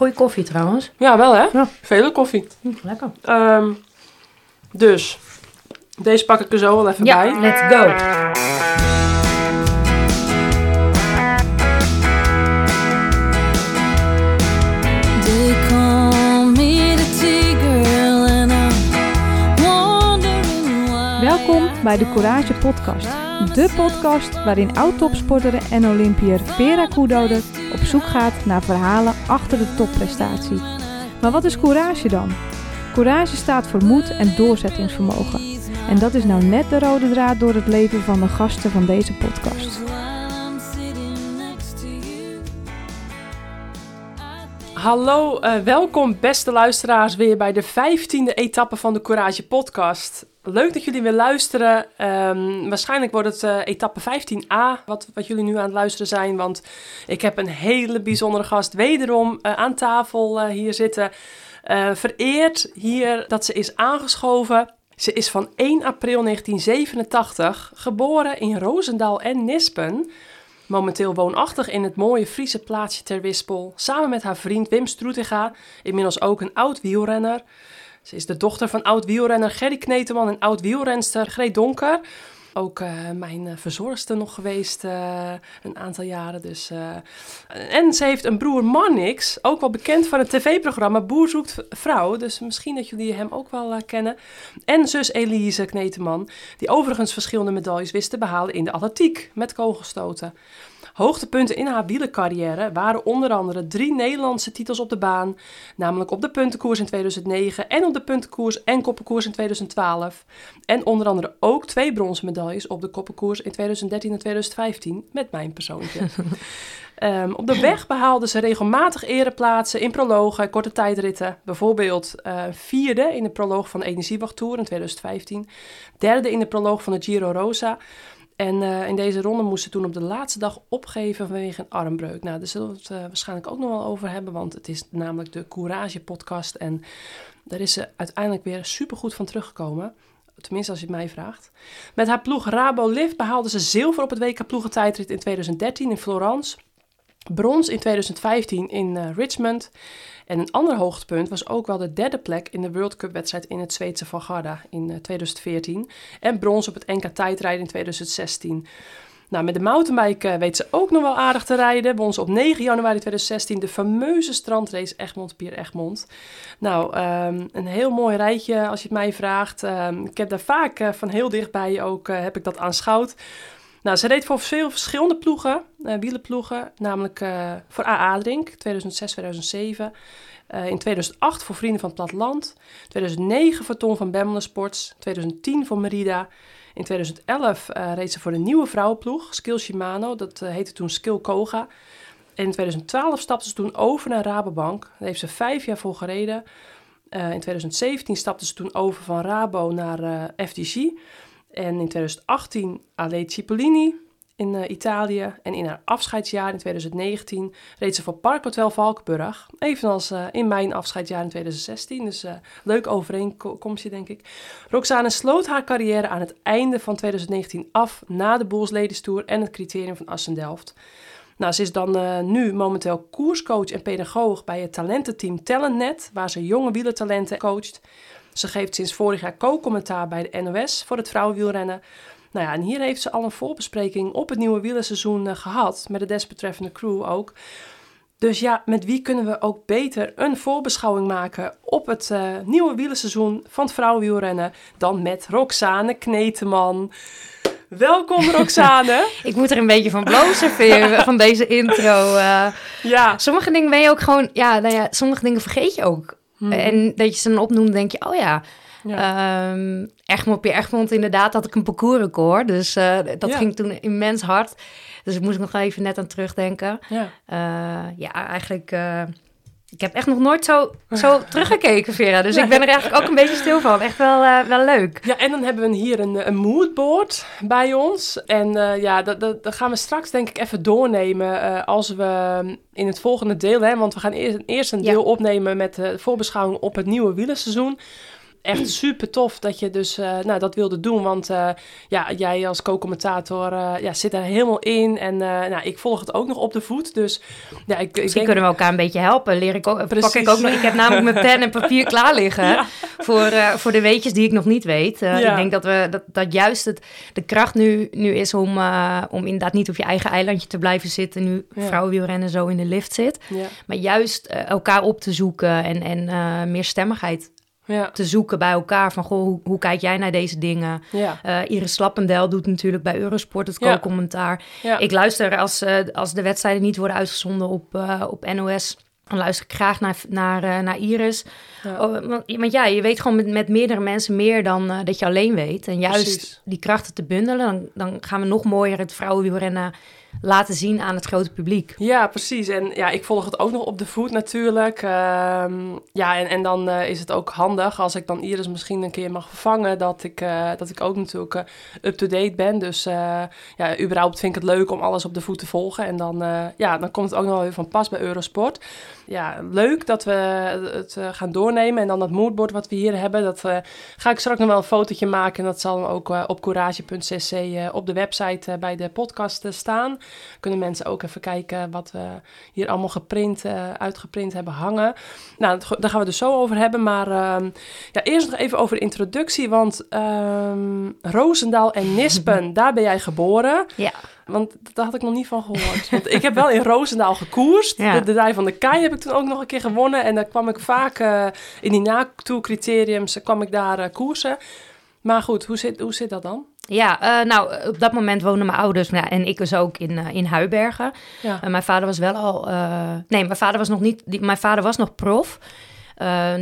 Goeie koffie trouwens. Ja, wel hè? Ja. Vele koffie. Hm, lekker. Ehm, dus, deze pak ik er zo wel even Ja, bij. let's go. Welkom bij de Courage Podcast. De podcast waarin oud-topsporter en Olympiër Vera Koedoder op zoek gaat naar verhalen achter de topprestatie. Maar wat is courage dan? Courage staat voor moed en doorzettingsvermogen. En dat is nou net de rode draad door het leven van de gasten van deze podcast. Hallo, eh, welkom beste luisteraars weer bij de vijftiende etappe van de Courage podcast. Leuk dat jullie weer luisteren. Ehm, waarschijnlijk wordt het eh, etappe 15a, wat, wat jullie nu aan het luisteren zijn. Want ik heb een hele bijzondere gast wederom eh, aan tafel eh, hier zitten. Vereerd hier dat ze is aangeschoven. Ze is van 1 april 1987, geboren in Roosendaal en Nispen. Momenteel woonachtig in het mooie Friese plaatsje Ter Wispel, samen met haar vriend Wim Stroetega, inmiddels ook een oud wielrenner. Ze is de dochter van oud wielrenner Gerry Kneteman en oud wielrenster Greet Donker. Ook eh, mijn eh, verzorgster nog geweest eh, een aantal jaren. Dus. En ze heeft een broer Mannix, ook wel bekend van het tv-programma Boer zoekt vrouw. Dus misschien dat jullie hem ook wel kennen. En zus Elise Kneteman, die overigens verschillende medailles wist te behalen in de atletiek met kogelstoten. Hoogtepunten in haar wielercarrière waren onder andere drie Nederlandse titels op de baan, namelijk op de puntenkoers in 2009 en op de puntenkoers en koppenkoers in 2012. En onder andere ook twee bronzen medailles op de koppenkoers in 2013 en 2015 met mijn persoontje. Ehm, op de weg behaalde ze regelmatig ereplaatsen in prologen en korte tijdritten. Bijvoorbeeld eh, vierde in de proloog van de Energiewacht Tour in 2015, derde in de proloog van de Giro Rosa. En eh, in deze ronde moest ze toen op de laatste dag opgeven vanwege een armbreuk. Nou, daar zullen we het eh, waarschijnlijk ook nog wel over hebben, want het is namelijk de Courage podcast. En daar is ze uiteindelijk weer supergoed van teruggekomen. Tenminste, als je het mij vraagt. Met haar ploeg Rabo Lift behaalde ze zilver op het WK ploegentijdrit in 2013 in Florence. Brons in 2015 in eh, Richmond. En een ander hoogtepunt was ook wel de derde plek in de World Cup wedstrijd in het Zweedse Van Garda in eh, 2014. En brons op het NK tijdrijden in 2016. Nou, met de mountainbike eh, weet ze ook nog wel aardig te rijden. Bij ons op 9 januari 2016 de fameuze strandrace Egmond-Pier Egmond. Nou, ehm, een heel mooi rijtje als je het mij vraagt. Ehm, ik heb daar vaak eh, van heel dichtbij ook eh, heb ik dat aanschouwd. Nou, ze reed voor veel verschillende ploegen, eh wielenploegen, namelijk eh, voor AA Drink 2006, 2007. Eh, in 2008 voor Vrienden van het Platteland. 2009 voor Ton van Bemmelen Sports. 2010 voor Merida. In 2011 eh, reed ze voor de nieuwe vrouwenploeg, Skill Shimano. Dat heette toen Skill Koga. En in 2012 stapte ze toen over naar Rabobank. Daar heeft ze vijf jaar voor gereden. In 2017 stapte ze toen over van Rabo naar FDG. En in 2018 Ale Cipollini in eh, Italië. En in haar afscheidsjaar in 2019 reed ze voor Parkhotel Valkenburg. Evenals eh, in mijn afscheidsjaar in 2016. Dus eh, leuk overeenkomstje, denk ik. Roxane sloot haar carrière aan het einde van 2019 af... na de Bulls Ladies Tour en het criterium van Assen-Delft. Nou, ze is dan nu momenteel koerscoach en pedagoog bij het talententeam Talentnet... waar ze jonge wielertalenten coacht... Ze geeft sinds vorig jaar co-commentaar bij de NOS voor het vrouwenwielrennen. Nou ja, en hier heeft ze al een voorbespreking op het nieuwe wielerseizoen eh, gehad, met de desbetreffende crew ook. Dus ja, met wie kunnen we ook beter een voorbeschouwing maken op het eh, nieuwe wielerseizoen van het vrouwenwielrennen dan met Roxane Kneteman. Welkom Roxane. Ik moet er een beetje van blozen van deze intro. eh. ja, sommige dingen ben je ook gewoon... Ja, nou ja, sommige dingen vergeet je ook. En dat je ze dan opnoemt, denk je, oh ja... ja. Ehm, Egmond inderdaad, had ik een parcoursrecord. Dus eh, dat Ja. ging toen immens hard. Dus ik moest nog even net aan terugdenken. ja. Eh, ja, eigenlijk... eh, ik heb echt nog nooit zo, zo teruggekeken, Vera. Dus ik ben er eigenlijk ook een beetje stil van. Echt wel, eh, wel leuk. Ja, en dan hebben we hier een, een moodboard bij ons. En eh, ja, dat, dat, dat gaan we straks denk ik even doornemen eh, als we in het volgende deel... Hè, want we gaan eerst, eerst een Ja. deel opnemen met de voorbeschouwing op het nieuwe wielerseizoen. Echt super tof dat je dus eh, nou, dat wilde doen. Want eh, ja, jij als co-commentator eh, ja, zit er helemaal in. En nou, ik volg het ook nog op de voet. Dus ja, ik, ik Misschien denk... kunnen we elkaar een beetje helpen. Leer ik ook, pak ik ook nog. Ik heb namelijk mijn pen en papier klaar liggen Ja. voor, voor de weetjes die ik nog niet weet. Ja. Ik denk dat, we, dat, dat juist het, de kracht nu, nu is om, om inderdaad niet op je eigen eilandje te blijven zitten. Nu Ja. vrouwenwielrennen zo in de lift zit. Maar juist elkaar op te zoeken en, en meer stemmigheid ja, te zoeken bij elkaar. Van, goh, hoe, hoe kijk jij naar deze dingen? ja, Eh, Iris Slappendel doet natuurlijk bij Eurosport het Ja. co-commentaar. ja. Ik luister als, eh, als de wedstrijden niet worden uitgezonden op, eh, op NOS. Dan luister ik graag naar, naar, naar Iris. Ja. Oh, want, want ja, je weet gewoon met, met meerdere mensen meer dan dat je alleen weet. En juist Precies. die krachten te bundelen, dan, dan gaan we nog mooier het vrouwenwielrennen laten zien aan het grote publiek. Ja, precies. En ja, ik volg het ook nog op de voet natuurlijk. Ehm, ja, en, en dan eh, is het ook handig als ik dan Iris misschien een keer mag vervangen, dat ik, eh, dat ik ook natuurlijk eh, up-to-date ben. Dus ja, überhaupt vind ik het leuk om alles op de voet te volgen. En dan, ja, dan komt het ook nog wel weer van pas bij Eurosport. Ja, leuk dat we het eh, gaan doornemen. En dan dat moodboard wat we hier hebben, dat eh, ga ik straks nog wel een fotootje maken. En dat zal dan ook eh, op courage.cc op de website bij de podcast staan kunnen mensen ook even kijken wat we hier allemaal geprint, uitgeprint hebben hangen. Nou, daar gaan we dus zo over hebben. Maar ehm, ja, eerst nog even over de introductie. Want ehm Roosendaal en Nispen, daar ben jij geboren. Ja, Want daar had ik nog niet van gehoord. Want ik heb wel in Roosendaal gekoerst. Ja. De, de Dij van de Kei heb ik toen ook nog een keer gewonnen. En daar kwam ik vaak eh, in die na-tour-criteriums kwam ik daar eh, koersen. Maar goed, hoe zit, hoe zit dat dan? ja eh, nou, op dat moment woonden mijn ouders en ik dus ook in, eh, in Huibergen. Ja, Uh, mijn vader was wel al. eh, nee, mijn vader was nog niet. Die, mijn vader was nog prof.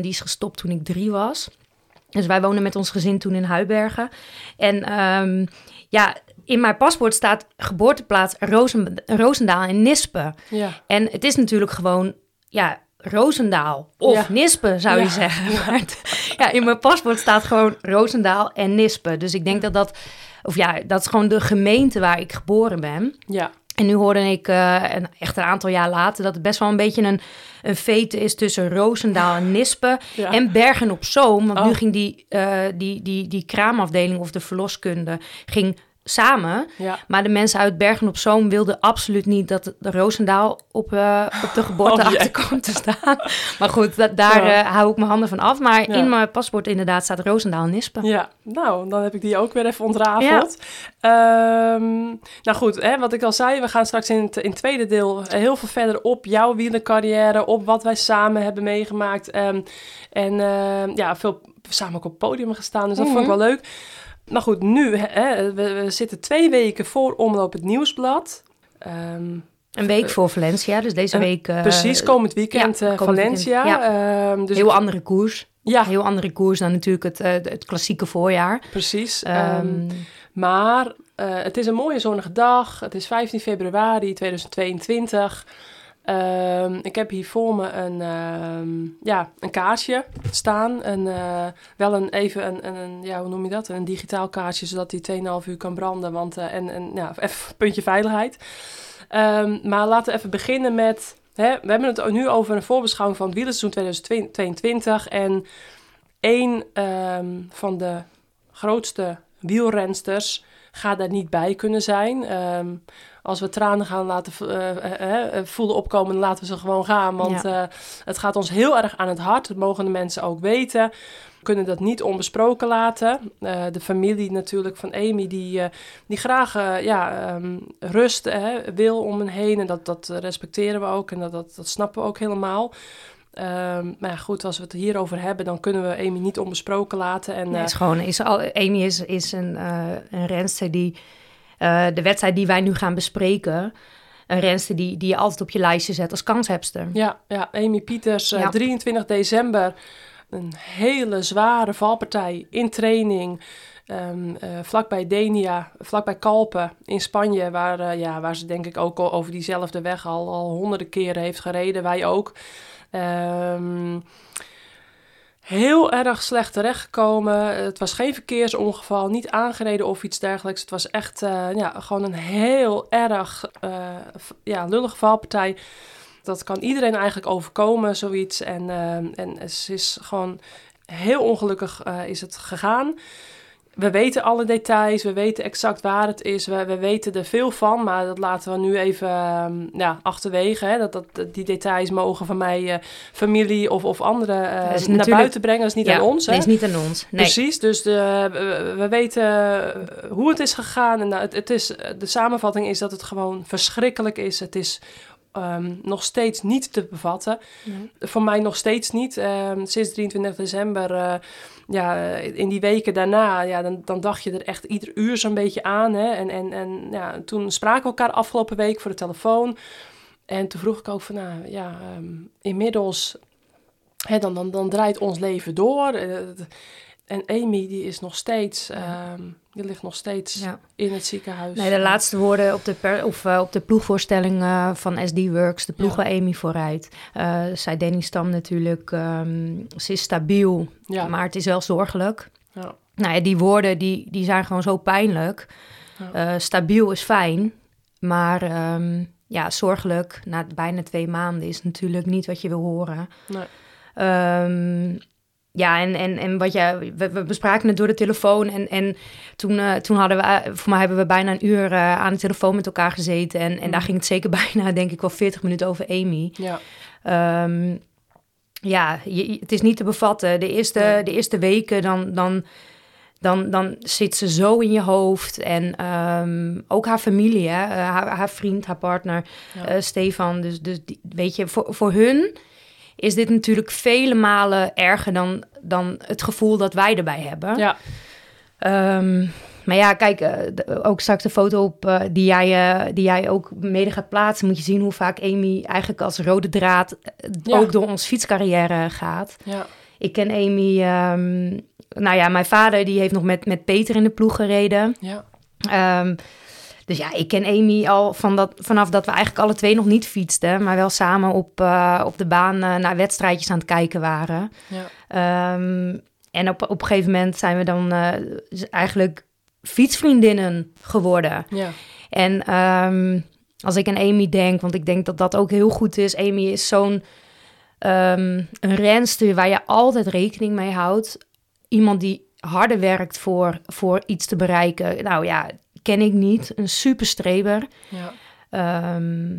Die is gestopt toen ik drie was. Dus wij woonden met ons gezin toen in Huibergen. En ehm, ja, in mijn paspoort staat geboorteplaats Rozen, Roosendaal en Nispen. ja, En het is natuurlijk gewoon. Ja, Roosendaal of Ja. Nispen zou Ja. je zeggen. Maar ja, in mijn paspoort staat gewoon Roosendaal en Nispen. Dus ik denk dat dat. Of ja, dat is gewoon de gemeente waar ik geboren ben. ja, En nu hoorde ik eh, een, echt een aantal jaar later dat het best wel een beetje een, een vete is tussen Roosendaal en Nispen ja. en Bergen op Zoom. Want nu Oh. ging die, eh, die, die, die kraamafdeling of de verloskunde ging samen. ja. Maar de mensen uit Bergen op Zoom wilden absoluut niet dat de Roosendaal op, eh, op de geboorteakte Oh, kwam te staan. Maar goed, da- daar Ja. eh, hou ik mijn handen van af. Maar Ja. in mijn paspoort inderdaad staat Roosendaal en Nispen. Ja, nou, dan heb ik die ook weer even ontrafeld. Ehm, nou goed, hè, wat ik al zei, we gaan straks in het, in het tweede deel heel veel verder op jouw wielercarrière, op wat wij samen hebben meegemaakt. Ehm, en ehm, ja, veel samen ook op het podium gestaan, dus dat vond ik wel leuk. Maar goed, nu, hè, we, we zitten twee weken voor Omloop het Nieuwsblad. Ehm, Een week voor Valencia, dus deze Eh, week... eh, precies, komend weekend ja, eh, komend Valencia. weekend, Ehm, dus heel andere koers. ja, Heel andere koers dan natuurlijk het, eh, het klassieke voorjaar. precies. Ehm, Maar eh, het is een mooie zonnige dag. Het is 15 februari 2022. Ehm, ik heb hier voor me een, ehm, ja, een kaartje staan. Een, eh, wel een, even een, een, ja, hoe noem je dat? Een digitaal kaartje, zodat die 2,5 uur kan branden. Want, eh, en, en ja, even puntje veiligheid. Ehm, maar laten we even beginnen met... Hè, we hebben het nu over een voorbeschouwing van het wielerseizoen 2022. En één van de grootste wielrensters gaat daar niet bij kunnen zijn. Ehm, als we tranen gaan laten eh, eh, eh, voelen opkomen, dan laten we ze gewoon gaan. Want het gaat ons heel erg aan het hart. Dat mogen de mensen ook weten. We kunnen dat niet onbesproken laten. De familie natuurlijk van Amy, die, die graag ja, ehm, rust hè, wil om hen heen. En dat, dat respecteren we ook en dat, dat, dat snappen we ook helemaal. Ehm, maar ja, goed, als we het hierover hebben, dan kunnen we Amy niet onbesproken laten. En, Nee, is gewoon, is al, Amy is, is een, een renster die eh, de wedstrijd die wij nu gaan bespreken, een renster die, die je altijd op je lijstje zet als kanshebster. Ja, ja Amy Pieters, eh, Ja. 23 december. Een hele zware valpartij in training. ehm, eh, vlakbij Denia, vlakbij Kalpen in Spanje. Waar, eh, ja, waar ze denk ik ook al over diezelfde weg al, al honderden keren heeft gereden. Wij ook. Ehm, heel erg slecht terechtgekomen. Het was geen verkeersongeval, niet aangereden of iets dergelijks. Het was echt eh, ja, gewoon een heel erg v- ja, lullige valpartij. Dat kan iedereen eigenlijk overkomen, zoiets. En, eh, en ze is gewoon heel ongelukkig is het gegaan. We weten alle details, we weten exact waar het is, we, we weten er veel van, maar dat laten we nu even ehm, ja, achterwege. Hè? Dat, dat, die details mogen van mij eh, familie of, of anderen eh, Dat naar buiten brengen. Dat is niet Ja, aan ons. Hè? Nee, is niet aan ons. Nee. Precies, dus de, we- we weten eh, hoe het is gegaan. En nou, het, het is, de samenvatting is dat het gewoon verschrikkelijk is. Het is ehm, nog steeds niet te bevatten. Nee. Voor mij nog steeds niet. Ehm, sinds 23 december, eh, ja, in die weken daarna, ja, dan, dan dacht je er echt ieder uur zo'n beetje aan. Hè? En, en, en ja, toen spraken we elkaar afgelopen week voor de telefoon. En toen vroeg ik ook van, nou ja, ehm, inmiddels, hè, dan, dan, dan draait ons leven door. Eh, en Amy, die is nog steeds, ligt nog steeds Ja. in het ziekenhuis. Nee, de laatste woorden op de, per, of, eh, op de ploegvoorstelling eh, van SD Works, de ploeg Ja. waar Amy vooruit. Eh zei Danny Stam natuurlijk, ehm, ze is stabiel, Ja, maar het is wel zorgelijk. ja, Nou ja, die woorden die, die zijn gewoon zo pijnlijk. Stabiel is fijn, maar ehm, ja, zorgelijk na bijna twee maanden is natuurlijk niet wat je wil horen. nee. Ehm, ja, en, en, en wat jij, we, we bespraken het door de telefoon. En, en toen, eh, toen hadden we, eh, voor mij hebben we bijna een uur eh, aan de telefoon met elkaar gezeten. En, en daar Mm. ging het zeker bijna, denk ik, wel 40 minuten over Amy. ja, Ehm, ja, je- het is niet te bevatten. De eerste, Nee. de eerste weken, dan, dan, dan, dan zit ze zo in je hoofd. En ehm, ook haar familie, hè? haar, haar vriend, haar partner, Ja. Stefan. Dus, dus die- weet je, voor, voor hun is dit natuurlijk vele malen erger dan, dan het gevoel dat wij erbij hebben. ja, Ehm, maar ja, kijk, eh, de- ook straks de foto op eh, die, jij, eh, die jij ook mede gaat plaatsen, moet je zien hoe vaak Amy eigenlijk als rode draad Ja. ook door ons fietscarrière gaat. ja, Ik ken Amy, ehm, nou ja, mijn vader die heeft nog met, met Peter in de ploeg gereden. ja, Ehm, dus ja, ik ken Amy al van dat, vanaf dat we eigenlijk alle twee nog niet fietsten, maar wel samen op, eh, op de baan eh, naar wedstrijdjes aan het kijken waren. ja, Ehm, en op, op een gegeven moment zijn we dan eh, eigenlijk fietsvriendinnen geworden. ja, En ehm, als ik aan Amy denk, want ik denk dat dat ook heel goed is. Amy is zo'n ehm, een renster waar je altijd rekening mee houdt. Iemand die harder werkt voor, voor iets te bereiken. Nou ja, ken ik niet. Een superstreber. ja, Ehm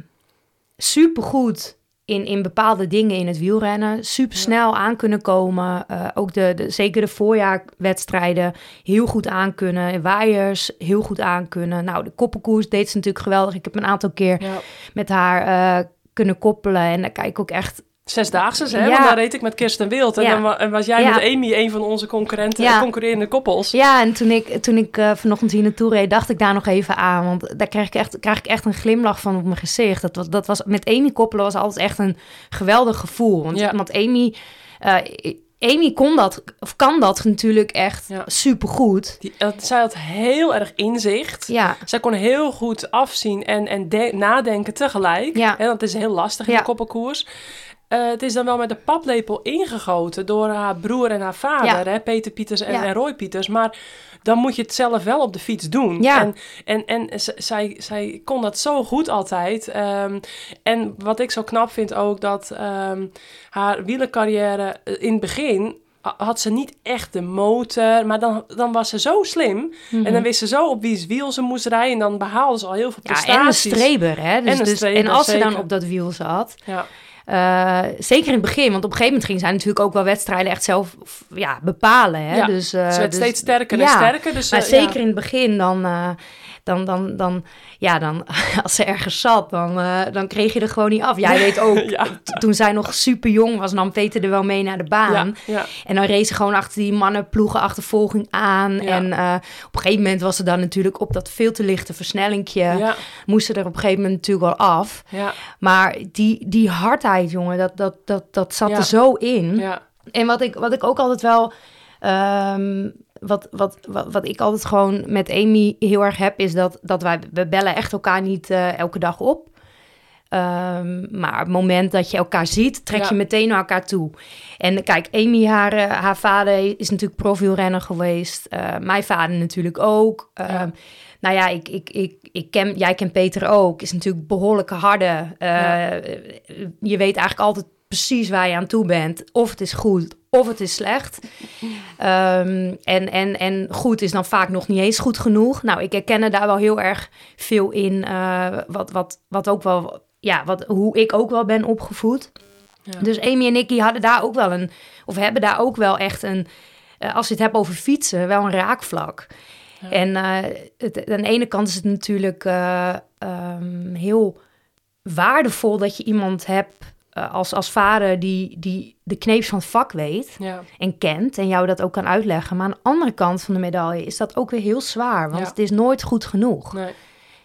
supergoed in, in bepaalde dingen in het wielrennen. Super snel aan kunnen komen. Eh, ook de, de, zeker de voorjaarwedstrijden heel goed aan kunnen. Waaiers heel goed aan kunnen. Nou, de koppenkoers deed ze natuurlijk geweldig. Ik heb een aantal keer ja. met haar eh, kunnen koppelen. En daar kijk ik ook echt... Zesdaagse, hè? Ja. Want dan reed ik met Kirsten Wild. En Ja. dan was jij Ja. met Amy een van onze concurrenten, concurrerende koppels. Ja, en toen ik, toen ik eh, vanochtend hier naartoe reed, dacht ik daar nog even aan. Want daar krijg ik echt, krijg ik echt een glimlach van op mijn gezicht. Dat was, dat was, met Amy koppelen was altijd echt een geweldig gevoel. Want, want Amy, eh, Amy kon dat, of kan dat natuurlijk echt Ja. supergoed. Die, zij had heel erg inzicht. Ja, Zij kon heel goed afzien en, en de- nadenken tegelijk. Ja. Het is heel lastig in Ja. de koppenkoers. Eh, het is dan wel met de paplepel ingegoten door haar broer en haar vader, Ja. hè, Peter Pieters en, Ja. en Roy Pieters. Maar dan moet je het zelf wel op de fiets doen. Ja. En, en, en zij, zij kon dat zo goed altijd. Ehm, en wat ik zo knap vind ook, dat ehm, haar wielercarrière eh, in het begin ha- had ze niet echt de motor, maar dan, dan was ze zo slim. En dan wist ze zo op wie's wiel ze moest rijden. En dan behaalde ze al heel veel Mhm. ja prestaties. en een streber, hè. Dus, En dus, streber, en als ze dan op dat wiel zat, Ja, eh, zeker in het begin, want op een gegeven moment ging zij natuurlijk ook wel wedstrijden echt zelf ja, bepalen. Hè? Ja, Dus, eh, ze werd dus- steeds sterker en ja. sterker. Dus, Maar eh, zeker in het begin, dan, dan, dan, dan, ja, dan, als ze ergens zat, dan, eh, dan kreeg je er gewoon niet af. Jij weet ook, Ja. toen zij nog super jong was, nam Peter er wel mee naar de baan. Ja, ja, En dan reed ze gewoon achter die mannenploegen achtervolging aan. En eh, op een gegeven moment was ze dan natuurlijk op dat veel te lichte versnellingje. Moest ze er op een gegeven moment natuurlijk wel af. ja, Maar die, die hardheid, jongen, dat, dat, dat, dat zat er zo in. ja, En wat ik, wat ik ook altijd wel. ehm, wat, wat, wat, wat ik altijd gewoon met Amy heel erg heb, is dat, dat wij. We bellen echt elkaar niet eh, elke dag op. Ehm, maar op het moment dat je elkaar ziet, trek je meteen naar elkaar toe. En kijk, Amy, haar, eh, haar vader is natuurlijk profielrenner geweest. Eh, mijn vader natuurlijk ook. Ehm, Ja. Nou ja, ik, ik, ik, ik ken, jij kent Peter ook. Is natuurlijk behoorlijke harde. Ja. Je weet eigenlijk altijd precies waar je aan toe bent. Of het is goed, of het is slecht. Ehm, en, en, en goed is dan vaak nog niet eens goed genoeg. Nou, ik herken er daar wel heel erg veel in. eh, wat, wat, wat ook wel, ja, wat, hoe ik ook wel ben opgevoed. Ja. Dus Amy en Nicky hadden daar ook wel een, of hebben daar ook wel echt een, eh, als je het hebt over fietsen, wel een raakvlak. Ja. En eh, het, aan de ene kant is het natuurlijk eh, ehm, heel waardevol dat je iemand hebt eh, als, als vader die, die de kneepjes van het vak weet Ja, en kent en jou dat ook kan uitleggen. Maar aan de andere kant van de medaille is dat ook weer heel zwaar, want Ja. het is nooit goed genoeg. nee.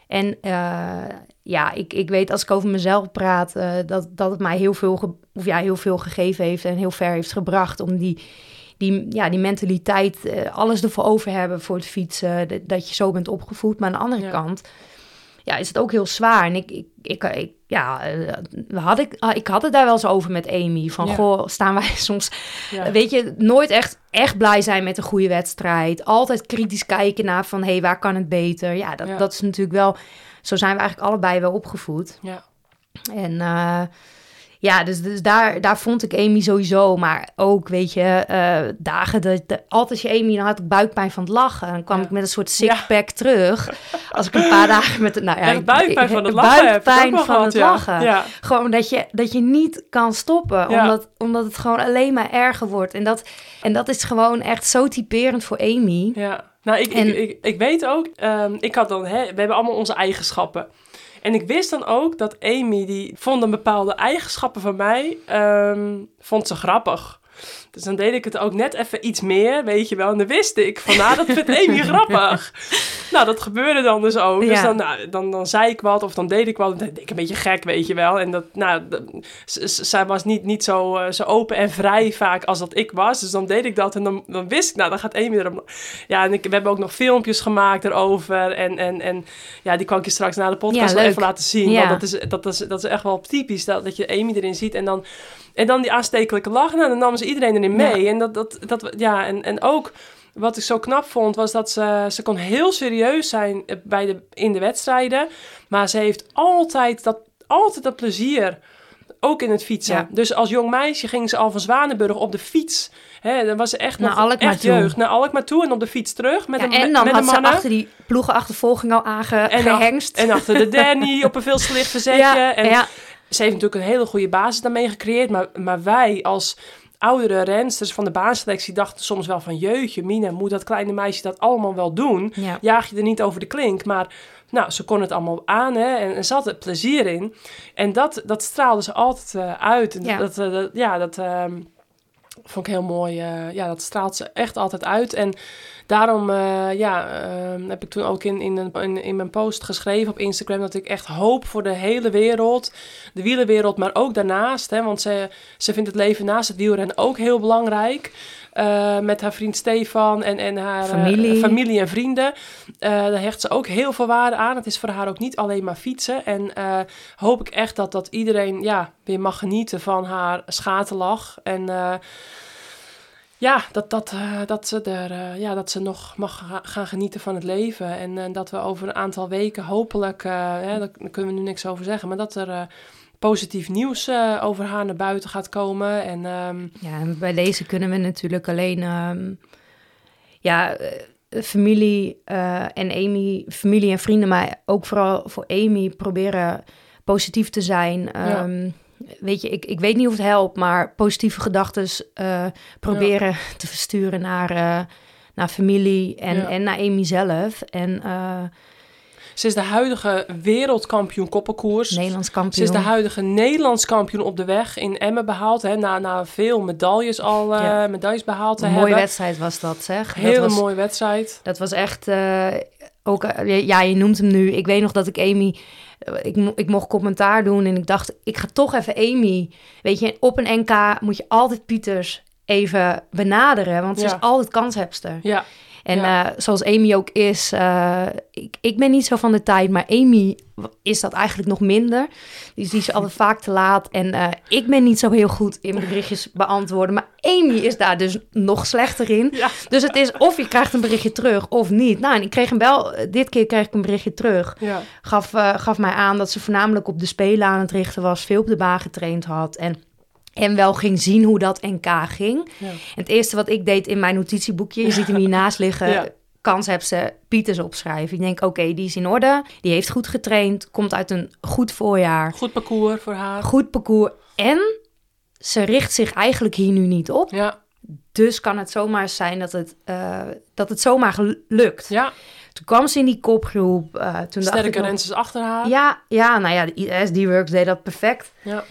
En eh, ja, ik, ik weet als ik over mezelf praat, eh, dat, dat het mij heel veel, of ja, heel veel gegeven heeft en heel ver heeft gebracht om die, die, ja, die mentaliteit, alles ervoor over hebben voor het fietsen, dat, dat je zo bent opgevoed. Maar aan de andere Ja. kant ja, is het ook heel zwaar. En ik, ik, ik, ik ja, eh, had ik, ah, ik had het daar wel eens over met Amy. Van, Ja. goh, staan wij soms Ja. Weet je, nooit echt, echt blij zijn met een goede wedstrijd. Altijd kritisch kijken naar van, hé, hey, waar kan het beter? Ja dat, Ja. dat is natuurlijk wel... Zo zijn we eigenlijk allebei wel opgevoed. Ja. En eh, ja, dus, dus daar, daar vond ik Amy sowieso. Maar ook, weet je, eh, dagen... Dat, altijd als je Amy, dan had ik buikpijn van het lachen. Dan kwam Ja. ik met een soort sixpack terug. Als ik een paar dagen met... Nou ja, ik- buikpijn ik- van het lachen Buikpijn van gehad, het ja. lachen. Ja. Gewoon dat je, dat je niet kan stoppen. Ja. Omdat, omdat het gewoon alleen maar erger wordt. En dat, en dat is gewoon echt zo typerend voor Amy. Ja, nou, ik, En- ik, ik, ik weet ook, ehm, ik had dan, hè, we hebben allemaal onze eigenschappen. En ik wist dan ook dat Amy, die vond een bepaalde eigenschappen van mij, ehm, vond ze grappig. Dus dan deed ik het ook net even iets meer, weet je wel. En dan wist ik van, nou, dat vindt Amy grappig. Nou, dat gebeurde dan dus ook. Dus dan, nou, dan, dan zei ik wat of dan deed ik wat. Dan deed ik een beetje gek, weet je wel. En dat, nou, dat- zij was niet, niet zo, eh, zo open en vrij vaak als dat ik was. Dus dan deed ik dat en dan, dan wist ik, nou, dan gaat Amy erom. Ja, en ik, we hebben ook nog filmpjes gemaakt erover. En, en, en ja, die kan ik je straks na de podcast Ja, wel leuk. even laten zien. Ja. Want dat is, dat, is, dat is echt wel typisch, dat, dat je Amy erin ziet. En dan, en dan die aanstekelijke lach, nou, dan namen ze iedereen erin mee. En dat, dat, dat, ja, en, en ook wat ik zo knap vond, was dat ze, ze kon heel serieus zijn eh, bij de, in de wedstrijden. Maar ze heeft altijd dat, altijd dat plezier. Ook in het fietsen. Ja. Dus als jong meisje ging ze al van Zwanenburg op de fiets. Hè, dan was ze echt Naar nog echt toe. jeugd. Naar Alkmaar toe en op de fiets terug. Met Ja, een, en dan met had ze achter die ploegenachtervolging al En aangehengst. En achter de Danny op een veel verzetje. ja, en ja, ze heeft natuurlijk een hele goede basis daarmee gecreëerd. Maar, maar wij als oudere rensters van de baanselectie dachten soms wel van... Jeutje, Mina, moet dat kleine meisje dat allemaal wel doen? ja. Jaag je er niet over de klink. Maar nou, ze kon het allemaal aan hè, en, en ze had er plezier in. En dat, dat straalde ze altijd eh, uit. En Ja. Dat, eh, dat, ja, dat ehm, vond ik heel mooi. eh, ja, dat straalt ze echt altijd uit. En daarom eh, ja, ehm, heb ik toen ook in, in, een, in, mijn post geschreven op Instagram... dat ik echt hoop voor de hele wereld, de wielenwereld, maar ook daarnaast. Hè, want ze, ze vindt het leven naast het wielrennen ook heel belangrijk... Eh, met haar vriend Stefan en, en haar eh, Familie. familie en vrienden. Daar hecht ze ook heel veel waarde aan. Het is voor haar ook niet alleen maar fietsen. En hoop ik echt dat, dat iedereen ja, weer mag genieten van haar schaterlach. En ja, dat, dat, eh, dat, ze er, eh, ja, dat ze nog mag ga- gaan genieten van het leven. En eh, dat we over een aantal weken hopelijk, hè, daar kunnen we nu niks over zeggen, maar dat er... positief nieuws over haar naar buiten gaat komen. En ehm, Ja, en bij deze kunnen we natuurlijk alleen... ehm, ja, familie en Amy, familie en vrienden, maar ook vooral voor Amy proberen positief te zijn. Ehm, Weet je, ik, ik weet niet of het helpt, maar positieve gedachten proberen te versturen naar, eh, naar familie en, Ja. en naar Amy zelf. En eh, ze is de huidige wereldkampioen koppenkoers. Nederlands Ze kampioen. is de huidige Nederlands kampioen op de weg in Emmen behaald. Hè, na, na veel medailles al eh, Ja. medailles behaald te Een mooie hebben. wedstrijd was dat, zeg. Hele dat was, mooie wedstrijd. Dat was echt eh, ook, eh, ja, je noemt hem nu. Ik weet nog dat ik Amy, eh, ik, ik mocht commentaar doen en ik dacht, ik ga toch even Amy. Weet je, op een NK moet je altijd Pieters even benaderen, want ze Ja. is altijd kanshebster. Ja, En Ja. eh, zoals Amy ook is, eh, ik, ik ben niet zo van de tijd, maar Amy is dat eigenlijk nog minder. Dus die is altijd vaak te laat. En eh, ik ben niet zo heel goed in berichtjes beantwoorden. Maar Amy is daar dus nog slechter in. Ja. Dus het is of je krijgt een berichtje terug of niet. Nou, en ik kreeg hem wel, dit keer kreeg ik een berichtje terug. ja, Gaf, gaf mij aan dat ze voornamelijk op de spelen aan het richten was. Veel op de baan getraind had. En En wel ging zien hoe dat NK ging. Ja. Het eerste wat ik deed in mijn notitieboekje, je ziet hem hiernaast liggen, Ja. kans heb ze Pieters opschrijven. Ik denk, oké, die is in orde, die heeft goed getraind, komt uit een goed voorjaar, Goed parcours voor haar. goed parcours. En ze richt zich eigenlijk hier nu niet op. Ja, Dus kan het zomaar zijn dat het, eh, dat het zomaar lukt. ja. Toen kwam ze in die kopgroep. eh, toen sterke rensters achter haar. Ja, ja, nou ja, de ISD-Works deed dat perfect. Ja.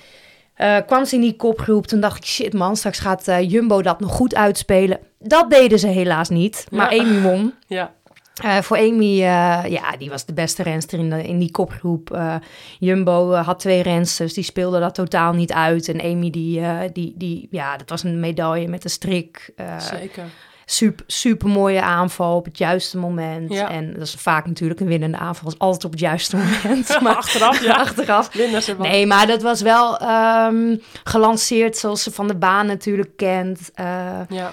Eh, kwam ze in die kopgroep, toen dacht ik, shit man, straks gaat eh, Jumbo dat nog goed uitspelen. Dat deden ze helaas niet, maar Ja. Amy won. ja. Eh, voor Amy, ja, die was de beste renster in, de, in die kopgroep. Jumbo had twee rensters, die speelden dat totaal niet uit. En Amy, die, die, die, ja, dat was een medaille met een strik. Zeker. Super, super mooie aanval op het juiste moment. Ja. En dat is vaak natuurlijk een winnende aanval, is altijd op het juiste moment. maar Achteraf, ja. achteraf. Nee, maar dat was wel ehm, gelanceerd zoals ze van de baan natuurlijk kent. Eh, Ja.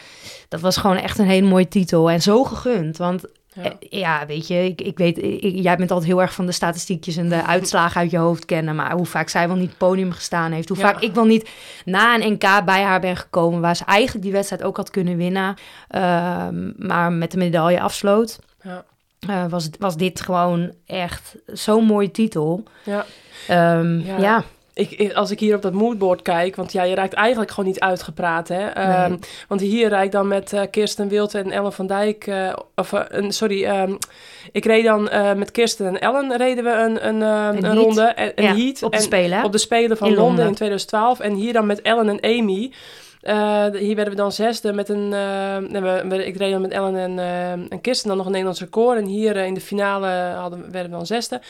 dat was gewoon echt een hele mooie titel en zo gegund. Want Ja. eh, ja, weet je, ik, ik weet, ik- jij bent altijd heel erg van de statistiekjes en de uitslagen uit je hoofd kennen. Maar hoe vaak zij wel niet podium gestaan heeft. Hoe Ja. vaak ik wel niet na een NK bij haar ben gekomen. Waar ze eigenlijk die wedstrijd ook had kunnen winnen. ehm, maar met de medaille afsloot. Ja. eh, was, was dit gewoon echt zo'n mooie titel. Ja. Ehm, Ja. ja. Ik, als ik hier op dat moodboard kijk, want ja, je raakt eigenlijk gewoon niet uitgepraat, hè. Ehm. Want hier rijd ik dan met eh, Kirsten Wild en Ellen van Dijk, eh, of eh, een, sorry, ehm, ik reed dan met Kirsten en Ellen reden we een, een, ehm, Een een heat. ronde, en, een Ja, heat. op de en- Spelen? Op de Spelen van In Londen. Londen. in 2012. En hier dan met Ellen en Amy. Eh, hier werden we dan zesde met een... nee, we, we- ik reed dan met Ellen en, en Kirsten dan nog een Nederlands record. En hier in de finale hadden, werden we dan zesde.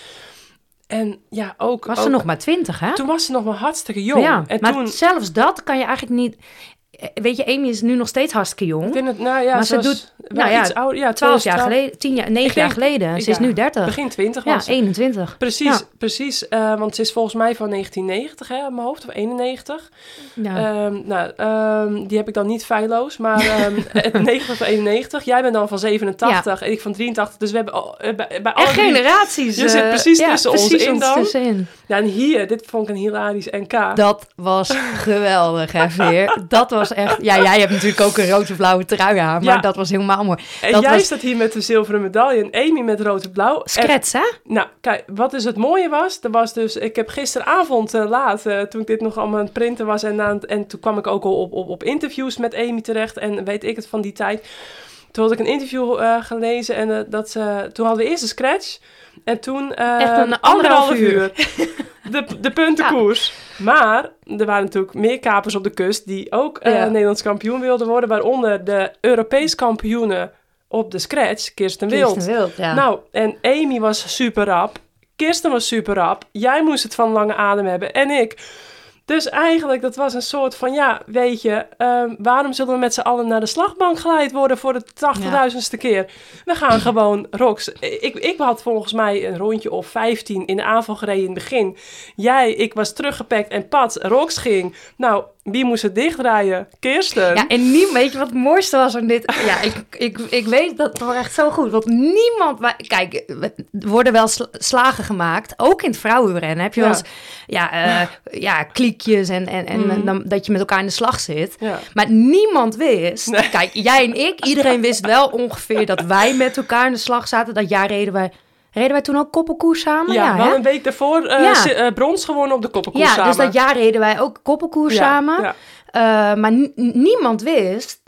En ja, ook... Was ook, ze nog maar twintig, hè? Toen was ze nog maar hartstikke jong. Ja, en maar toen... zelfs dat kan je eigenlijk niet... eh, Weet je, Amy is nu nog steeds hartstikke Ik jong. vind het, nou ja, Maar ze doet- wel nou ja, iets ouder. Ja, 12 jaar 2012. geleden, 10 jaar, 9 Ik jaar geleden. Ze is ja, nu 30. Begin 20 ja, was ze. 21. Precies, Ja. precies. eh, want ze is volgens mij van 1990 hè, mijn hoofd, of 91. Ja. Ehm, nou, ehm, die heb ik dan niet feilloos, maar ehm, het 90 of 91. Jij bent dan van 87 en ik van 83. Dus we hebben al, eh, bij, bij alle drie- generaties. Je zit eh, precies ja, tussen ons precies in ons dan. tussenin. Ja, en hier, dit vond ik een hilarisch NK. Dat was geweldig, hè, Veer? Dat was echt... Ja, jij hebt natuurlijk ook een rood-blauwe trui aan, maar Ja. dat was helemaal mooi. en dat jij was- staat hier met de zilveren medaille en Amy met rood en blauw. En- Screts, hè? Nou, kijk, wat dus het mooie was, er was dus, ik heb gisteravond eh, laat, eh, toen ik dit nog allemaal aan het printen was en, aan en toen kwam ik ook al op, op, op interviews met Amy terecht en weet ik het van die tijd. Toen had ik een interview eh, gelezen en dat ze, toen hadden we eerst een scratch en toen Echt een anderhalf anderhalf uur. De, de puntenkoers. Maar er waren natuurlijk meer kapers op de kust die ook Ja. Nederlands kampioen wilden worden, waaronder de Europees kampioenen op de scratch, Kirsten Wild. Kirsten Wild, ja. Nou, en Amy was super rap. Kirsten was super rap. Jij moest het van lange adem hebben. En ik. Dus eigenlijk, dat was een soort van, ja, weet je, ehm, waarom zullen we met z'n allen naar de slagbank geleid worden voor de 80.000ste keer? We gaan gewoon, Rox, ik, ik had volgens mij een rondje of 15 in de aanval gereden in het begin. Jij, ik was teruggepakt en Pat, Rox ging. Nou, wie moest het dichtdraaien? Kirsten. Ja, en nie, weet je wat het mooiste was aan dit? Ja, ik, ik, ik weet dat toch echt zo goed. Want niemand... maar- Kijk, er worden wel sla- slagen gemaakt. Ook in het vrouwenrennen heb je Ja. wel eens... Ja, eh, ja kliekjes en, en, en Mhm. dan, dat je met elkaar in de slag zit. Ja. Maar niemand wist... Nee. Kijk, jij en ik, iedereen wist wel ongeveer dat wij met elkaar in de slag zaten. Dat jaar reden wij... Reden wij toen ook koppelkoers samen? Ja, we hè? hadden een week daarvoor eh, Ja. eh, brons gewonnen op de koppelkoers Ja, samen. dus dat jaar reden wij ook koppelkoers Ja, samen. ja. Eh, maar ni- niemand wist.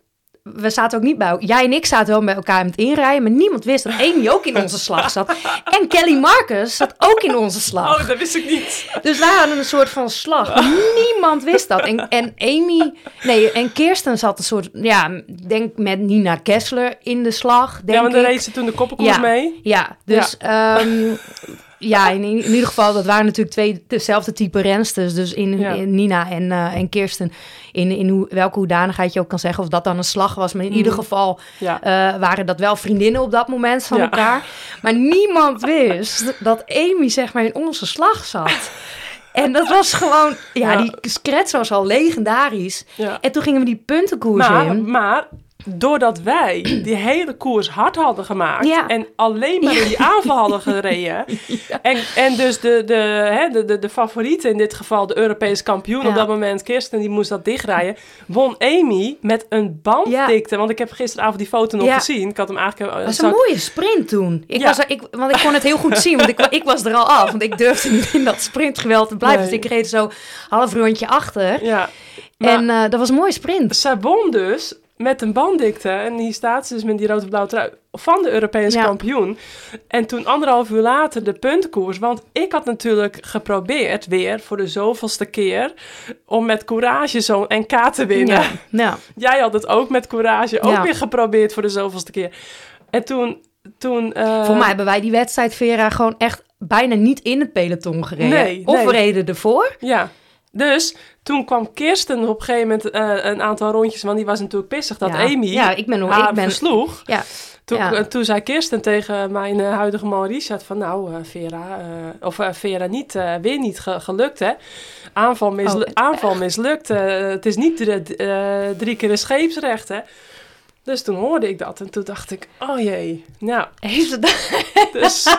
We zaten ook niet bij elkaar. Jij en ik zaten wel bij elkaar met inrijden, maar niemand wist dat Amy ook in onze slag zat. En Kelly Marcus zat ook in onze slag. Oh, dat wist ik niet. Dus wij hadden een soort van slag. Niemand wist dat. En, en Amy, nee, en Kirsten zat een soort, ja, denk met Nina Kessler in de slag. Denk ja, want dan ik. reed ze toen de koppelkoers Ja. mee. Ja, dus ja, ja in, in ieder geval, dat waren natuurlijk twee dezelfde type rensters. Dus in, Ja. in Nina en, eh, en Kirsten, in, in hoe, welke hoedanigheid je ook kan zeggen, of dat dan een slag was. Maar in ieder Mm. geval Ja. eh, waren dat wel vriendinnen op dat moment van Ja. elkaar. Maar niemand wist dat Amy zeg maar in onze slag zat. En dat was gewoon, ja, die scratch was al legendarisch. En toen gingen we die puntenkoers Maar, in. maar doordat wij die hele koers hard hadden gemaakt Ja. en alleen maar in die aanval hadden gereden. en, en dus de, de, hè, de, de, de favoriete, in dit geval de Europese kampioen Ja. op dat moment, Kirsten, die moest dat dichtrijden, won Amy met een banddikte. Want ik heb gisteravond die foto nog gezien. Ik had hem eigenlijk... Dat was zag- een mooie sprint toen. Ik was er, ik, want ik kon het heel goed zien, want ik, ik was er al af. Want ik durfde niet in dat sprintgeweld te blijven. Nee. Dus ik reed zo half rondje achter. Ja. Maar en eh, dat was een mooie sprint. zij won dus met een banddikte. En hier staat ze dus met die rood-blauwe trui van de Europese Ja. kampioen. En toen anderhalf uur later de puntenkoers. Want ik had natuurlijk geprobeerd weer voor de zoveelste keer... om met courage zo'n NK te winnen. Ja, ja. Jij had het ook met courage ook Ja. weer geprobeerd voor de zoveelste keer. En toen... toen eh, Voor mij hebben wij die wedstrijd, Vera, gewoon echt bijna niet in het peloton gereden. Nee, of nee. we reden ervoor. Ja. Dus toen kwam Kirsten op een gegeven moment eh, een aantal rondjes... want die was natuurlijk pissig dat ja. Amy Ja, ik ben nog... haar Ik ben, versloeg. ja, Toen, Ja. eh, toen zei Kirsten tegen mijn eh, huidige man Richard van... nou, Vera, of Vera niet, weer niet ge- gelukt, hè? Aanval, mislu- Oh, aanval mislukt. het is niet drie keer een scheepsrecht, hè? Dus toen hoorde ik dat en toen dacht ik, oh jee. Nou, heeft het, dus...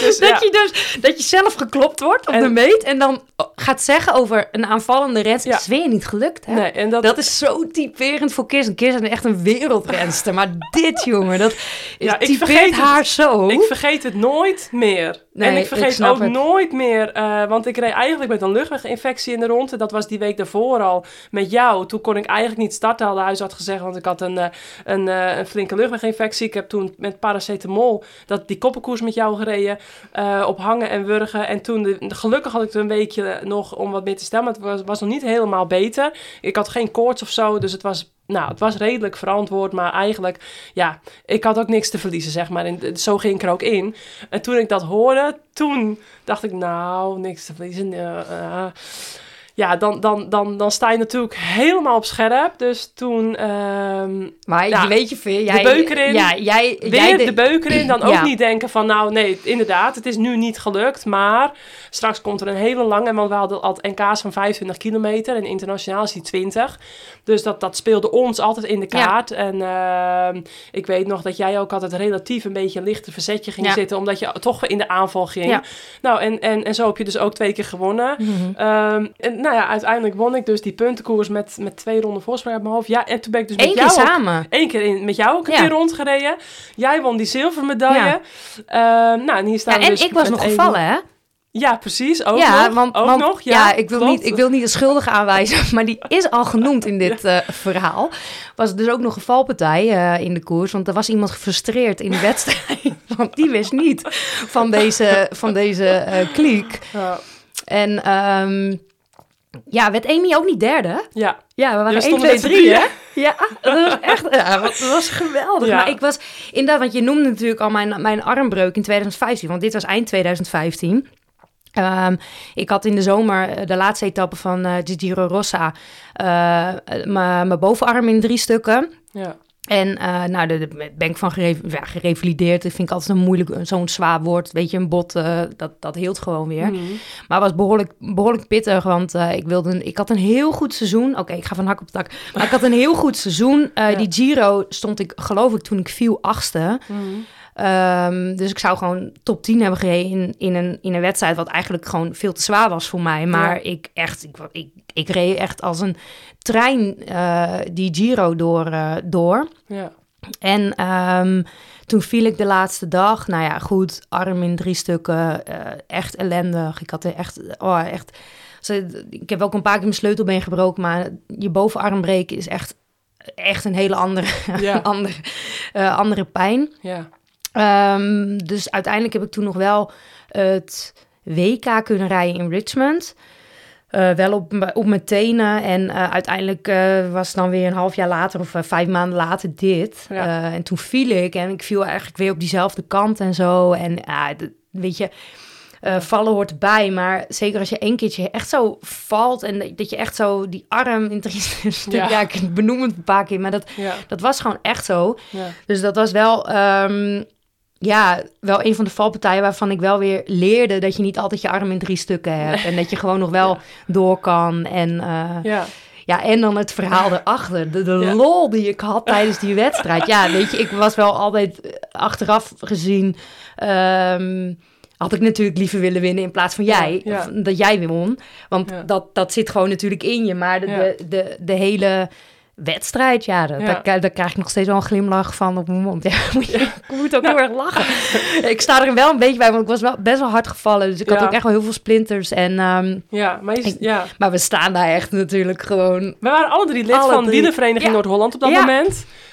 dus dat, ja. je dus, dat je zelf geklopt wordt op En- de meet en dan gaat zeggen over een aanvallende renster. Ja. Is weer niet gelukt, hè? Nee, en dat, Dat is zo typerend voor Kirsten. Kirsten is echt een wereldrenster. Maar dit, jongen, dat is, Ja, ik vergeet het. haar zo. Ik vergeet het nooit meer. Nee, en ik ik vergeet snap ook het. nooit meer, eh, want ik reed eigenlijk met een luchtweginfectie in de ronde. Dat was die week daarvoor al met jou. Toen kon ik eigenlijk niet starten, had de huisarts gezegd, want ik had een, eh, een, eh, een flinke luchtweginfectie. Ik heb toen met paracetamol dat, die koppenkoers met jou gereden, eh, op hangen en wurgen. En toen, gelukkig had ik er een weekje nog om wat meer te stemmen. Het was, was nog niet helemaal beter. Ik had geen koorts of zo, dus het was nou, het was redelijk verantwoord, maar eigenlijk, ja, ik had ook niks te verliezen, zeg maar. En zo ging ik er ook in. En toen ik dat hoorde, toen dacht ik, nou, niks te verliezen. eh. Ja, dan, dan, dan, dan sta je natuurlijk helemaal op scherp. Dus toen ehm, maar Ja, weet je veel. Jij, beuk erin. Ja, jij, weer jij de beuk erin. Dan ook Ja. niet denken van, nou nee, inderdaad, het is nu niet gelukt. Maar straks komt er een hele lange, want we hadden altijd NK's van 25 kilometer. En internationaal is die 20. Dus dat, dat speelde ons altijd in de Ja. kaart. En ehm, ik weet nog dat jij ook altijd relatief een beetje een lichter verzetje ging zitten. Omdat je toch in de aanval ging. Nou, en, en, en zo heb je dus ook twee keer gewonnen. Mhm. Ehm, en nou ja, uiteindelijk won ik dus die puntenkoers met, met twee ronden voorsprong uit mijn hoofd. Ja, en toen ben ik dus met Eén keer jou ook samen. Eén keer in, met jou ook een Ja. keer rondgereden. Jij won die zilvermedaille. Ja. Ehm, nou, en hier staan Ja, en dus ik was nog gevallen, hè? Ja, precies. Ook ja, nog. want, ook want- nog. Ja, Ja, ik, wil klopt. niet, ik wil niet de schuldige aanwijzen, maar die is al genoemd in dit eh, verhaal. Was dus ook nog een valpartij eh, in de koers, want er was iemand gefrustreerd in de wedstrijd. Want die wist niet van deze, van deze eh kliek. Ja. En ehm, ja, werd Amy ook niet derde? ja. Ja, we waren 1, stonden 2, met z'n 3, drieën. hè? Ja, dat was echt ja, dat was geweldig. Ja. Maar ik was inderdaad, want je noemde natuurlijk al mijn, mijn armbreuk in 2015, want dit was eind 2015. Ehm, ik had in de zomer eh, de laatste etappe van eh de Giro Rossa eh, mijn bovenarm in drie stukken. Ja. En eh, nou, daar ben ik van ja, gerevalideerd. Dat vind ik altijd een moeilijk, zo'n zwaar woord. Weet je, een bot, eh, dat, dat hield gewoon weer. Mhm. Maar het was behoorlijk, behoorlijk pittig, want eh, ik, wilde een, ik had een heel goed seizoen. Oké, ik ga van hak op tak. Maar ik had een heel goed seizoen. Ja. Die Giro stond ik, geloof ik, toen ik viel achtste. Mhm. Ehm, dus ik zou gewoon top 10 hebben gereden in, in, een, in een wedstrijd... wat eigenlijk gewoon veel te zwaar was voor mij. Maar Ja. ik, echt, ik, ik, ik reed echt als een trein eh, die Giro door. eh, door. Ja. En ehm, toen viel ik de laatste dag. Nou ja, goed, arm in drie stukken. eh, echt ellendig. Ik had er echt, oh, echt. Ik heb ook een paar keer mijn sleutelbeen gebroken, maar je bovenarm breken is echt, echt een hele andere, Ja. andere, andere pijn. Ja. Ehm, dus uiteindelijk heb ik toen nog wel het WK kunnen rijden in Richmond. Eh, wel op, op mijn tenen. En eh, uiteindelijk eh, was het dan weer een half jaar later of vijf maanden later dit. Ja. En toen viel ik en ik viel eigenlijk weer op diezelfde kant en zo. En weet je, vallen hoort erbij. Maar zeker als je één keertje echt zo valt en dat- je echt zo die arm in stukken... Ja. Ja. ik benoem het een paar keer, maar dat, Ja. dat was gewoon echt zo. Dus dat was wel, ehm, ja, wel een van de valpartijen waarvan ik wel weer leerde dat je niet altijd je arm in drie stukken hebt. En dat je gewoon nog wel Ja. door kan. En eh, Ja. Ja, en dan het verhaal erachter. De, de Ja. lol die ik had tijdens die wedstrijd. Ja, weet je, ik was wel altijd eh, achteraf gezien... ehm, had ik natuurlijk liever willen winnen in plaats van jij. Of dat jij won. Want dat, dat zit gewoon natuurlijk in je. Maar de, de, de hele wedstrijd, ja, dat, Ja. Daar, daar krijg ik nog steeds wel een glimlach van op mijn mond. Ja, moet je, ik moet ook heel erg lachen. ik sta er wel een beetje bij, want ik was wel best wel hard gevallen. Dus ik had ook echt wel heel veel splinters. En, ehm, Ja, maar je, Ik- ja. maar we staan daar echt natuurlijk gewoon... We waren alle drie lid Alle van drie. Noord-Holland op dat Ja.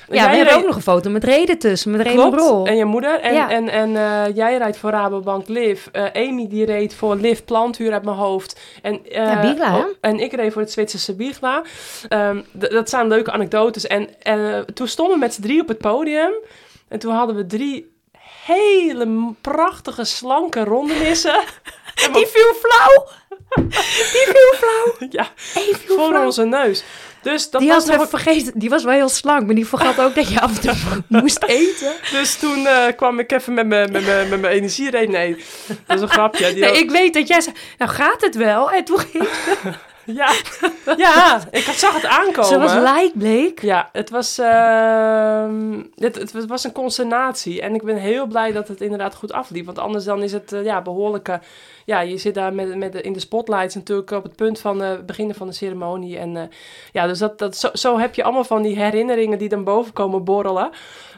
Ja, we hebben ook nog een foto met Reden tussen, met Reden en je moeder. En, Ja. en, en eh, jij rijdt voor Rabobank Liv. Eh, Amy die reed voor Liv Planthuur uit mijn hoofd. En, Ja, oh, en ik reed voor het Zwitserse Bigla. Ehm, dat zijn leuke anekdotes. En, en toen stonden we met z'n drie op het podium. En toen hadden we drie hele prachtige, slanke rondenissen. Die viel flauw! Die viel flauw! ja, viel voor flauw. onze neus. Dus dat die was was nog we vergeten. Die was wel heel slank, maar die vergat ook dat je af en toe moest eten. Dus toen eh, kwam ik even met mijn met mijn- met mijn. Nee, dat is een grapje. Die Nee, had- ik weet dat jij zei, nou gaat het wel? En toen ging ja. ja, ik zag het aankomen. ze was lijkbleek. Ja, het was, ehm, het, het was een consternatie. En ik ben heel blij dat het inderdaad goed afliep. Want anders dan is het eh, ja, behoorlijke... Ja, je zit daar met, met in de spotlights natuurlijk op het punt van het beginnen van de ceremonie. En eh, ja, dus dat, dat, zo, zo heb je allemaal van die herinneringen die dan boven komen borrelen.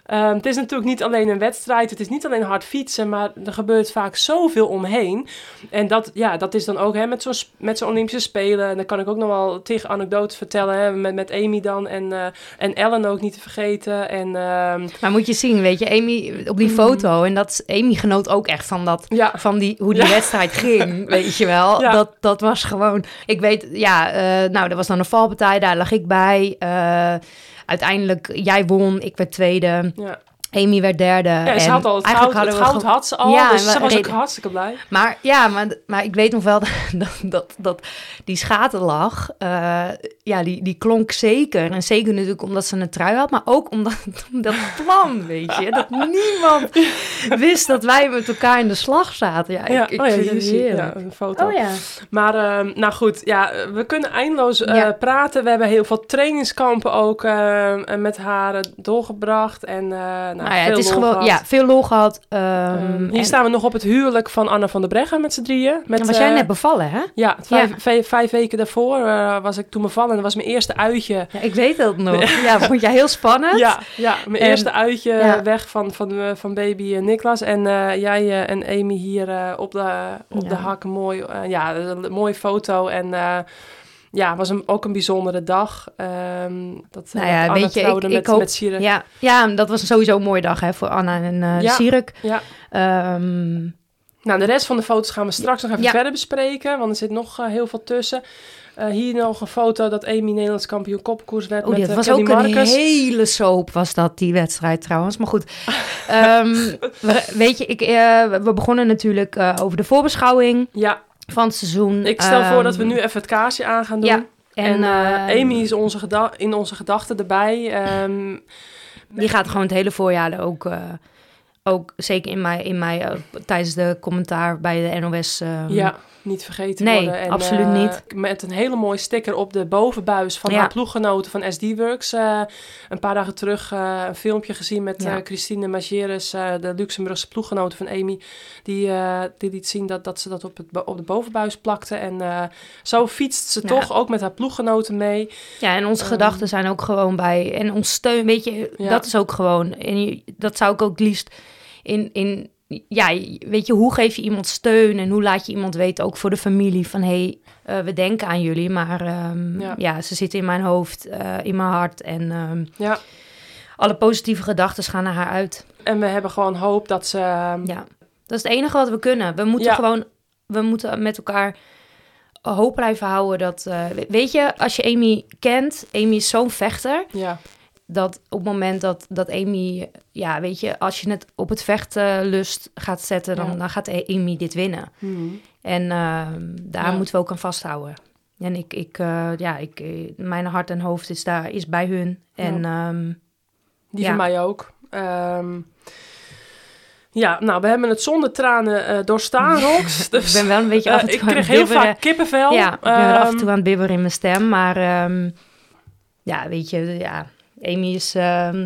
Ehm, het is natuurlijk niet alleen een wedstrijd, het is niet alleen hard fietsen, maar er gebeurt vaak zoveel omheen. En dat, ja, dat is dan ook hè, met zo'n met zo'n Olympische Spelen. En dan kan ik ook nog wel tegen anekdotes vertellen, hè, met, met Amy dan en, eh, en Ellen ook niet te vergeten. En ehm, Maar moet je zien, weet je, Amy op die Mm. foto. En dat Amy genoot ook echt van dat ja, van die, hoe die Ja. wedstrijd ging, weet je wel. Ja. Dat, dat was gewoon... Ik weet, ja, eh, nou, er was dan een valpartij, daar lag ik bij. Eh, uiteindelijk, jij won, ik werd tweede. ja. Amy werd derde. ja en ze had al het goud, het goud had ze al, Ja, dus ze was ook reden- hartstikke blij. Maar ja, maar, maar ik weet nog wel dat, dat, die schaterlach, eh ja, die, die klonk zeker. En zeker natuurlijk omdat ze een trui had, maar ook omdat dat plan, weet je. Dat niemand wist dat wij met elkaar in de slag zaten. Ja, Ja, ik, ik oh ja, vind het heerlijk. ja, een foto. Oh ja. Maar ehm, nou goed, ja, we kunnen eindeloos eh, praten. We hebben heel veel trainingskampen ook ehm, met haar eh, doorgebracht. En nou, Nou ja, veel het is gewoon, gehad. ja, veel lol gehad. ehm, Ehm, hier en- staan we nog op het huwelijk van Anna van der Breggen met z'n drieën. Met, dan was jij eh, net bevallen, hè? Ja, vijf, Ja. Vijf, vijf weken daarvoor eh, was ik toen bevallen. En dat was mijn eerste uitje. Ja, ik weet dat nog. Ja, vond jij heel spannend? Ja, ja, mijn En- eerste uitje weg van, van, eh, van baby Niklas. En jij en Amy hier op, de, op de hak. Mooi, ja, een mooie foto. En ja, was een, ook een bijzondere dag. Em, dat, eh, Nou ja, dat Anna weet je, ik- trouwde ik met, hoop- met. Ja, ja, dat was sowieso een mooie dag hè, voor Anna en eh Ja. Sierk. Ja. Ehm, Nou, de rest van de foto's gaan we straks nog even Ja. verder bespreken. Want er zit nog eh, heel veel tussen. Hier nog een foto dat Amy Nederlands kampioen kopkoers werd oh, met eh, was Kelly ook een Marcus. hele soap, was dat, die wedstrijd trouwens. Maar goed, Ehm, we- weet je, ik, we begonnen natuurlijk over de voorbeschouwing Ja, van het seizoen. ik stel voor dat we Ehm, nu even het kaarsje aan gaan doen. Ja, En, en, eh, eh, Amy is onze in onze gedachten erbij. Ehm, Die gaat gewoon het hele voorjaar ook, eh, ook zeker in mij, in mij eh, tijdens de commentaar bij de NOS. ehm, ja, niet vergeten Nee, worden. En, absoluut eh, niet. Met een hele mooie sticker op de bovenbuis van Ja. haar ploeggenoten van SD Works. Eh, een paar dagen terug eh, een filmpje gezien met Ja. eh, Christine Mageres, eh, de Luxemburgse ploeggenote van Amy. Die, eh, die liet zien dat, dat ze dat op, het, op de bovenbuis plakte. En eh, zo fietst ze Ja. toch ook met haar ploeggenoten mee. Ja, en onze Ehm. gedachten zijn ook gewoon bij. En ons steun, weet je, dat is ook gewoon. En je- dat zou ik ook liefst in. in ja, weet je, hoe geef je iemand steun en hoe laat je iemand weten, ook voor de familie, van hé, hey, eh, we denken aan jullie, maar ehm, Ja. ja. ze zitten in mijn hoofd, eh, in mijn hart en ehm, Ja. alle positieve gedachten gaan naar haar uit. En we hebben gewoon hoop dat ze... ehm, Ja, dat is het enige wat we kunnen. We moeten Ja. gewoon, we moeten met elkaar hoop blijven houden dat, eh, weet je, als je Amy kent, Amy is zo'n vechter, ja. Dat op het moment dat, dat Amy, ja, weet je, als je het op het vechtlust gaat zetten, dan, Ja. dan gaat Amy dit winnen. Mhm. En ehm, daar Ja. moeten we ook aan vasthouden. En ik, ik eh, ja, ik, eh, mijn hart en hoofd is daar, is bij hun. En ehm, Die van mij ook. Ehm, Ja, nou, we hebben het zonder tranen eh, doorstaan, Rox. Dus, ik ben wel een beetje af en toe ik aan het kreeg heel bibberen. vaak kippenvel. Ja, ik ben er af en toe aan het bibberen in mijn stem. Maar ja, weet je, ja, Amy is ehm,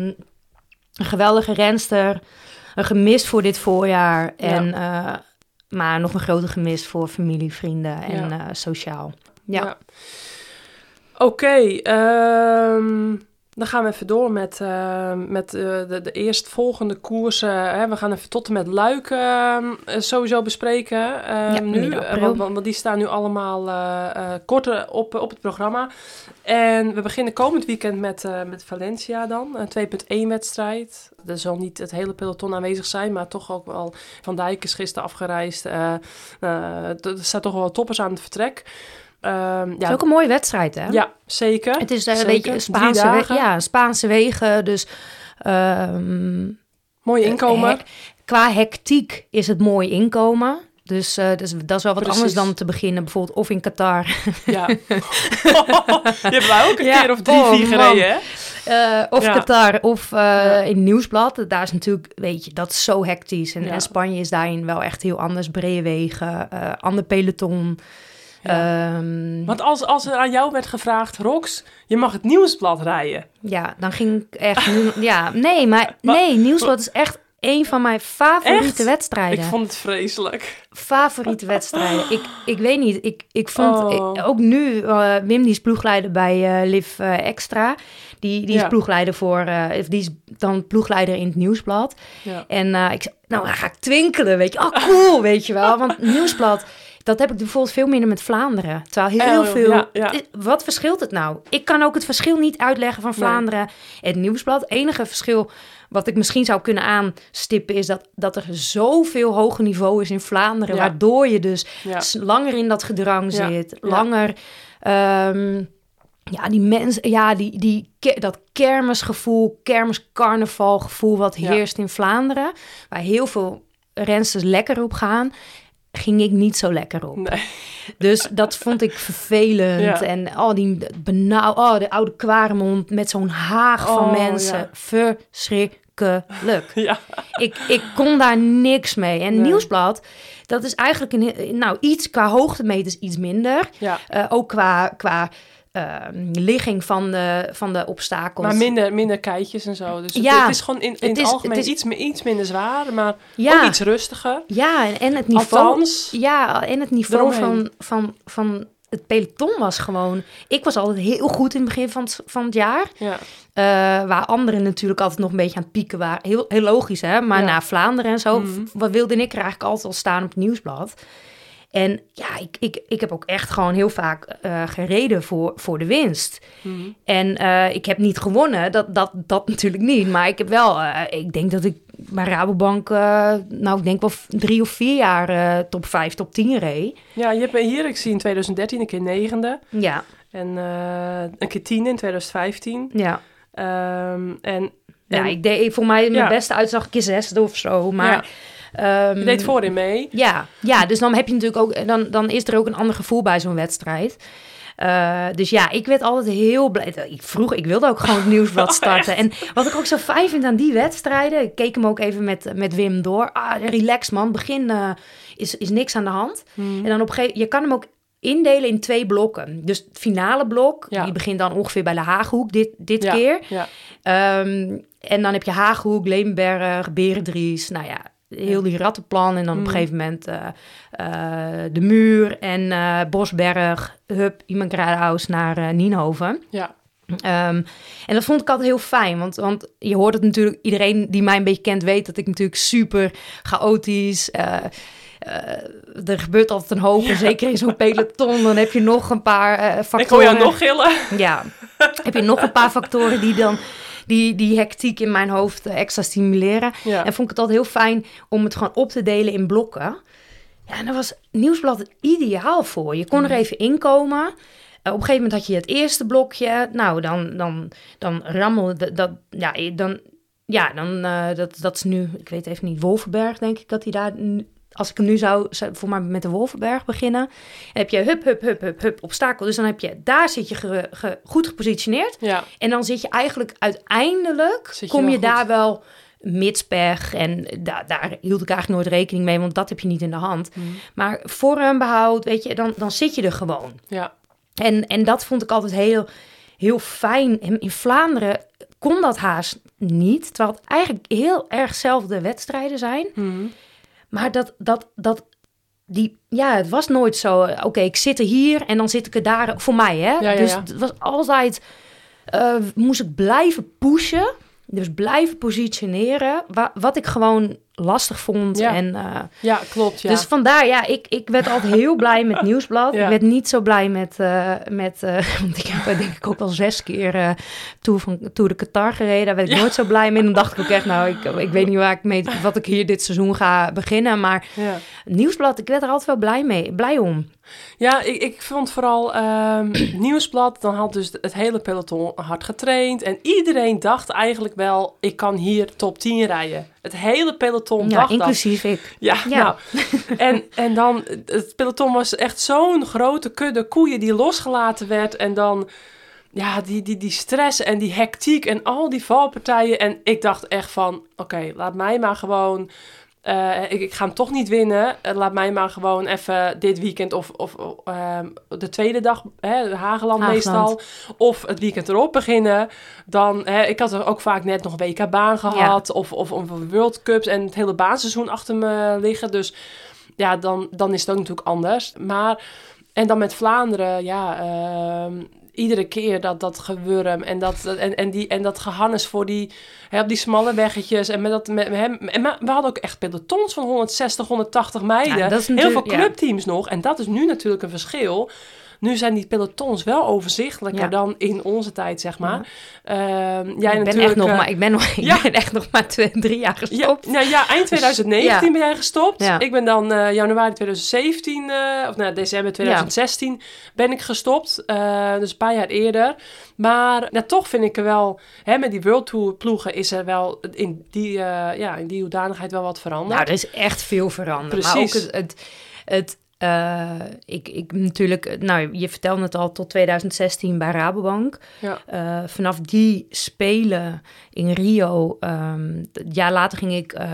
een geweldige renster. Een gemis voor dit voorjaar. En, eh, maar nog een grote gemis voor familie, vrienden en Ja. eh, sociaal. Ja. Oké, ehm, dan gaan we even door met, eh, met eh, de, de eerstvolgende koersen. Hè. We gaan even tot en met Luik eh, sowieso bespreken. Ja, nu, want, die staan nu allemaal korter op, op het programma. En we beginnen komend weekend met, met Valencia dan. Een 2.1 wedstrijd. Er zal niet het hele peloton aanwezig zijn, maar toch ook wel... Van Dijk is gisteren afgereisd. er staan toch wel toppers aan het vertrek. Het ja, is ook een mooie wedstrijd, hè? ja, zeker. Het is eh, een Zeker. beetje een Spaanse, we- ja, Spaanse wegen. Dus ehm, Mooi inkomen. hek- qua hectiek is het mooi inkomen. Dus, eh, dus dat is wel wat Precies. anders dan te beginnen, bijvoorbeeld of in Qatar. Ja. Die hebben wij ook een Ja, keer of drie, oh, vier gereden, hè? Eh, of Ja. Qatar of eh, Ja. in Nieuwsblad. Daar is natuurlijk, weet je, dat is zo hectisch. En, en Spanje is daarin wel echt heel anders. Brede wegen, eh ander peloton. Ja. Ehm, Want als, als er aan jou werd gevraagd, Rox, je mag het nieuwsblad rijden. ja, dan ging ik echt... ja, nee, maar nee, Nieuwsblad is echt een van mijn favoriete Echt? wedstrijden. Ik vond het vreselijk. favoriete wedstrijden. Ik, ik weet niet, ik, ik vond Oh. ik- ook nu, eh, Wim die is ploegleider bij eh Liv eh, Extra. Die, die Ja. is ploegleider voor, of die is dan ploegleider in het nieuwsblad. Ja. En ik zei, nou dan ga ik twinkelen, weet je. Oh, cool, weet je wel. Want nieuwsblad, dat heb ik bijvoorbeeld veel minder met Vlaanderen. Terwijl heel Oh, veel... ja, ja. Dit- Wat verschilt het nou? Ik kan ook het verschil niet uitleggen van Nee. Vlaanderen en het nieuwsblad. Het enige verschil wat ik misschien zou kunnen aanstippen... is dat, dat er zoveel hoger niveau is in Vlaanderen... Waardoor je dus langer in dat gedrang zit. Langer... ehm, ja, die mensen, ja, die, die, dat kermisgevoel, kermiscarnavalgevoel wat Ja. heerst in Vlaanderen, waar heel veel rensters lekker op gaan, ging ik niet zo lekker op. Nee. Dus dat vond ik vervelend. Ja. En oh, die benauw, oh, de oude Kwaremond met zo'n haag van Oh, mensen. ja. Verschrikkelijk. Ja. ik, ik kon daar niks mee. En Nee. Nieuwsblad, dat is eigenlijk een, nou, iets qua hoogtemeters iets minder. ja. Eh, ook qua, qua ehm, ligging van de, van de obstakels. Maar minder, minder keitjes en zo. Dus het, Ja. het is gewoon in, in Het algemeen het is- iets, iets minder zwaar, maar ja, ook iets rustiger. ja, en, en het niveau. Althans, Ja, en het niveau Eromheen. van, van, van het peloton was gewoon... Ik was altijd heel goed in het begin van het, van het jaar. ja. eh, waar anderen natuurlijk altijd nog een beetje aan het pieken waren. Heel, heel logisch, hè? Maar Ja. na Vlaanderen en zo... Wat wilde ik er eigenlijk altijd al staan op het nieuwsblad? En ja, ik, ik, ik heb ook echt gewoon heel vaak eh, gereden voor, voor de winst. Mhm. En eh, ik heb niet gewonnen, dat, dat, dat natuurlijk niet. Maar ik heb wel, eh, ik denk dat ik bij Rabobank, nou ik denk wel drie of vier jaar top 5, top 10 reed. ja, je hebt hier, ik zie in 2013 een keer negende. Ja, En een keer tiende in 2015. ja. Ehm, en ja en ik deed voor mij mijn Ja. beste uitzag een keer zesde of zo. Maar, ehm, je deed voorin mee. Ja, ja, dus dan heb je natuurlijk ook, dan, dan is er ook een ander gevoel bij zo'n wedstrijd. Eh, dus ja, ik werd altijd heel blij. Ik vroeg, ik wilde ook gewoon het nieuwsblad Oh, starten. en wat ik ook zo fijn vind aan die wedstrijden, ik keek hem ook even met, met Wim door. Ah, relax man, begin eh, is, is niks aan de hand. Mhm. En dan op een gegeven je kan hem ook indelen in twee blokken. Dus het finale blok, Ja. die begint dan ongeveer bij de Haaghoek dit, dit Ja, keer. Ja. Ehm, en dan heb je Haaghoek, Leemberg, Berendries, nou ja, heel die rattenplan. En dan op Mm. een gegeven moment eh, eh, de muur en eh, Bosberg, Hup, Iemand naar eh, Nienhoven. Ja. Ehm, en dat vond ik altijd heel fijn, want, want je hoort het natuurlijk, iedereen die mij een beetje kent weet dat ik natuurlijk super chaotisch... er gebeurt altijd een hoop, en zeker in zo'n peloton, dan heb je nog een paar eh, factoren. Ik hoor jou nog gillen. Ja, heb je nog een paar factoren die dan die, die hectiek in mijn hoofd eh, extra stimuleren. Ja. En vond ik het altijd heel fijn om het gewoon op te delen in blokken. Ja, en daar was Nieuwsblad ideaal voor. Je kon er even inkomen. Eh, op een gegeven moment had je het eerste blokje. Nou, dan, dan, dan rammelde dat, ja, dan, ja, dan, eh, dat, dat is nu, ik weet even niet, Wolvenberg denk ik dat hij daar, als ik hem nu zou, voor mij met de Wolvenberg beginnen, heb je hup, hup, hup, hup, hup, obstakel. Dus dan heb je, daar zit je ge- ge- goed gepositioneerd. Ja. En dan zit je eigenlijk uiteindelijk, je kom je goed. daar wel mitspech. En da daar hield ik eigenlijk nooit rekening mee, want dat heb je niet in de hand. Mhm. Maar vormbehoud, weet je, dan, dan zit je er gewoon. Ja, En, en dat vond ik altijd heel, heel fijn. En in Vlaanderen kon dat haast niet. Terwijl het eigenlijk heel erg zelfde wedstrijden zijn. Mhm. Maar dat, dat, dat, die, ja, het was nooit zo. eh, Oké, ik zit er hier en dan zit ik er daar. Voor mij, hè? ja, dus ja. het was altijd. eh, moest ik blijven pushen. Dus blijven positioneren. Wa wat ik gewoon lastig vond. Ja. En, eh, ja klopt. Ja. Dus vandaar, ja, ik, ik werd altijd heel blij met Nieuwsblad. Ja. Ik werd niet zo blij met, eh, met eh, want ik heb denk ik ook al zes keer Tour, van, Tour de Qatar gereden. Daar werd ik Ja. nooit zo blij mee. En dan dacht ik ook echt, nou, ik, ik weet niet waar ik mee, wat ik hier dit seizoen ga beginnen. Maar ja. Nieuwsblad, ik werd er altijd wel blij mee, blij om. Ja, ik, ik vond vooral ehm Nieuwsblad, dan had dus het hele peloton hard getraind. En iedereen dacht eigenlijk wel, ik kan hier top 10 rijden. Het hele peloton Ja, dacht dat. inclusief ik. Ja, Ja. nou. En, en dan, het peloton was echt zo'n grote kudde koeien die losgelaten werd. En dan, ja, die, die, die stress en die hectiek en al die valpartijen. En ik dacht echt van, oké, laat mij maar gewoon... eh, ik, ik ga hem toch niet winnen. Eh, laat mij maar gewoon even dit weekend of, of ehm, de tweede dag, hè, Hageland, meestal. Of het weekend erop beginnen. Dan, hè, ik had er ook vaak net nog WK baan gehad. Of, of, of World Cups en het hele baanseizoen achter me liggen. Dus ja, dan, dan is het ook natuurlijk anders. Maar, en dan met Vlaanderen, ja, ehm, iedere keer dat, dat gewurm en dat, en, en, die, en dat gehannes voor die, hè, op die smalle weggetjes. En met dat, met hem, en maar we hadden ook echt pelotons van 160, 160 meiden. Ja, Heel veel clubteams nog. En dat is nu natuurlijk een verschil. Nu zijn die pelotons wel overzichtelijker Ja. dan in onze tijd, zeg maar. Ehm, jij ik ben echt nog eh, maar, ik ben, nog, ik ja. ben echt nog maar twee, drie jaar ja, gestopt. nou ja, eind 2019 Ja. ben jij gestopt. Ja. Ik ben dan eh, januari 2017, eh, of nou, december 2016 ben ik gestopt. Dus een paar jaar eerder. Maar ja, toch vind ik er wel, hè, met die World Tour ploegen is er wel in die, ja, in die hoedanigheid wel wat veranderd. Nou, er is echt veel veranderd. Maar ook Precies. het... het, het eh, ik, ik natuurlijk, nou, je vertelde het al tot 2016 bij Rabobank. Ja. Eh, vanaf die spelen in Rio, ehm het jaar later ging ik eh,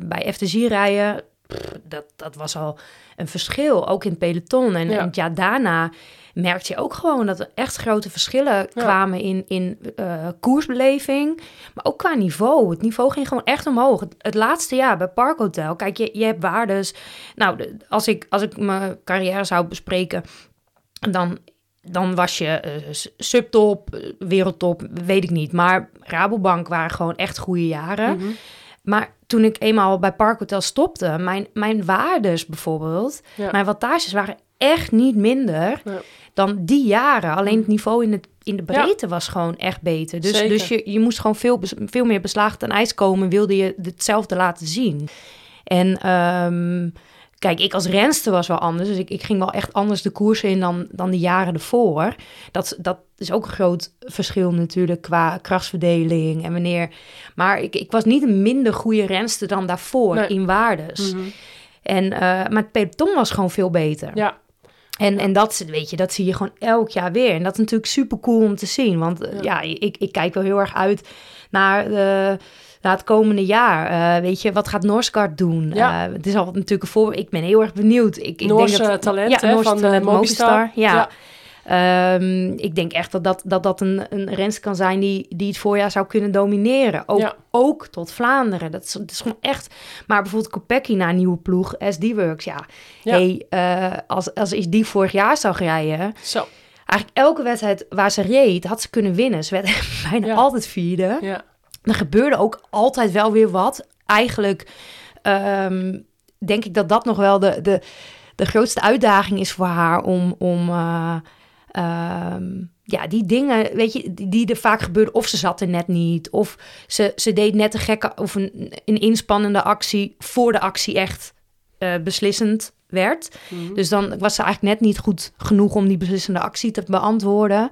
bij FTZ rijden. Pff, dat, dat was al een verschil, ook in het peloton. En, Ja. en het jaar daarna merkte je ook gewoon dat er echt grote verschillen kwamen in, in eh, koersbeleving. Maar ook qua niveau. Het niveau ging gewoon echt omhoog. Het, het laatste jaar bij Park Hotel, kijk, je, je hebt waardes. Nou, de- als ik, als ik mijn carrière zou bespreken, dan, dan was je eh, subtop, eh, wereldtop, weet ik niet. Maar Rabobank waren gewoon echt goede jaren. Mhm. Maar toen ik eenmaal bij Park Hotel stopte, mijn, mijn waardes bijvoorbeeld, Ja. mijn wattages waren echt niet minder Ja. Dan die jaren. Alleen het niveau in, het, in de breedte was gewoon echt beter. Dus, Zeker. dus je, je moest gewoon veel, veel meer beslagen ten ijs komen, wilde je hetzelfde laten zien. En ehm, kijk, ik als renster was wel anders. Dus ik, ik ging wel echt anders de koersen in dan, dan de jaren ervoor. Dat, dat is ook een groot verschil natuurlijk qua krachtsverdeling en wanneer. Maar ik, ik was niet een minder goede renster dan daarvoor Nee. in waardes. Mhm. En, eh, maar het peloton was gewoon veel beter. Ja, En, en dat, weet je, dat zie je gewoon elk jaar weer. En dat is natuurlijk super cool om te zien. Want eh, Ja. ja, ik, ik kijk wel heel erg uit naar, de, naar het komende jaar. Eh, weet je, wat gaat Norsgaard doen? Ja. Eh, het is al natuurlijk een voorbeeld. Ik ben heel erg benieuwd. Ik, ik Noorse denk dat, talent, hè, Noorse van, eh, talent, Mobistar. Ja. Ja. Ehm, ik denk echt dat dat, dat, dat een, een rens kan zijn die, die het voorjaar zou kunnen domineren. Ook, Ja. ook tot Vlaanderen. Dat is, dat is gewoon echt... Maar bijvoorbeeld Kopecky naar een nieuwe ploeg, SD-Works, ja. Ja. Hey, eh, als, als ik die vorig jaar zou rijden... Zo. Eigenlijk elke wedstrijd waar ze reed, had ze kunnen winnen. Ze werd bijna Ja. altijd vierde. Ja. Er gebeurde ook altijd wel weer wat. Eigenlijk ehm, denk ik dat dat nog wel de, de, de grootste uitdaging is voor haar om... om eh, ehm, ja, die dingen, weet je, die, die er vaak gebeurden. Of ze zat er net niet. Of ze, ze deed net een gekke of een, een inspannende actie voor de actie echt eh, beslissend werd. Mhm. Dus dan was ze eigenlijk net niet goed genoeg om die beslissende actie te beantwoorden.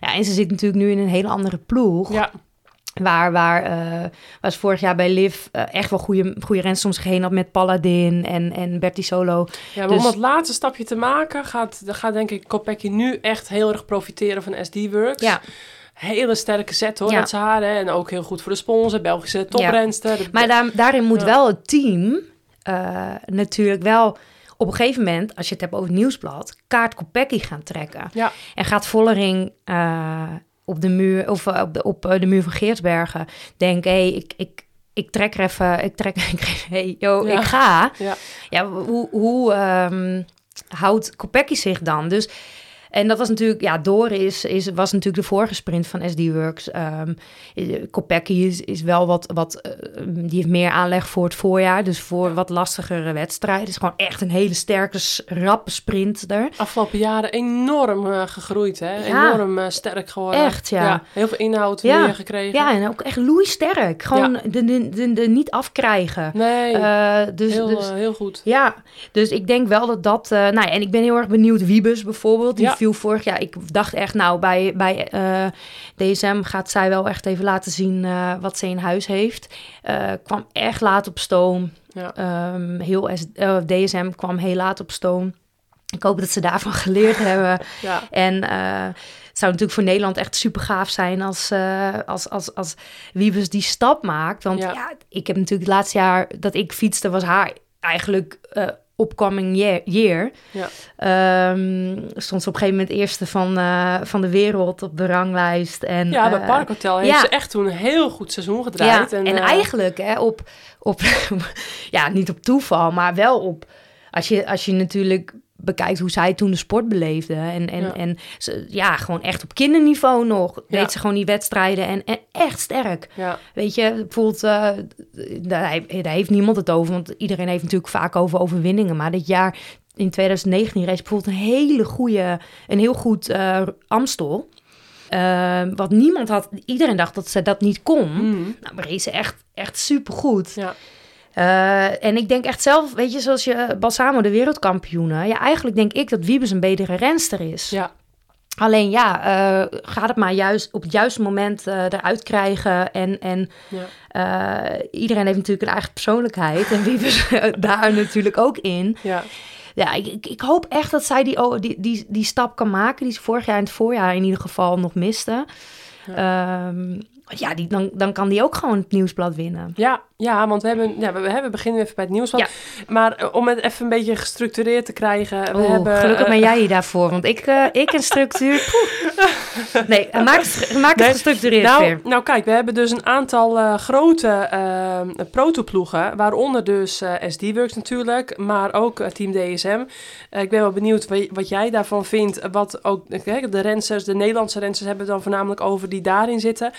Ja, en ze zit natuurlijk nu in een hele andere ploeg. Ja. Waar, waar, eh, ze vorig jaar bij Liv eh, echt wel goede, goede rens om zich heen had met Paladin en, en Bertie Solo. Ja, maar Dus- om dat laatste stapje te maken, gaat, gaat denk ik Kopecky nu echt heel erg profiteren van SD-Works. Ja, hele sterke set hoor, Ja. met haar. Hè? En ook heel goed voor de sponsor, Belgische toprenster. Maar daar, daarin moet Ja. wel het team eh, natuurlijk wel op een gegeven moment, als je het hebt over het nieuwsblad, kaart Kopecky gaan trekken. Ja. En gaat Vollering op de muur of eh, op, de, op eh, de muur van Geertsbergen denken, hé, hey, ik, ik, ik trek er even, ik trek, ik, hey, yo, Ja. ik ga. Ja. Ja, hoe, hoe ehm, houdt Kopecky zich dan? Dus, en dat was natuurlijk, ja, Doris is, was natuurlijk de vorige sprint van SD Works. Ehm eh, Kopecky is, is wel wat, wat eh, die heeft meer aanleg voor het voorjaar. Dus voor wat lastigere wedstrijden. is gewoon echt een hele sterke, rappe sprinter. Afgelopen jaren enorm eh, gegroeid, hè? Ja. Enorm eh, sterk geworden. Echt, ja. Heel veel inhoud Ja. meer gekregen. Ja, en ook echt loeisterk. Gewoon de, de, de, de niet afkrijgen. Nee, dus, heel, dus, heel goed. Ja, dus ik denk wel dat dat... nou ja, en ik ben heel erg benieuwd. Wiebes bijvoorbeeld, die Vorig jaar... Ik dacht echt, nou, bij, bij eh, DSM gaat zij wel echt even laten zien eh, wat ze in huis heeft. Eh, kwam echt laat op stoom. Ja. Ehm, heel DSM kwam heel laat op stoom. Ik hoop dat ze daarvan geleerd hebben. Ja. En het zou natuurlijk voor Nederland echt super gaaf zijn als, als, als, als Wiebes die stap maakt. Want Ja. ja. ik heb natuurlijk het laatste jaar dat ik fietste, was haar eigenlijk upcoming year. year. Ja. Ehm, stond ze op een gegeven moment eerste van, eh, van de wereld op de ranglijst. En, Ja, bij eh, Parkhotel heeft ja. ze echt toen een heel goed seizoen ja, gedraaid. en, eh, eigenlijk hè, op, op ja, niet op toeval, maar wel op, als je, als je natuurlijk bekijkt hoe zij toen de sport beleefde. En, en, Ja. en ze, ja, gewoon echt op kinderniveau nog. Ja. Deed ze gewoon die wedstrijden en, en echt sterk. Ja, Weet je, bijvoorbeeld, eh, daar, he- daar heeft niemand het over, want iedereen heeft natuurlijk vaak over overwinningen. Maar dit jaar in 2019 reed bijvoorbeeld een hele goede, een heel goed eh, Amstel. Eh, wat niemand had, iedereen dacht dat ze dat niet kon. Mm. Nou, maar reed ze echt, echt supergoed. ja. Eh, en ik denk echt zelf, weet je, zoals je eh, Balsamo de wereldkampioenen. Ja, eigenlijk denk ik dat Wiebes een betere renster is. ja. Alleen ja, eh, gaat het maar juist op het juiste moment eruit krijgen. En, en Ja. iedereen heeft natuurlijk een eigen persoonlijkheid. En Wiebes daar natuurlijk ook in. ja. Ja, ik, ik, hoop echt dat zij die, oh, die, die, die stap kan maken. Die ze vorig jaar in het voorjaar in ieder geval nog miste. Ja, ja die, dan, dan kan die ook gewoon het nieuwsblad winnen. Ja, ja, want we hebben, ja, we, we beginnen even bij het nieuws. Ja. Maar eh, om het even een beetje gestructureerd te krijgen. We hebben, gelukkig eh, ben jij hier daarvoor, want ik, eh, ik en structuur. poeh. Nee, eh, maak het, maak het Nee, gestructureerd Nou, weer. nou kijk, we hebben dus een aantal eh, grote eh protoploegen, waaronder dus eh SD-Works natuurlijk, maar ook eh, Team DSM. Eh, ik ben wel benieuwd wa- wat jij daarvan vindt, wat ook eh, de rensers, de Nederlandse rensers hebben het dan voornamelijk over die daarin zitten.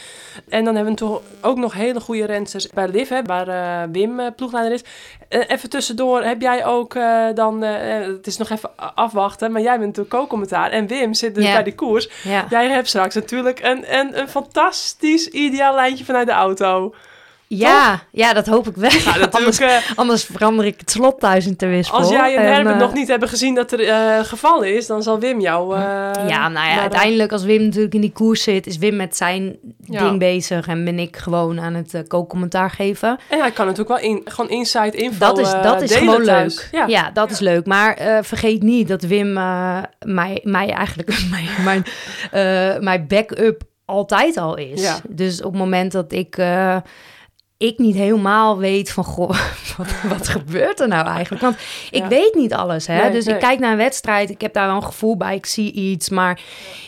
En dan hebben we toch ook nog hele goede rensers bij Liv, hè, waar eh, Wim eh, ploegleider is. Eh, even tussendoor, heb jij ook dan, het is nog even afwachten, maar jij bent natuurlijk ook commentaar en Wim zit dus Ja. bij die koers. Ja. Jij hebt straks natuurlijk een, een, een fantastisch ideaal lijntje vanuit de auto. Ja, ja, dat hoop ik wel. Nou, anders, eh, anders verander ik het slot thuis in Terwispel. als jij en En, Herbert eh, nog niet hebben gezien dat er eh, gevallen is, dan zal Wim jou... Ja, nou ja, uiteindelijk als Wim natuurlijk in die koers zit, is Wim met zijn Ja. ding bezig en ben ik gewoon aan het uh, co-commentaar geven. En hij kan natuurlijk wel in, gewoon inside info Dat is, dat is gewoon thuis. leuk. Ja, Ja. dat is leuk. Maar vergeet niet dat Wim mij, mij eigenlijk mijn, mijn, mijn backup altijd al is. Dus op het moment dat ik, ik niet helemaal weet van... Goh, wat, wat gebeurt er nou eigenlijk? Want ik Ja. weet niet alles. Hè? Nee, dus nee. ik kijk naar een wedstrijd. Ik heb daar wel een gevoel bij. Ik zie iets. Maar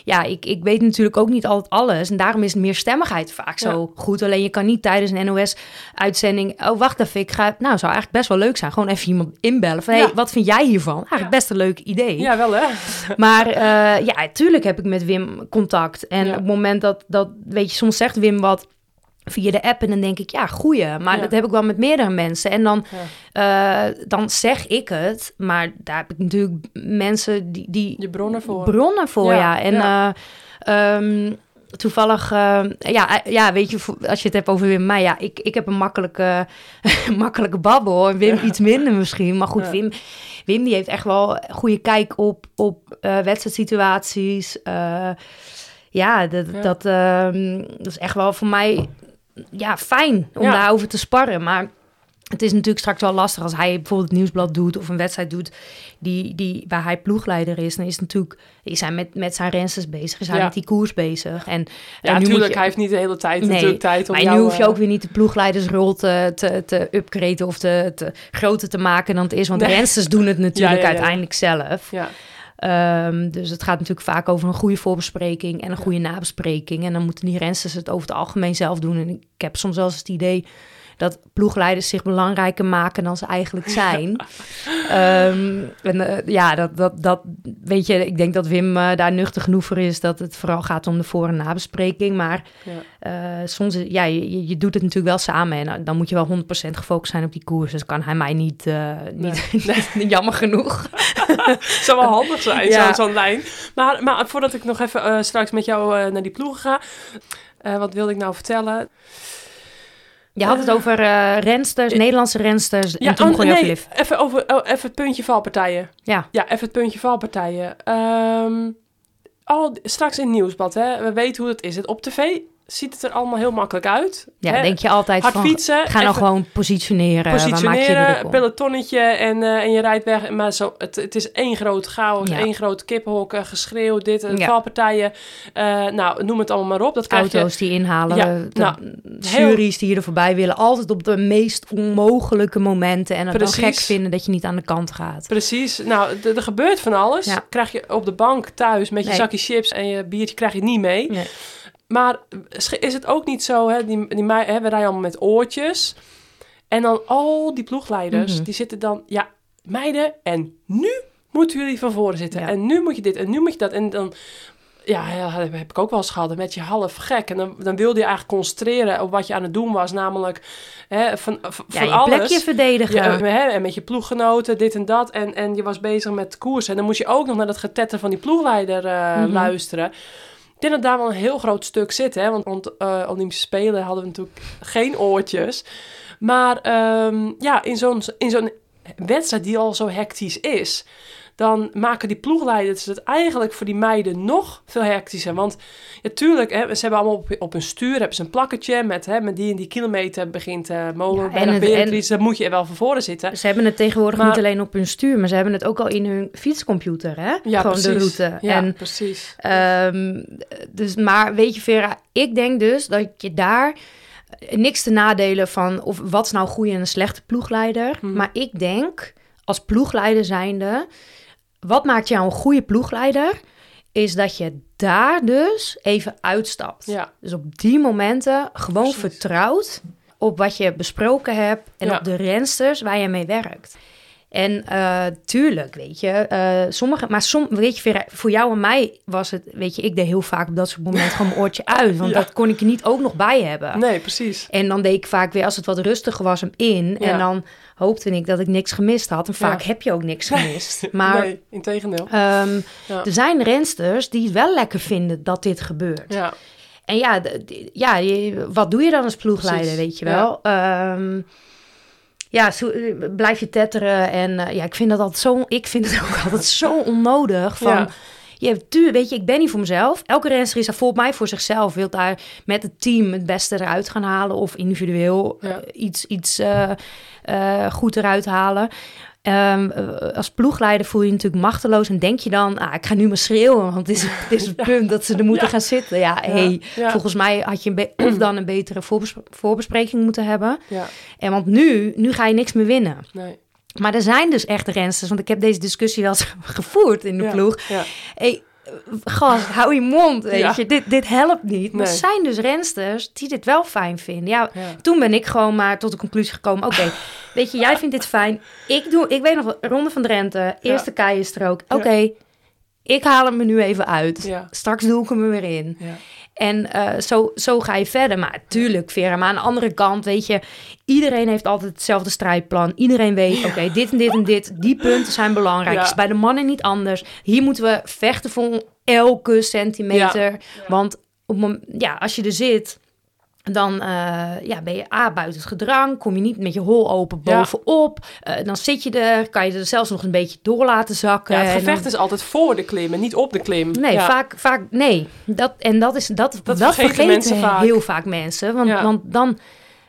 ja, ik, ik weet natuurlijk ook niet altijd alles. En daarom is meer stemmigheid vaak Ja. zo goed. Alleen je kan niet tijdens een NOS-uitzending... Oh, wacht even. Ik ga... Nou, zou eigenlijk best wel leuk zijn. Gewoon even iemand inbellen. Van, Ja. hey, wat vind jij hiervan? Eigenlijk best een leuk idee. Ja, wel hè? Maar eh, ja, tuurlijk heb ik met Wim contact. En op het moment dat, dat, weet je, soms zegt Wim wat via de app en dan denk ik, ja, goeie. Maar Ja. dat heb ik wel met meerdere mensen. En dan, Ja. eh, dan zeg ik het, maar daar heb ik natuurlijk mensen die, die Je bronnen voor. bronnen voor, ja. Ja, En eh, ehm, toevallig, eh, ja, ja, weet je, als je het hebt over Wim, maar ja, ik, ik heb een makkelijke, makkelijke babbel. En Wim iets minder misschien. Maar goed. Wim, Wim die heeft echt wel goede kijk op, op wedstrijdsituaties. Ja, dat, Ja. Dat, ehm, dat is echt wel voor mij ja, fijn om Ja. daarover te sparren. Maar het is natuurlijk straks wel lastig als hij bijvoorbeeld het nieuwsblad doet of een wedstrijd doet die, die, waar hij ploegleider is. Dan is natuurlijk, is hij met, met zijn rensters bezig, is hij Ja. met die koers bezig. En, Ja, en nu natuurlijk. je- Hij heeft niet de hele tijd Nee, natuurlijk tijd om maar jou, nu hoef je eh, ook weer niet de ploegleidersrol te, te, te upgraden of te, te groter te maken dan het is. Want Nee. doen het natuurlijk ja. uiteindelijk zelf. Ja, Ehm, dus het gaat natuurlijk vaak over een goede voorbespreking en een goede nabespreking. En dan moeten die rensters het over het algemeen zelf doen. En ik heb soms wel eens het idee dat ploegleiders zich belangrijker maken dan ze eigenlijk zijn. Ehm, en eh, ja, dat, dat, dat weet je, ik denk dat Wim eh, daar nuchter genoeg voor is dat het vooral gaat om de voor- en nabespreking. Maar ja. eh, soms, ja, je, je- doet het natuurlijk wel samen en dan moet je wel 100% gefocust zijn op die koers. Dus kan hij mij niet, niet, niet jammer genoeg. Het zou wel handig zijn, Ja. zo- zo'n lijn. Maar, maar voordat ik nog even straks met jou naar die ploegen ga. wat wilde ik nou vertellen? Je had het over eh rensters, Nederlandse rensters en toen oh, begon je nee, even, over, oh, even het puntje valpartijen. Ja. Ja, even het puntje valpartijen. Ehm, al, straks in het nieuwsblad, hè. We weten hoe het is. Het op tv ziet het er allemaal heel makkelijk uit. Ja, hè. denk je altijd Hard van, fietsen. ga nou gewoon positioneren. Waar maak je positioneren, pelotonnetje en, eh, en je rijdt weg. Maar zo, het, het is één groot chaos, Ja. één groot kippenhok, eh, geschreeuw, dit, eh, Ja. valpartijen. Nou, noem het allemaal maar op. Dat krijg je Auto's die inhalen, Ja, de nou, juries die er voorbij willen. Altijd op de meest onmogelijke momenten. En het dan gek vinden dat je niet aan de kant gaat. Precies. Nou, er gebeurt van alles. Krijg je op de bank thuis met je Nee. zakje chips en je biertje krijg je niet mee. Nee. Maar is het ook niet zo, hè, die, die, mei- hè, we rijden allemaal met oortjes. En dan al die ploegleiders, Mhm. die zitten dan, ja, meiden, en nu moeten jullie van voren zitten. Ja. En nu moet je dit, en nu moet je dat. En dan, ja, dat heb ik ook wel eens gehad. Werd je half gek. En dan, dan wilde je eigenlijk concentreren op wat je aan het doen was. Namelijk hè, van, van Ja, je alles. plekje verdedigen. Ja, hè, en met je ploeggenoten, dit en dat. En, en je was bezig met koersen. En dan moest je ook nog naar dat getetter van die ploegleider Mhm. luisteren. Ik denk dat daar wel een heel groot stuk zit. Hè? Want rond eh, Olympische Spelen hadden we natuurlijk geen oortjes. Maar ehm, ja, in zo'n, in zo'n wedstrijd die al zo hectisch is... dan maken die ploegleiders het eigenlijk voor die meiden nog veel hectischer. Want natuurlijk, hè, ze hebben allemaal op, op hun stuur hebben ze een plakketje... met, hè, met die en die kilometer begint uh, Molenberg, Ja, en Beatrice, dan moet je er wel van voren zitten. Ze hebben het tegenwoordig Maar- niet alleen op hun stuur, maar ze hebben het ook al in hun fietscomputer, hè? Ja, Gewoon de route. Ja, En precies. Ehm, dus, maar weet je, Vera, ik denk dus dat je daar niks te nadelen van of wat is nou goede en een slechte ploegleider. Mhm. Maar ik denk als ploegleider zijnde, wat maakt jou een goede ploegleider? Is dat je daar dus even uitstapt. Ja, Dus op die momenten gewoon Precies. vertrouwt op wat je besproken hebt en Ja. op de rensters waar je mee werkt. En eh, tuurlijk, weet je, eh, sommige, maar som, weet je, voor jou en mij was het, weet je, ik deed heel vaak op dat soort momenten gewoon mijn oortje uit, want Ja. dat kon ik er niet ook nog bij hebben. nee, precies. En dan deed ik vaak weer, als het wat rustiger was, hem in. Ja. En dan hoopte ik dat ik niks gemist had. En vaak Ja. heb je ook niks gemist. Maar nee, integendeel. ehm, Ja. er zijn rensters die het wel lekker vinden dat dit gebeurt. Ja, En ja, ja wat doe je dan als ploegleider, Precies, weet je wel? Ja, ja zo, eh, blijf je tetteren. En eh, ja, ik vind dat altijd zo... Ik vind het ook altijd zo onnodig. Van, Ja. Je, tuur, weet je, ik ben niet voor mezelf. Elke renster is daar volgens mij voor zichzelf. Wil daar met het team het beste eruit gaan halen. Of individueel Ja. eh, iets, iets eh, eh, goed eruit halen. Ehm, eh, als ploegleider voel je je natuurlijk machteloos en denk je dan, ah, ik ga nu maar schreeuwen, want het is, het is het punt dat ze er moeten Ja. gaan zitten. Ja, hey, ja. volgens mij had je een of dan een betere voorbes- voorbespreking moeten hebben. ja, En want nu, nu ga je niks meer winnen. nee. Maar er zijn dus echt rensters, want ik heb deze discussie wel eens gevoerd in de ja. ploeg. Ja, Hey, gast, hou je mond, weet Ja. je. Dit, dit helpt niet. Maar Nee. er zijn dus rensters die dit wel fijn vinden. Ja, ja. toen ben ik gewoon maar tot de conclusie gekomen. Oké, weet je, jij vindt dit fijn. Ik doe, ik weet nog Ronde van Drenthe, eerste keihenstrook. Oké, ik haal hem er nu even uit. Ja. Straks doe ik hem er weer in. En eh, zo, zo ga je verder. Maar tuurlijk, Vera, maar aan de andere kant, weet je, iedereen heeft altijd hetzelfde strijdplan. Iedereen weet, oké, dit en dit en dit, die punten zijn belangrijk. Ja. Is bij de mannen niet anders. Hier moeten we vechten voor elke centimeter. Want op, ja, als je er zit, dan eh, ja, ben je A, buiten het gedrang. Kom je niet met je hol open Ja. bovenop. Eh, dan zit je er, kan je er zelfs nog een beetje door laten zakken. Ja, het gevecht dan- is altijd voor de klim en niet op de klim. Nee, ja. vaak, vaak nee. Dat, en dat, is, dat, dat, vergeten vergeten mensen vaak. heel vaak mensen. Want, want dan,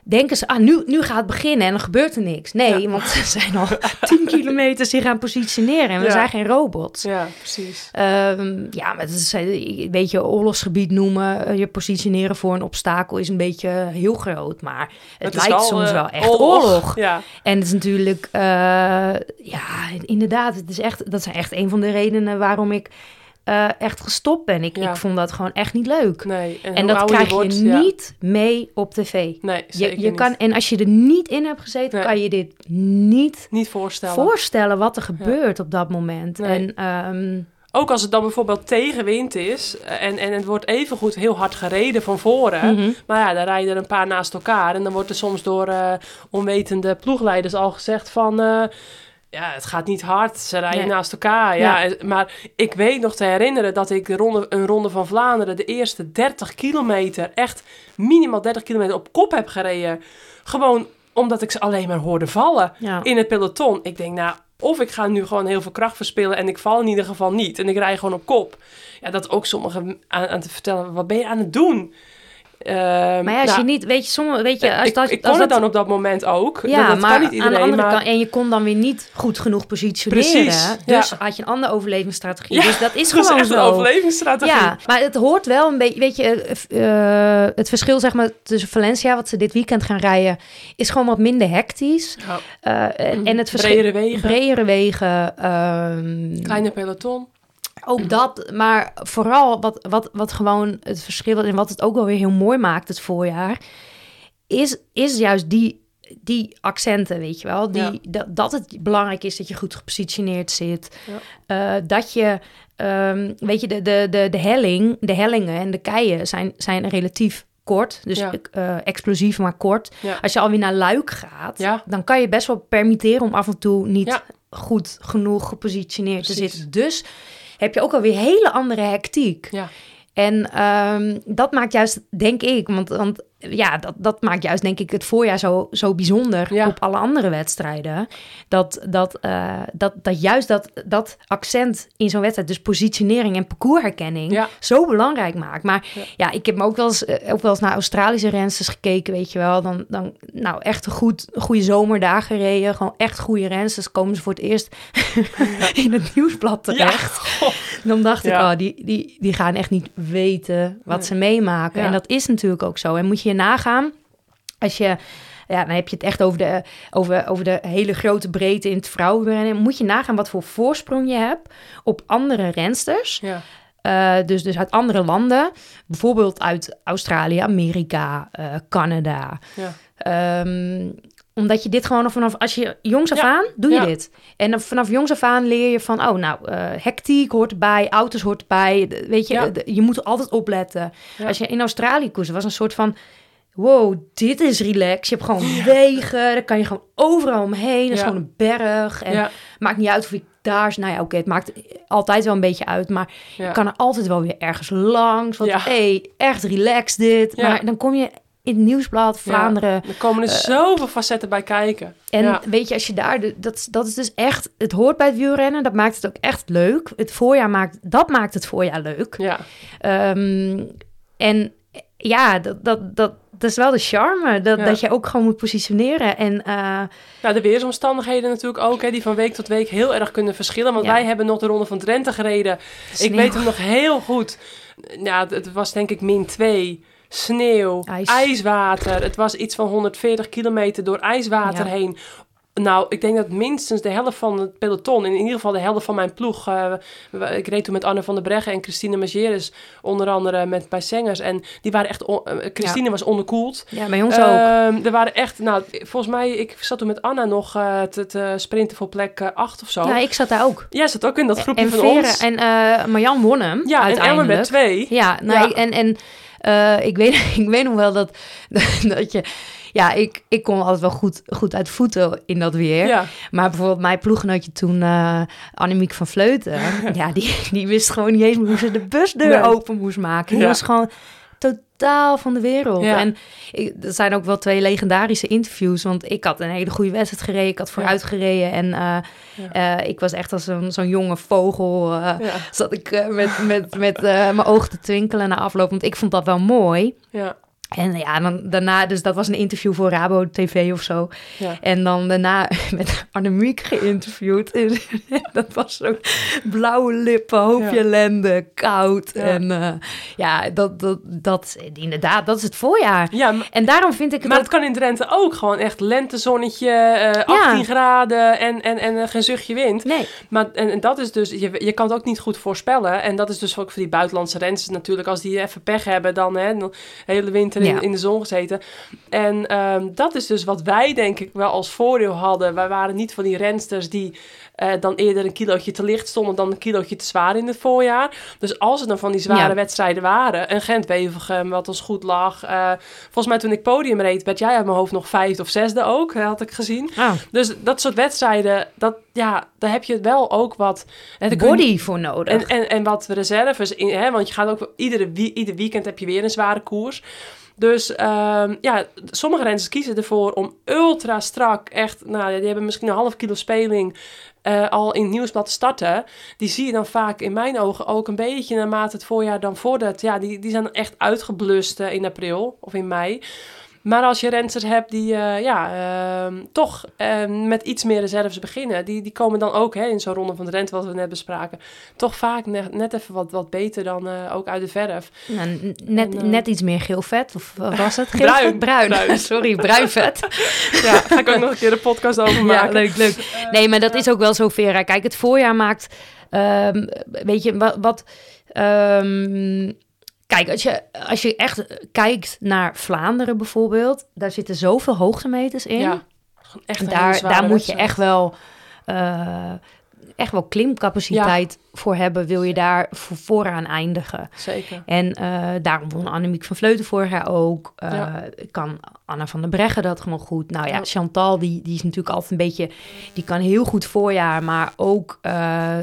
denken ze, ah, nu, nu gaat het beginnen en dan gebeurt er niks. Nee, Ja. want ze zijn al 10 kilometer zich gaan positioneren en we Ja. zijn geen robots. Ja, precies. Ehm, ja, maar het is eh, een beetje oorlogsgebied noemen. eh, Je positioneren voor een obstakel is een beetje heel groot. Maar het, lijkt soms eh, wel echt oorlog. Ja, En het is natuurlijk, ja, inderdaad, het is echt, dat zijn echt een van de redenen waarom ik eh, echt gestopt ben. Ik, Ja. ik vond dat gewoon echt niet leuk. nee. En, dat krijg je, wordt, ja. niet mee op tv. Nee, zeker Je, je kan, en als je er niet in hebt gezeten, Nee. kan je dit niet niet voorstellen. voorstellen wat er gebeurt op dat moment. En ehm, Ook als het dan bijvoorbeeld tegenwind is eh, en, en het wordt evengoed heel hard gereden van voren. mhm. Maar ja, dan rijden er een paar naast elkaar. En dan wordt er soms door eh, onwetende ploegleiders al gezegd van... ja, het gaat niet hard. Ze rijden Nee. naast elkaar. Ja. Maar ik weet nog te herinneren dat ik de ronde, een ronde van Vlaanderen... de eerste 30 kilometer, echt minimaal 30 kilometer op kop heb gereden. Gewoon omdat ik ze alleen maar hoorde vallen ja. in het peloton. Ik denk, nou, of ik ga nu gewoon heel veel kracht verspillen en ik val in ieder geval niet. En ik rij gewoon op kop. Ja, dat ook sommigen aan, aan te vertellen, wat ben je aan het doen? Ehm, Maar ja, als nou, je niet, weet je, sommige, weet je, als ik, dat, ik als kon het dat, dan op dat moment ook. ja, dat, dat maar kan niet aan iedereen, de andere maar... kant, en je kon dan weer niet goed genoeg positioneren. Precies, Dus ja. had je een andere overlevingsstrategie. Ja, dus dat is dat is gewoon echt een zo. overlevingsstrategie. Ja, maar het hoort wel een beetje, weet je, eh, het verschil zeg maar tussen Valencia, wat ze dit weekend gaan rijden, is gewoon wat minder hectisch. Ja. Eh, en, Mhm. en het verschil, Bredere wegen. bredere wegen, ehm, Kleine peloton. Ook dat, maar vooral wat, wat, wat gewoon het verschil en wat het ook wel weer heel mooi maakt het voorjaar, is, is juist die, die accenten, weet je wel. Die, Ja. dat, dat het belangrijk is dat je goed gepositioneerd zit. Ja. Eh, dat je, ehm, weet je, de, de, de, de helling, de hellingen en de keien zijn, zijn relatief kort. Dus Ja. eh, explosief, maar kort. Als je alweer naar Luik gaat, Ja. dan kan je best wel permitteren om af en toe niet goed genoeg gepositioneerd te zitten. Dus heb je ook alweer hele andere hectiek. Ja. En ehm, dat maakt juist, denk ik, want, want ja, dat, dat maakt juist, denk ik, het voorjaar zo, zo bijzonder Ja. op alle andere wedstrijden. Dat, dat, eh, dat, dat juist dat, dat accent in zo'n wedstrijd, dus positionering en parcoursherkenning, Ja. zo belangrijk maakt. Maar Ja. ja, ik heb me ook wel eens, eh, ook wel eens naar Australische rensters gekeken, weet je wel. Dan, dan nou, echt een, goed, goede zomer daar gereden. Gewoon echt goede rensters. Komen ze voor het eerst in het nieuwsblad terecht. Dan dacht ik, oh, die, die, die gaan echt niet weten wat Nee. ze meemaken. En dat is natuurlijk ook zo. En moet je je nagaan, als je... Ja, dan heb je het echt over de, over, over de hele grote breedte in het vrouwenrennen. Moet je nagaan wat voor voorsprong je hebt op andere rensters. Ja. Eh, dus, dus uit andere landen. Bijvoorbeeld uit Australië, Amerika, eh, Canada. Ja. Ehm, omdat je dit gewoon vanaf, als je jongs af Ja. aan, doe je Ja. dit. En dan vanaf jongs af aan leer je van, oh nou, eh, hectiek hoort erbij, auto's hoort. De- Weet je, Ja. de- je moet altijd opletten. Als je in Australië koers, was een soort van, wow, dit is relax. Je hebt gewoon wegen, daar kan je gewoon overal omheen. Dat is gewoon een berg. En maakt niet uit of ik daar is. Nou ja, oké, het maakt altijd wel een beetje uit. Maar je kan er altijd wel weer ergens langs. Want Ja. hey, echt relaxed dit. Maar dan kom je in het nieuwsblad Vlaanderen. Er komen er zoveel facetten bij kijken. En Ja. weet je, als je daar, de- dat, dat is dus echt, het hoort bij het wielrennen. Dat maakt het ook echt leuk. Het voorjaar maakt, dat maakt het voorjaar leuk. Ja. Ehm, en ja, dat, dat, dat, dat is wel de charme. Dat, Ja. dat je ook gewoon moet positioneren. En eh, Ja, de weersomstandigheden natuurlijk ook, hè, die van week tot week heel erg kunnen verschillen. Want Ja. wij hebben nog de Ronde van Drenthe gereden. Ik weet hem nog heel goed. Ja, het- het was denk ik min 2. Sneeuw, IJs. ijswater. Het was iets van 140 kilometer door ijswater Ja. heen. Nou, ik denk dat minstens de helft van het peloton, in ieder geval de helft van mijn ploeg. eh, ik reed toen met Anne van der Breggen en Christine Mageres, onder andere met bij Sengers. En die waren echt, on- eh, Christine was onderkoeld. ja, bij ons ook. Ehm, er waren echt, nou, volgens mij, ik zat toen met Anna nog eh, te, te sprinten voor plek 8 of zo. Ja, ik zat daar ook. Jij zat ook in dat groepje en van ons. en Marjan won hem ja, en uiteindelijk. Ellen met twee. Ja, nou, Ja. en, en eh, ik, weet, ik weet nog wel dat, dat je... Ja, ik, ik kon altijd wel goed, goed uit voeten in dat weer. Ja, Maar bijvoorbeeld mijn ploeggenootje toen, eh Annemiek van Vleuten... ja, die, die wist gewoon niet eens hoe ze de busdeur Nee. open moest maken. Die Ja. was gewoon totaal van de wereld. Ja. En ik, er zijn ook wel twee legendarische interviews. Want ik had een hele goede wedstrijd gereden. Ik had vooruit gereden. En eh, eh, ik was echt als zo'n zo'n jonge vogel... eh, ja, zat ik met, met, met mijn ogen te twinkelen na afloop. Want ik vond dat wel mooi. ja. En ja, dan, daarna, dus dat was een interview voor Rabo TV of zo. Ja. En dan daarna met Annemiek geïnterviewd. En dat was zo blauwe lippen, hoofdje Ja. ellende, koud. Ja. En eh, ja, dat, dat, dat, inderdaad, dat is het voorjaar. Ja, maar, En daarom vind ik het maar ook... het kan in Drenthe ook gewoon echt lentezonnetje, eh 18 graden en, en, en eh, geen zuchtje wind. Nee, Maar en, en dat is dus, je, je kan het ook niet goed voorspellen. En dat is dus ook voor die buitenlandse rensters natuurlijk. Als die even pech hebben, dan hè, de hele winter in, Ja. in de zon gezeten. En ehm, dat is dus wat wij denk ik wel als voordeel hadden. Wij waren niet van die rensters die eh, dan eerder een kilootje te licht stonden dan een kilootje te zwaar in het voorjaar. Dus als er dan van die zware Ja. wedstrijden waren, een Gent-Wevelgem wat ons goed lag. eh, volgens mij toen ik podium reed, werd jij uit mijn hoofd nog vijfde of zesde ook, had ik gezien. ah, Dus dat soort wedstrijden, dat, ja, daar heb je wel ook wat... hè, kun body voor nodig. En, en, en wat reserves, in, hè, want je gaat ook iedere, ieder weekend heb je weer een zware koers. Dus ehm, ja, sommige renners kiezen ervoor om ultra strak, echt, nou, die hebben misschien een half kilo speling eh, al in het nieuwsblad te starten. Die zie je dan vaak in mijn ogen ook een beetje naarmate het voorjaar dan voordat. Ja, die, die zijn echt uitgeblust eh, in april of in mei. Maar als je rensters hebt die eh, ja, ehm, toch eh, met iets meer reserves beginnen, die, die komen dan ook hè, in zo'n ronde van de rente, wat we net bespraken, toch vaak net, net even wat, wat beter dan eh, ook uit de verf. Nou, net, En, eh, net iets meer geel vet, of was het? Geel Bruin. vet? Bruin. Bruin. Sorry, bruin vet. Ja, ga ik ook nog een keer een podcast over Ja, maken. leuk, leuk. Nee, maar dat is ook wel zo, Vera. Kijk, het voorjaar maakt... ehm, weet je, wat... wat ehm, kijk, als je, als je echt kijkt naar Vlaanderen bijvoorbeeld... daar zitten zoveel hoogtemeters in. Ja, echt daar, daar moet je echt wel... eh, echt wel klimcapaciteit voor hebben... wil je daar voor, vooraan eindigen. Zeker. En eh, daarom won Annemiek van Vleuten vorig jaar ook. Eh, Ja. Kan Anna van der Breggen dat gewoon goed. Nou ja. Chantal, die, die is natuurlijk altijd een beetje... Die kan heel goed voorjaar, maar ook... eh,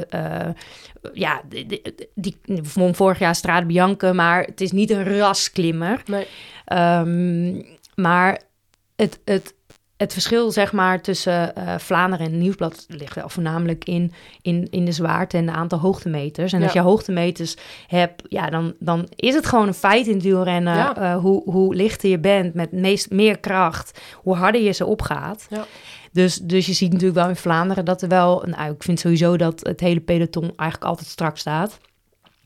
ja, die, die, die won vorig jaar Strade Bianche, maar het is niet een rasklimmer. Nee. Ehm, maar het, het, het verschil, zeg maar, tussen eh, Vlaanderen en het Nieuwsblad ligt wel voornamelijk in, in, in de zwaarte en de aantal hoogtemeters. En als je hoogtemeters hebt, ja, dan, dan is het gewoon een feit in het wielrennen. Ja. eh, hoe, hoe lichter je bent, met meest, meer kracht, hoe harder je ze opgaat. Ja. Dus, dus je ziet natuurlijk wel in Vlaanderen dat er wel... Nou, ik vind sowieso dat het hele peloton eigenlijk altijd strak staat.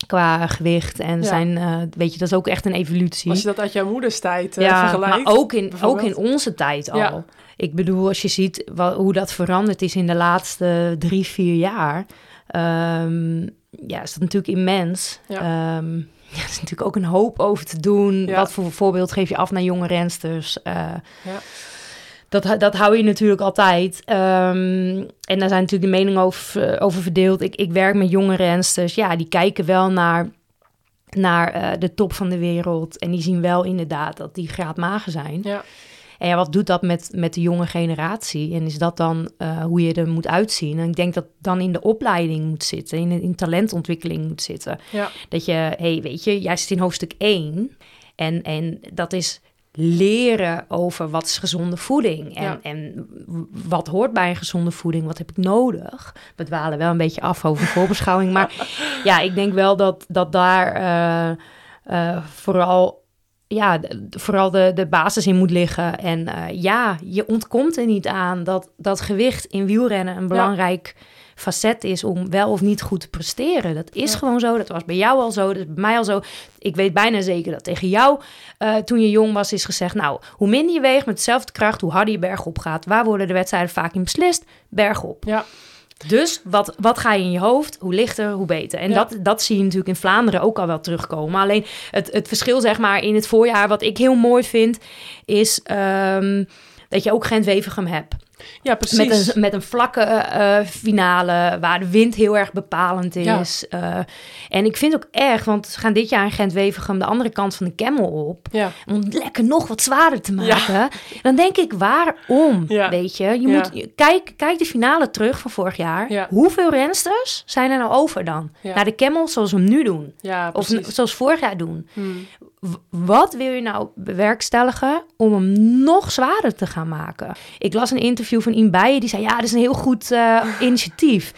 Qua gewicht en Ja. zijn... eh, weet je, dat is ook echt een evolutie Als je dat uit jouw moeders tijd eh, ja, vergelijkt. maar ook in, ook in onze tijd al. Ja. Ik bedoel, als je ziet wa- hoe dat veranderd is in de laatste drie, vier jaar... ehm, ja, is dat natuurlijk immens. Ja. Ehm, ja, er is natuurlijk ook een hoop over te doen. Ja. Wat voor voorbeeld geef je af naar jonge rensters? Eh, Ja. Dat, dat hou je natuurlijk altijd. Ehm, en daar zijn natuurlijk de meningen over, over verdeeld. Ik, ik werk met jonge rensters. Ja, die kijken wel naar, naar eh, de top van de wereld. En die zien wel inderdaad dat die graadmagen zijn. Ja. En ja, wat doet dat met, met de jonge generatie? En is dat dan eh, hoe je er moet uitzien? En ik denk dat dan in de opleiding moet zitten, in, in talentontwikkeling moet zitten. Ja. Dat je, hey, weet je, jij zit in hoofdstuk 1 en, en dat is leren over wat is gezonde voeding en, Ja. en wat hoort bij een gezonde voeding, wat heb ik nodig. We dwalen wel een beetje af over voorbeschouwing, maar ja, ik denk wel dat, dat daar eh, eh, vooral ja, de- vooral de, de basis in moet liggen. En eh, ja, je ontkomt er niet aan dat, dat gewicht in wielrennen een belangrijk facet is om wel of niet goed te presteren. Dat is Ja. gewoon zo. Dat was bij jou al zo. Dat is bij mij al zo. Ik weet bijna zeker dat tegen jou, eh, toen je jong was, is gezegd: Nou, hoe minder je weegt met dezelfde kracht, hoe harder je bergop gaat. Waar worden de wedstrijden vaak in beslist? Bergop. Ja. Dus wat, wat ga je in je hoofd? Hoe lichter, hoe beter. En Ja. dat, dat zie je natuurlijk in Vlaanderen ook al wel terugkomen. Alleen het, het verschil, zeg maar, in het voorjaar, wat ik heel mooi vind, is ehm, dat je ook Gent-Wevergem hebt. Ja, precies. Met een, met een vlakke eh, finale, waar de wind heel erg bepalend Ja. is. Eh, en ik vind ook erg, want ze gaan dit jaar in Gent-Wevergem de andere kant van de Kemmel op. Ja. Om het lekker nog wat zwaarder te Ja. maken. Dan denk ik, waarom? Weet je, je moet, kijk, kijk de finale terug van vorig jaar. Ja. Hoeveel rensters zijn er nou over dan? Naar de Kemmel zoals we hem nu doen. Of zoals vorig jaar doen. Hmm. Wat wil je nou bewerkstelligen om hem nog zwaarder te gaan maken? Ik las een interview van Ian Bijen, die zei, ja, dat is een heel goed eh, initiatief.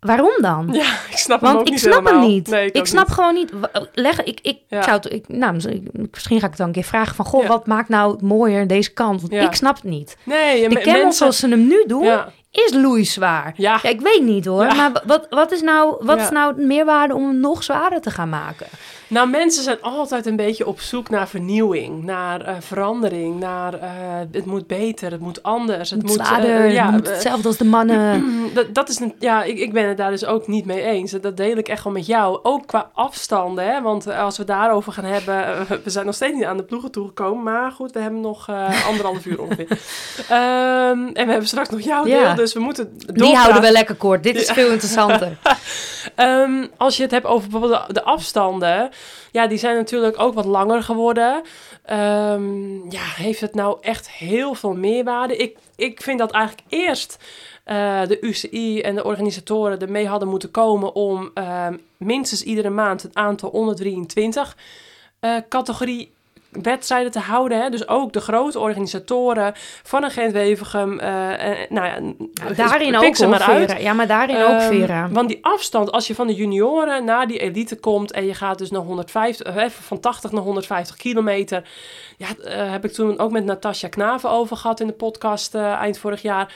waarom dan? Ja, ik snap hem ook Want ik snap helemaal. hem niet. Nee, ik snap niet. gewoon niet. Leg, ik, ik, Ja. zou het, ik, nou, misschien ga ik het dan een keer vragen van... Goh, Ja. wat maakt nou mooier deze kant? Want Ja. ik snap het niet. Nee, en De camel mensen... zoals ze hem nu doen, is loeizwaar. ja. Ja, ik weet niet hoor. Maar wat, wat is nou, wat is nou de meerwaarde om hem nog zwaarder te gaan maken? Nou, mensen zijn altijd een beetje op zoek naar vernieuwing, naar eh, verandering, naar eh, het moet beter, het moet anders, het Het moet... eh, zwaarder, ja, het moet hetzelfde als de mannen. dat, dat is een, ja, ik, ik ben het daar dus ook niet mee eens. Dat deel ik echt wel met jou. Ook qua afstanden, hè? want als we daarover gaan hebben, we zijn nog steeds niet aan de ploegen toegekomen, maar goed, we hebben nog anderhalf uur ongeveer. Ehm, en we hebben straks nog jouw Ja. deel, dus we moeten Die doorpraten. houden we lekker kort. Dit is veel interessanter. Ehm, als je het hebt over bijvoorbeeld de afstanden, ja, die zijn natuurlijk ook wat langer geworden. Ehm, ja, heeft het nou echt heel veel meerwaarde? Ik, ik vind dat eigenlijk eerst eh, de UCI en de organisatoren ermee hadden moeten komen om ehm, minstens iedere maand een aantal onder 23 eh, categorie wedstrijden te houden. Hè? Dus ook de grote organisatoren van een Gent-Wevergem. eh, nou ja, daarin pik ook maar uit. Vera. Ja, maar daarin ook, Ehm, Vera. Want die afstand, als je van de junioren naar die elite komt en je gaat dus naar 150, eh, even van 80 naar 150 kilometer. Ja, eh, heb ik toen ook met Natasja Knaven over gehad in de podcast eind vorig jaar.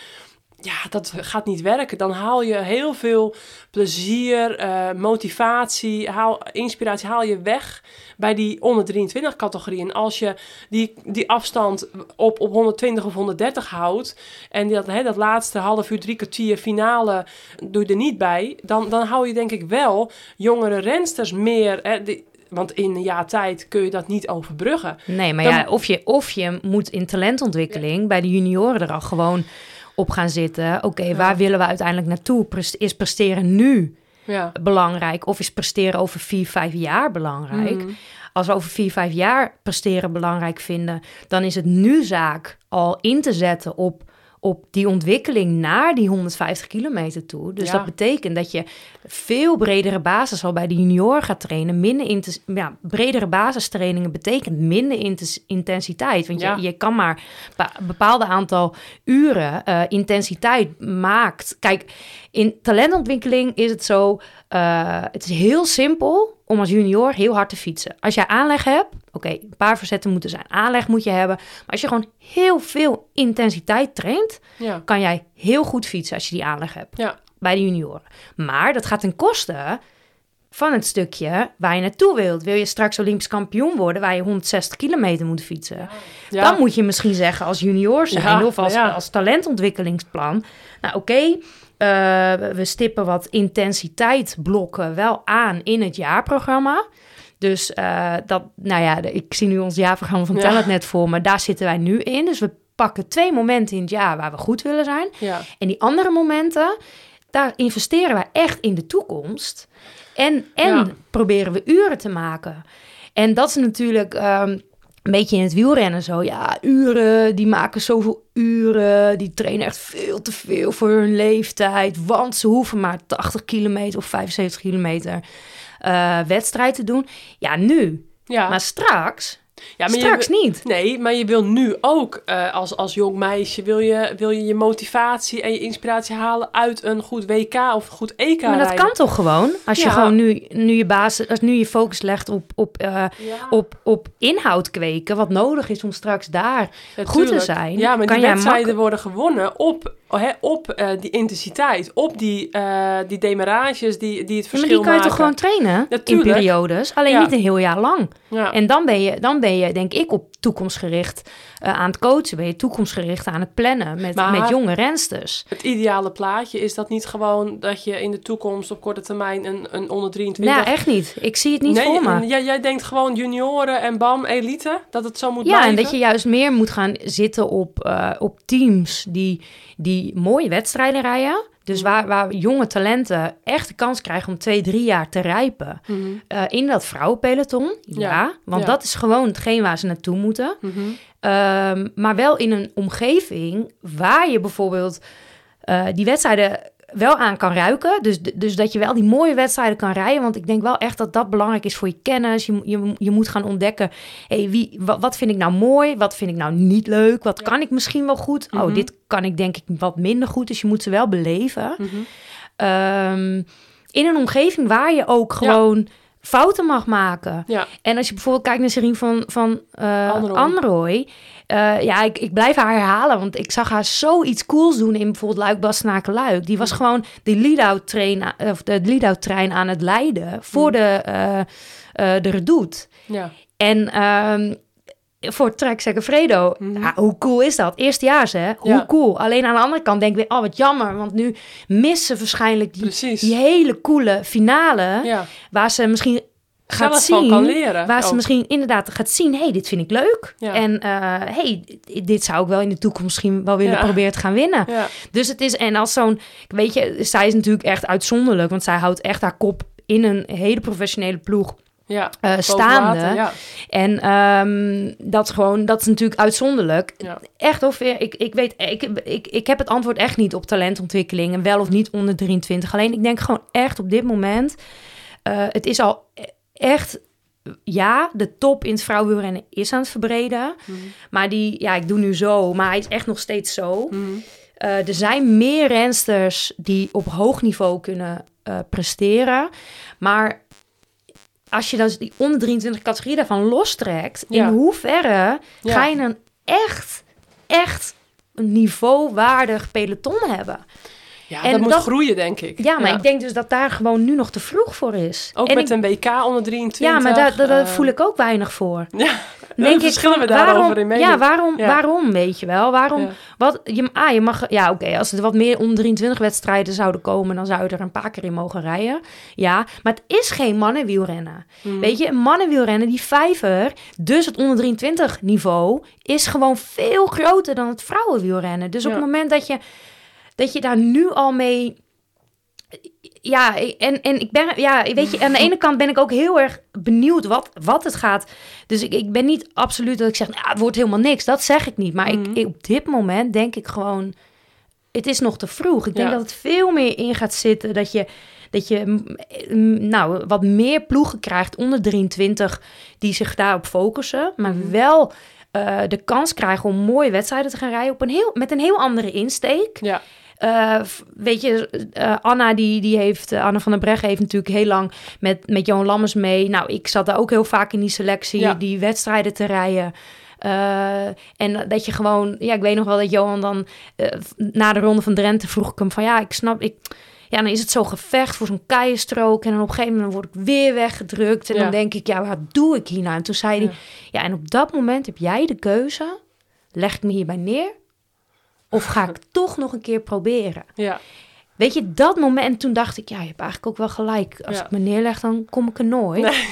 Ja, dat gaat niet werken. Dan haal je heel veel plezier, eh, motivatie, haal, inspiratie haal je weg bij die onder 23 categorie. En als je die, die afstand op, op 120 of 130 houdt en dat, hè, dat laatste half uur, drie kwartier finale doe je er niet bij, dan, dan hou je denk ik wel jongere rensters meer. Hè, die- want in een jaar tijd kun je dat niet overbruggen. Nee, maar dan- ja, of je, of je moet in talentontwikkeling bij de junioren er al gewoon op gaan zitten. Oké, waar willen we uiteindelijk naartoe? Is presteren nu Ja. belangrijk? Of is presteren over vier, vijf jaar belangrijk? Mhm. Als we over vier, vijf jaar presteren belangrijk vinden, dan is het nu zaak al in te zetten op, op die ontwikkeling naar die 150 kilometer toe. Dus Ja. dat betekent dat je veel bredere basis al bij de junior gaat trainen. Minder intes- ja, bredere basistrainingen betekent minder intensiteit. Want Ja. je, je kan maar een bepaalde aantal uren eh, intensiteit maakt. Kijk, in talentontwikkeling is het zo, eh, het is heel simpel om als junior heel hard te fietsen. Als jij aanleg hebt, oké, een paar verzetten moeten zijn. Aanleg moet je hebben. Maar als je gewoon heel veel intensiteit traint, Ja. kan jij heel goed fietsen als je die aanleg hebt Ja. bij de junioren. Maar dat gaat ten koste van het stukje waar je naartoe wilt. Wil je straks Olympisch kampioen worden, waar je 160 kilometer moet fietsen? Ja. Dan moet je misschien zeggen als junior zijn of als, als talentontwikkelingsplan. Nou oké, eh, we stippen wat intensiteitsblokken wel aan in het jaarprogramma. Dus eh, dat, nou ja, ik zie nu ons jaarprogramma van. Talent net voor me. Daar zitten wij nu in. Dus we pakken twee momenten in het jaar waar we goed willen zijn. Ja. En die andere momenten, daar investeren wij echt in de toekomst. En, en Ja. proberen we uren te maken. En dat is natuurlijk ehm, een beetje in het wielrennen zo. Ja, uren, die maken zoveel uren. Die trainen echt veel te veel voor hun leeftijd. Want ze hoeven maar 80 kilometer of 75 kilometer eh, wedstrijd te doen. Ja, nu. Ja. Maar straks, ja, maar je- straks niet. Nee, maar je wil nu ook eh, als, als jong meisje, wil je, wil je je motivatie en je inspiratie halen uit een goed WK of een goed EK Maar dat rijden. kan toch gewoon? Als je gewoon nu, nu je basis, als nu je focus legt op, op, eh, Ja, op, op inhoud kweken, wat nodig is om straks daar ja, goed te zijn, Ja, maar kan die wedstrijden worden gewonnen op, hè, op eh, die intensiteit, op die, die demarages die, die het Ja, maar verschil die kan je maken. toch gewoon trainen in periodes, alleen niet een heel jaar lang. Ja. En dan ben je, dan ben je denk ik op toekomstgericht eh, aan het coachen, ben je toekomstgericht aan het plannen met, Maar- met jonge rensters. Het ideale plaatje is dat niet gewoon dat je in de toekomst op korte termijn een, een onder 23... Nou, echt niet. Ik zie het niet nee, voor me. jij, jij denkt gewoon junioren en bam, elite, dat het zo moet Ja, blijven? en dat je juist meer moet gaan zitten op, eh, op teams die, die mooie wedstrijden rijden. Dus waar, waar jonge talenten echt de kans krijgen om twee, drie jaar te rijpen. Mhm, Eh, in dat vrouwenpeloton, ja. Ja, want ja. dat is gewoon hetgeen waar ze naartoe moeten. mhm. Ehm, maar wel in een omgeving waar je bijvoorbeeld eh, die wedstrijden wel aan kan ruiken. Dus, dus dat je wel die mooie wedstrijden kan rijden. Want ik denk wel echt dat dat belangrijk is voor je kennis. Je, je, je moet gaan ontdekken, hey, wie, wat, wat vind ik nou mooi? Wat vind ik nou niet leuk? Wat kan ik misschien wel goed? Mhm. Oh, dit kan ik denk ik wat minder goed. Dus je moet ze wel beleven. Mhm. ehm, in een omgeving waar je ook gewoon fouten mag maken. Ja, En als je bijvoorbeeld kijkt naar Serien van, van. Anrooy, eh, ja, ik, ik blijf haar herhalen, want ik zag haar zoiets cools doen in bijvoorbeeld Luik, Bastenaken, Luik. Die was gewoon de lead-out train, a- of de lead-out trein aan het leiden voor Mm. de, eh eh de redoute. ja. En ehm, voor Trek Segafredo, Mhm. ja, hoe cool is dat? Eerstejaars, hè? Hoe Ja. cool. Alleen aan de andere kant denk ik weer, oh, wat jammer. Want nu missen waarschijnlijk die, hele coole finale... ja. waar ze misschien gaat Zelf zien... kan leren. Waar ze ook. misschien inderdaad gaat zien, hey, dit vind ik leuk. Ja. En eh, hey, dit- zou ik wel in de toekomst misschien wel willen Ja. proberen te gaan winnen. Ja, Dus het is, en als zo'n, weet je, zij is natuurlijk echt uitzonderlijk, want zij houdt echt haar kop in een hele professionele ploeg ja. eh, staande. water, Ja, En ehm, dat is gewoon, dat is natuurlijk uitzonderlijk. ja. Echt of ik, ik weet, ik, ik, ik heb het antwoord echt niet op talentontwikkeling en wel of niet onder 23. Alleen ik denk gewoon echt op dit moment, eh, het is al echt, ja, de top in het vrouwenwielrennen is aan het verbreden. Mhm. Maar die, ja, ik doe nu zo, maar hij is echt nog steeds zo. Mhm. Eh, er zijn meer rensters die op hoog niveau kunnen eh, presteren. Maar als je dan die onder 23 categorie daarvan lostrekt, Ja. in hoeverre Ja. ga je een echt, echt niveauwaardig peloton hebben? Ja, En dat moet dat- groeien, denk ik. Ja, maar ik denk dus dat daar gewoon nu nog te vroeg voor is. Ook En met ik- een WK onder 23. ja, maar daar, daar, eh, voel ik ook weinig voor. Ja, Denk ik verschillen we daarover waarom, in mening. Ja, waarom, Ja. waarom, weet je wel? Waarom, Ja. wat, je, ah, je mag, ja, oké, als er wat meer onder 23 wedstrijden zouden komen, dan zou je er een paar keer in mogen rijden. Ja, maar het is geen mannenwielrennen. Mhm. Weet je, een mannenwielrennen, die vijver, dus het onder 23 niveau, is gewoon veel groter dan het vrouwenwielrennen. Dus op het moment dat je, dat je daar nu al mee ja, en, en ik ben, ja, weet je, aan de ene kant ben ik ook heel erg benieuwd wat, wat het gaat. Dus ik, ik ben niet absoluut dat ik zeg, nou, het wordt helemaal niks. Dat zeg ik niet. Maar ik, Mhm. ik- op dit moment denk ik gewoon, het is nog te vroeg. Ik denk Ja. dat het veel meer in gaat zitten dat je, dat je mm, mm, nou, wat meer ploegen krijgt onder 23 die zich daarop focussen. Maar Mhm. wel eh, de kans krijgen om mooie wedstrijden te gaan rijden op een heel, met een heel andere insteek. Ja, Eh, weet je, eh, Anna, die, die heeft, eh, Anna van der Breggen heeft natuurlijk heel lang met, met Johan Lammers mee. Nou, ik zat daar ook heel vaak in die selectie, Ja. die wedstrijden te rijden. En dat je gewoon, ja, ik weet nog wel dat Johan dan na de ronde van Drenthe vroeg ik hem van ja, ik snap, ik, ja, dan is het zo gevecht voor zo'n keienstrook en dan op een gegeven moment word ik weer weggedrukt en Ja. dan denk ik, ja, wat doe ik hier nou? En toen zei hij, Ja. ja, en op dat moment heb jij de keuze, leg ik me hierbij neer of ga ik toch nog een keer proberen? ja, Weet je, dat moment, toen dacht ik, ja, je hebt eigenlijk ook wel gelijk. Als Ja. ik me neerleg, dan kom ik er nooit. Nee.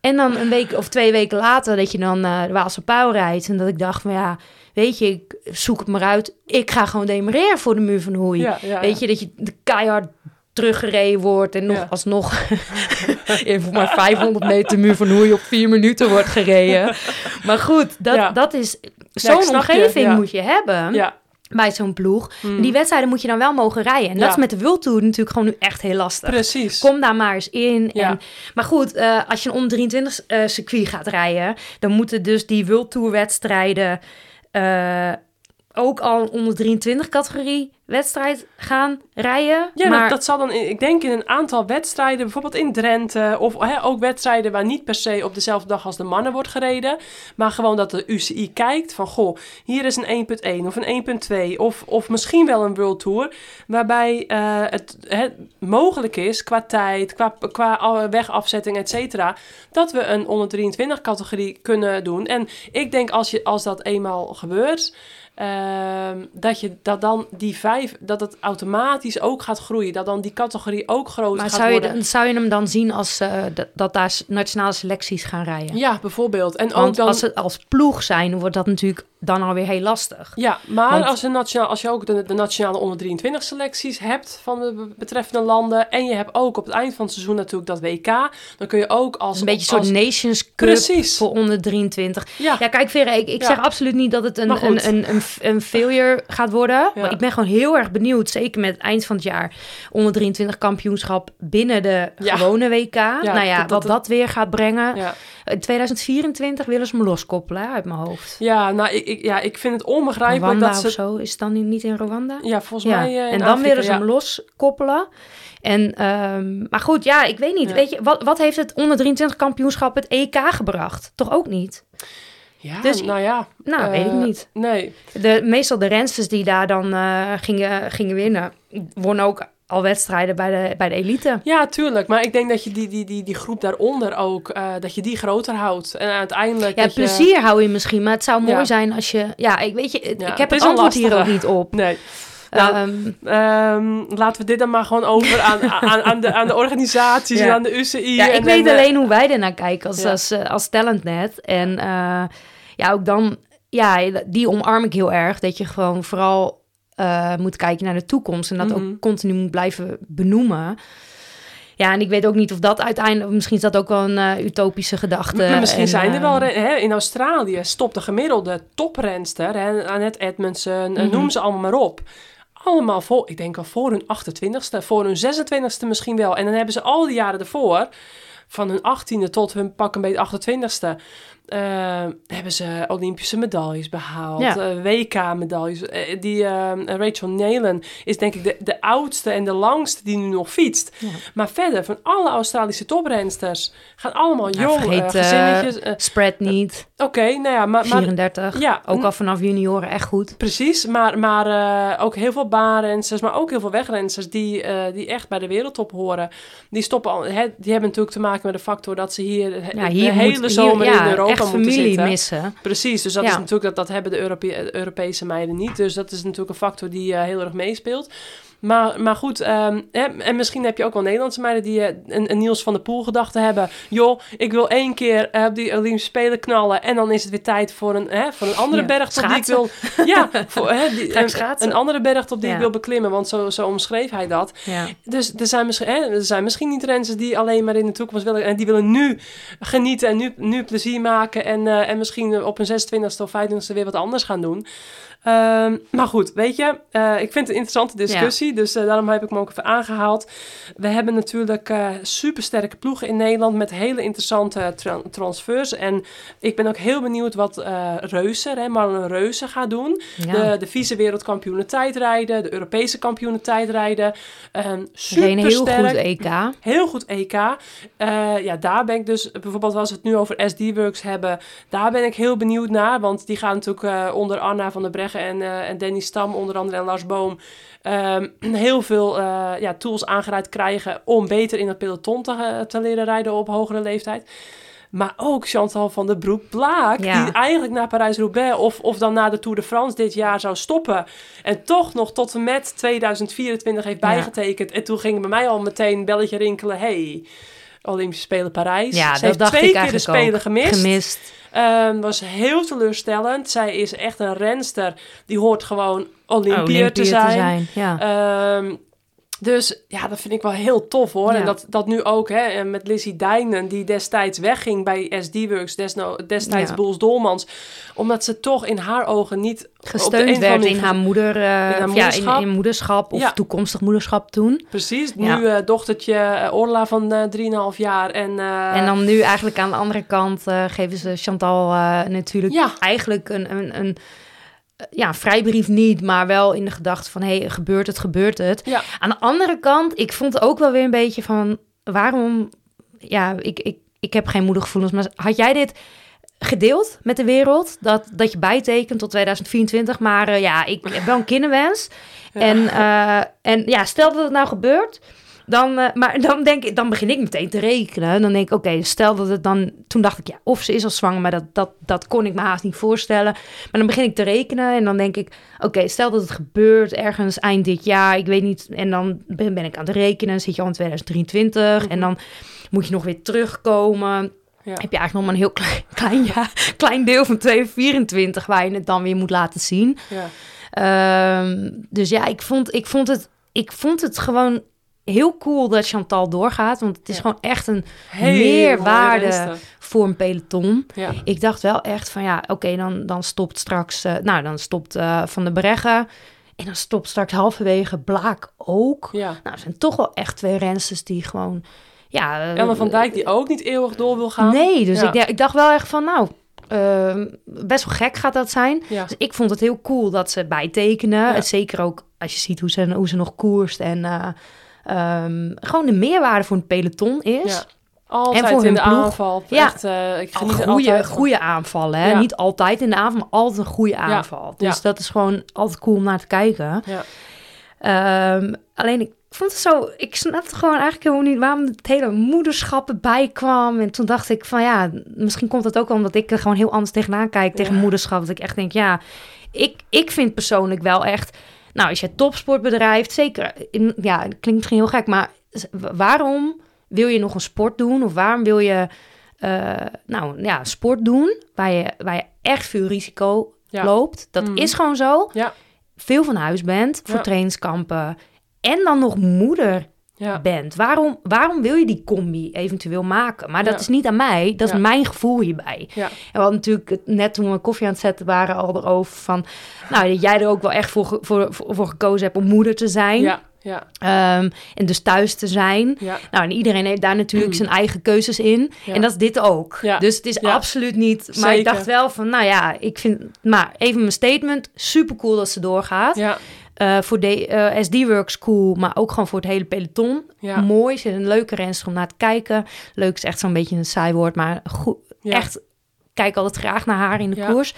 En dan een week of twee weken later, dat je dan eh de Waalse Pauw rijdt. En dat ik dacht van, ja, weet je, ik zoek het maar uit. Ik ga gewoon demereren voor de muur van Hoei. ja, ja, weet je, dat je de keihard teruggereden wordt en nog alsnog voor maar 500 meter muur van Hoei op vier minuten wordt gereden. Maar goed, dat, dat is... Zo'n je, omgeving moet je hebben Ja, bij zo'n ploeg. mm, Die wedstrijden moet je dan wel mogen rijden. En dat is met de World Tour natuurlijk gewoon nu echt heel lastig. precies. Kom daar maar eens in. Ja. En, maar goed, eh, als je een onder 23 eh, circuit gaat rijden, dan moeten dus die World Tour wedstrijden eh, ook al onder 23 categorie wedstrijd gaan rijden. Ja, maar dat, dat zal dan, in- ik denk in een aantal wedstrijden, bijvoorbeeld in Drenthe, of hè, ook wedstrijden waar niet per se op dezelfde dag als de mannen wordt gereden, maar gewoon dat de UCI kijkt van, goh, hier is een 1.1 of een 1.2 of, of misschien wel een World Tour, waarbij eh, het hè, mogelijk is qua tijd, qua, qua wegafzetting, et cetera, dat we een onder 23 categorie kunnen doen. En ik denk als, je, als dat eenmaal gebeurt, ehm, dat je dat dan die vijf, dat het automatisch ook gaat groeien. Dat dan die categorie ook groter maar gaat zou je, worden. dan- zou je hem dan zien als eh, dat, dat daar nationale selecties gaan rijden? Ja, bijvoorbeeld. En ook dan. als het als ploeg zijn, wordt dat natuurlijk dan alweer heel lastig. Ja, maar Want- als, een nationaal, als je ook de, de nationale onder 23 selecties hebt van de be- betreffende landen. En je hebt ook op het eind van het seizoen natuurlijk dat WK. Dan kun je ook als. een beetje een als, soort Nations Cup Precies. voor onder 23. Ja, Ja, kijk, Vera, ik, ik Ja. zeg absoluut niet dat het een, een, een, een, een failure gaat worden. Ja. Maar ik ben gewoon heel erg benieuwd, zeker met het eind van het jaar, onder 23 kampioenschap binnen de gewone WK. nou ja, dat- dat- wat dat weer gaat brengen. ja. In 2024 willen ze me loskoppelen uit mijn hoofd. Ja, nou, ik, ik, ja, ik vind het onbegrijpelijk Rwanda dat ze... of zo. Is het dan niet in Rwanda? Ja, volgens Ja, mij eh, en dan Afrika, willen ze ja. hem loskoppelen. En, ehm, maar goed, ja, ik weet niet. Weet je, wat, wat heeft het onder 23 kampioenschap het EK gebracht? Toch ook niet? Ja, Dus- nou ja. Nou, weet ik eh, niet. Nee. De, meestal de rensters die daar dan eh, gingen, gingen winnen, wonnen ook al wedstrijden bij de, bij de elite. Ja, tuurlijk. Maar ik denk dat je die, die, die, die groep daaronder ook, eh, dat je die groter houdt. En uiteindelijk Ja, je- plezier hou je misschien, maar het zou mooi Ja. zijn als je... Ja, ik weet je, Ja, ik het heb het een antwoord hier ook niet op. Nee. Nou, Ehm, Ehm, laten we dit dan maar gewoon over aan, aan, aan, de, aan de organisaties Ja. en aan de UCI. ja, en, ik weet en, eh, alleen hoe wij ernaar kijken als, als, eh, als talentnet. En ja, ook dan... Ja, die omarm ik heel erg. Dat je gewoon vooral eh, moet kijken naar de toekomst. En dat Mhm. ook continu moet blijven benoemen. Ja, en ik weet ook niet of dat uiteindelijk... Misschien is dat ook wel een eh, utopische gedachte. Maar misschien En, zijn er wel... ehm, Hè, in Australië stopt de gemiddelde toprenster, hè, Annette Edmondson, eh, Mhm. noem ze allemaal maar op. Allemaal voor, ik denk al voor hun 28ste, voor hun 26ste misschien wel. En dan hebben ze al die jaren ervoor, van hun 18e tot hun pak een beetje 28ste, eh, hebben ze Olympische medailles behaald, Ja. eh, WK-medailles. Eh, die eh, Rachel Nelen is denk ik de, de oudste en de langste die nu nog fietst. Ja. Maar verder, van alle Australische toprensters, gaan allemaal Ja, jong, vergeet, eh, gezinnetjes. Spread niet, Oké, nou ja, maar, maar 34. ja, Ook n- al vanaf junioren echt goed. precies. Maar, maar ook heel veel baanrensters, maar ook heel veel wegrensters die, die echt bij de wereldtop horen. Die stoppen al, die hebben natuurlijk te maken met de factor dat ze hier, de Ja, hier de hele moet, zomer hier, in Europa echt familie missen. Precies, dus dat Ja. is natuurlijk dat, dat hebben de Europe- de Europese meiden niet. Dus dat is natuurlijk een factor die eh, heel erg meespeelt. Maar, maar goed, ehm, hè, en misschien heb je ook wel Nederlandse meiden die eh, een, een Niels van der Poel gedachte hebben. Joh, ik wil één keer eh, die Olympische Spelen knallen en dan is het weer tijd voor een, hè, voor een andere Ja, bergtop die ik wil... Ja, voor, hè, die, een, andere bergtop die Ja. ik wil beklimmen, want zo, zo omschreef hij dat. Ja. Dus er zijn, misschien, hè, er zijn misschien niet renners die alleen maar in de toekomst willen. En die willen nu genieten en nu, nu plezier maken. En, eh, en misschien op een 26e of 25e weer wat anders gaan doen. Ehm, maar goed, weet je, eh, ik vind het een interessante discussie. Dus eh, daarom heb ik me ook even aangehaald. We hebben natuurlijk eh supersterke ploegen in Nederland met hele interessante tra- transfers. En ik ben ook heel benieuwd wat Reuser, hè, Marlon Reuser gaat doen. Ja. De, de vice-wereldkampioenen tijdrijden, de Europese kampioenen tijdrijden. Um, heel supersterk. goed EK. Heel goed EK. Ja, daar ben ik dus, bijvoorbeeld als we het nu over SD-Works hebben, daar ben ik heel benieuwd naar. Want die gaan natuurlijk onder Anna van der Breggen en, eh, en Danny Stam onder andere en Lars Boom ehm, heel veel eh, ja, tools aangereikt krijgen om beter in het peloton te, eh, te leren rijden op hogere leeftijd. Maar ook Chantal van der Broek-Blaak, Ja. die eigenlijk naar Parijs-Roubaix of, of dan na de Tour de France dit jaar zou stoppen. En toch nog tot en met 2024 heeft Ja. bijgetekend. En toen ging bij mij al meteen een belletje rinkelen. hey, Olympische Spelen Parijs. Ja, Ze heeft dacht twee ik keer de Spelen gemist. Gemist. Ehm, was heel teleurstellend. Zij is echt een renster. Die hoort gewoon Olympiër Olympiër te zijn. Ja. Ehm, dus ja, dat vind ik wel heel tof hoor. Ja. En dat, dat nu ook hè, en met Lizzie Dijnen, die destijds wegging bij SD-Works, desno, destijds Ja. Boels Dolmans. Omdat ze toch in haar ogen niet op de een Gesteund werd in haar moeder, eh, haar of ja, in, moederschap. in moederschap of Ja. toekomstig moederschap toen. Precies, nu Ja. eh, dochtertje eh, Orla van eh 3,5 jaar. En, en dan nu eigenlijk aan de andere kant geven ze Chantal natuurlijk eigenlijk een, een, een ja, vrijbrief niet, maar wel in de gedachte van hé, hey, gebeurt het, gebeurt het. Ja. Aan de andere kant, ik vond ook wel weer een beetje van waarom, ja, ik, ik, ik heb geen moedergevoelens, maar had jij dit gedeeld met de wereld, dat, dat je bijtekent tot 2024, maar eh, ja, ik heb wel een kinderwens. En, eh, en ja, stel dat het nou gebeurt, dan, eh, maar dan denk ik, dan begin ik meteen te rekenen. Dan denk ik, oké, stel dat het dan, toen dacht ik, ja, of ze is al zwanger, maar dat, dat, dat kon ik me haast niet voorstellen. Maar dan begin ik te rekenen en dan denk ik, oké, stel dat het gebeurt ergens eind dit jaar, ik weet niet, en dan ben, ben ik aan het rekenen, zit je al in 2023 en dan moet je nog weer terugkomen. Ja. Heb je eigenlijk nog maar een heel klein, klein, jaar, klein deel van 2024 waar je het dan weer moet laten zien. ja. Ehm, dus ja, ik vond, ik, vond het, ik vond het gewoon heel cool dat Chantal doorgaat. Want het is Ja. gewoon echt een meerwaarde. voor een peloton. Ja. Ik dacht wel echt van ja, oké, dan, dan stopt straks... eh, nou, dan stopt eh, Van de Breggen. En dan stopt straks halverwege Blaak ook. ja. Nou, er zijn toch wel echt twee rensters die gewoon... Ja, Ellen van Dijk die ook niet eeuwig door wil gaan. Nee, dus Ja. ik, ik dacht wel echt van nou... Ehm, best wel gek gaat dat zijn. Ja. Dus ik vond het heel cool dat ze bijtekenen. Ja. Zeker ook als je ziet hoe ze, hoe ze nog koerst. En ehm, gewoon de meerwaarde voor een peloton is. Ja. Altijd En voor in hun de ploeg. aanval. Ja. Echt, eh, ik geniet goede, goede aanvallen. Hè? Ja. Niet altijd in de aanval, maar altijd een goede aanval. Dus dat is gewoon altijd cool om naar te kijken. Ja. Ehm, alleen ik vond het zo, ik snapte gewoon eigenlijk helemaal niet waarom het hele moederschap erbij kwam. En toen dacht ik van ja, misschien komt het ook omdat ik er gewoon heel anders tegenaan kijk tegen moederschap. Dat ik echt denk, ja, ik, ik vind persoonlijk wel echt, nou als je topsport bedrijft, zeker, in, ja, het klinkt misschien heel gek, maar waarom wil je nog een sport doen? Of waarom wil je, eh, nou ja, sport doen waar je, waar je echt veel risico Ja. loopt? Dat Mhm. is gewoon zo. Ja. Veel van huis bent voor trainingskampen en dan nog moeder Ja. bent. Waarom, waarom wil je die combi eventueel maken? Maar dat Ja. is niet aan mij, dat is Ja. mijn gevoel hierbij. Ja. En we hadden natuurlijk net toen we koffie aan het zetten waren al erover van... nou, dat jij er ook wel echt voor, voor, voor, gekozen hebt om moeder te zijn. Ja. Ja. Ehm, en dus thuis te zijn. Ja. Nou, en iedereen heeft daar natuurlijk zijn eigen keuzes in. Ja. En dat is dit ook. Ja. Dus het is Ja. absoluut niet... Maar ik dacht wel van, nou ja, ik vind... Maar even mijn statement, super cool dat ze doorgaat. Eh, voor de eh, SD-Works cool, maar ook gewoon voor het hele peloton. Ja. Mooi, ze is een leuke renster om naar te kijken. Leuk is echt zo'n beetje een saai woord, maar goed, Ja. echt kijk altijd graag naar haar in de koers.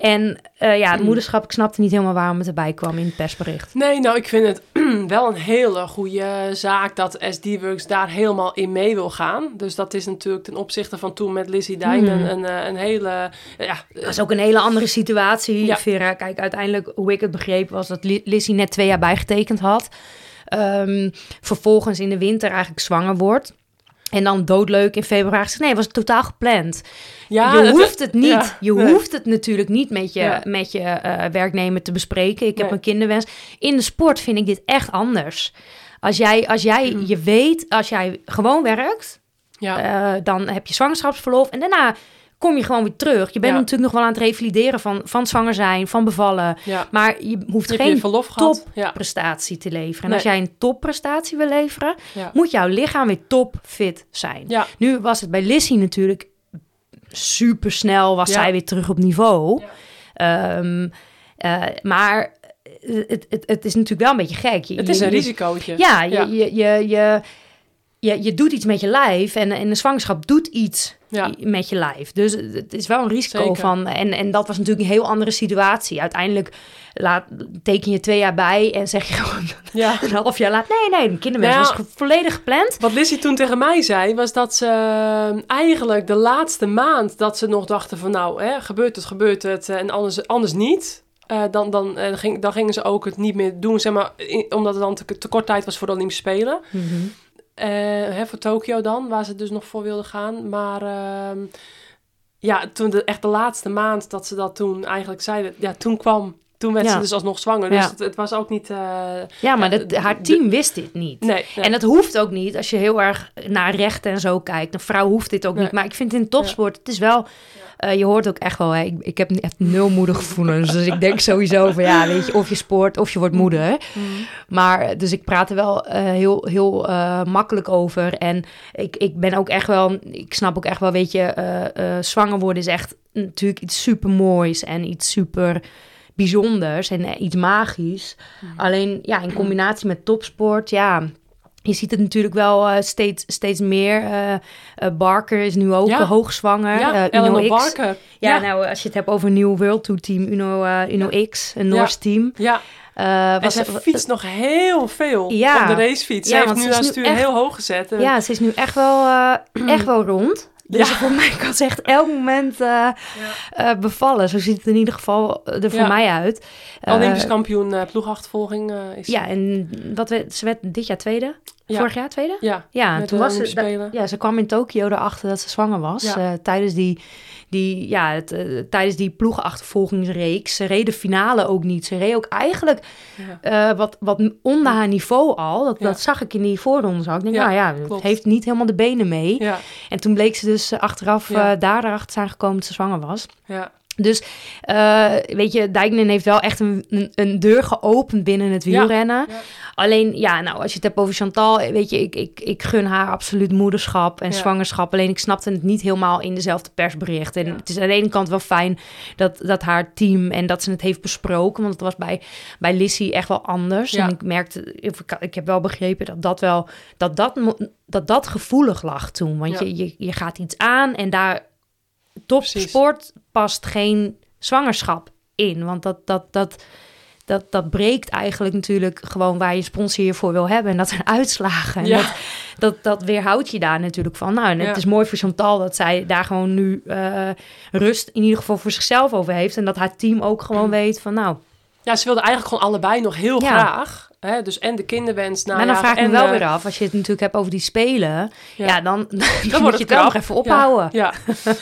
En eh, ja, het Mm. moederschap, ik snapte niet helemaal waarom het erbij kwam in het persbericht. Nee, nou, ik vind het wel een hele goede zaak dat SD-Works daar helemaal in mee wil gaan. Dus dat is natuurlijk ten opzichte van toen met Lizzie Dijn Hmm. een, een, eh, een hele... Ja, Dat is ook een hele andere situatie, Ja. Vera. Kijk, uiteindelijk, hoe ik het begreep, was dat Li- Lizzie net twee jaar bijgetekend had. Ehm, vervolgens in de winter eigenlijk zwanger wordt. En dan doodleuk in februari. Nee, was het totaal gepland. ja, je hoeft het niet. ja, je nee. hoeft het natuurlijk niet met je, Ja. met je eh, werknemer te bespreken. Ik heb een kinderwens. In de sport vind ik dit echt anders. Als jij, als jij Mm. je weet, als jij gewoon werkt, Ja, eh, dan heb je zwangerschapsverlof. En daarna kom je gewoon weer terug. Je bent Ja. natuurlijk nog wel aan het revalideren van, van zwanger zijn, van bevallen. ja. Maar je hoeft geen. Ja, topprestatie te leveren. En Nee. als jij een topprestatie wil leveren, moet jouw lichaam weer topfit zijn. Nu was het bij Lissy natuurlijk super snel, was zij weer terug op niveau. Ehm, eh, maar het, het, het is natuurlijk wel een beetje gek. Je- Het is je- een je- risicootje. Ja, je, Ja. Je, je, je, je, je doet iets met je lijf en, en de zwangerschap doet iets Ja. met je lijf. Dus het is wel een risico Zeker. van. En, en dat was natuurlijk een heel andere situatie. Uiteindelijk laat, teken je twee jaar bij en zeg je gewoon ja. een half jaar laat. Nee, nee, de kinderwens Nou was volledig gepland. Wat Lizzie toen tegen mij zei, was dat ze eh, eigenlijk de laatste maand dat ze nog dachten van nou, hè, gebeurt het, gebeurt het eh, en anders, anders niet. Eh, dan, dan, eh, ging, dan gingen ze ook het niet meer doen, zeg maar, in- omdat het dan te, te kort tijd was voor de Olympische Spelen. Eh, hè, voor Tokio dan, waar ze dus nog voor wilden gaan. Maar ehm, ja, toen de, echt de laatste maand dat ze dat toen eigenlijk zeiden, ja, toen kwam, toen werd Ja. ze dus alsnog zwanger. Dus Ja. het, het was ook niet... eh, Ja, maar Ja, dat, haar de- team wist dit niet. nee, nee. En dat hoeft ook niet als je heel erg naar rechten en zo kijkt. Een vrouw hoeft dit ook Nee. niet. Maar ik vind in topsport, het is wel... eh, je hoort ook echt wel, hè, ik, ik heb echt nul moedergevoelens. dus ik denk sowieso van ja, weet je, of je sport of je wordt moeder. Mm. Maar dus ik praat er wel eh, heel, heel eh, makkelijk over. En ik, ik ben ook echt wel, ik snap ook echt wel, weet je, eh, eh, zwanger worden is echt natuurlijk iets super moois en iets super bijzonders en eh, iets magisch. Alleen ja, in combinatie met topsport, ja. Je ziet het natuurlijk wel eh, steeds, steeds meer. Eh, eh, Barker is nu ook Ja. hoogzwanger. ja, Uno X. Barker. Ja, Ja. nou, als je het hebt over een nieuw World Tour team, Uno, Uno X, een Noors team. Ja, Eh, en was, ze fietst nog heel veel Ja. op de racefiets. Ze Ja, heeft nu haar stuur echt- heel hoog gezet. En- ja, ze is nu echt wel, echt wel rond. Dus Ja. voor mij kan ze echt elk moment eh, eh, bevallen. Zo ziet het in ieder geval er voor Ja. mij uit. Eh, Olympisch kampioen ploegachtervolging is Ja, en wat werd, ze werd dit jaar tweede? Ja. Vorig jaar tweede? Ja, Ja, toen de was ze, ja, ze kwam in Tokio erachter dat ze zwanger was. Ja. eh, tijdens die, die, ja, het, eh, tijdens die ploegenachtervolgingsreeks. Ze reed de finale ook niet. Ze reed ook eigenlijk Ja. eh, wat, wat onder haar niveau al. Dat, dat zag ik in die voorronde. al. Ik denk, nou ja, het heeft niet helemaal de benen mee. Ja, En toen bleek ze dus eh, achteraf eh, daar erachter zijn gekomen dat ze zwanger was. ja. Dus eh, weet je, Dijknen heeft wel echt een, een, een deur geopend binnen het wielrennen. Ja. Alleen, ja, nou, als je het hebt over Chantal, weet je, ik, ik, ik gun haar absoluut moederschap en Ja. zwangerschap. Alleen ik snapte het niet helemaal in dezelfde persbericht. En het is aan de ene kant wel fijn dat, dat haar team en dat ze het heeft besproken. Want het was bij, bij Lissy echt wel anders. Ja. En ik merkte, ik, ik heb wel begrepen dat dat wel, dat dat, dat, dat gevoelig lag toen. Want Ja. je, je, je gaat iets aan en daar topsport past geen zwangerschap in. Want dat, dat, dat, dat, dat breekt eigenlijk natuurlijk gewoon waar je sponsor je voor wil hebben. En dat zijn uitslagen. En dat, dat, dat weerhoudt je daar natuurlijk van. Nou, en Ja. het is mooi voor Chantal dat zij daar gewoon nu eh, rust in ieder geval voor zichzelf over heeft. En dat haar team ook gewoon weet van nou... Ja, ze wilden eigenlijk gewoon allebei nog heel Ja. graag. Hè? Dus en de kinderwens. Nou, maar dan ja, vraag ik me en, wel eh, weer af, als je het natuurlijk hebt over die spelen... Ja, dan, dan, moet je het wel nog even ophouden. Ja,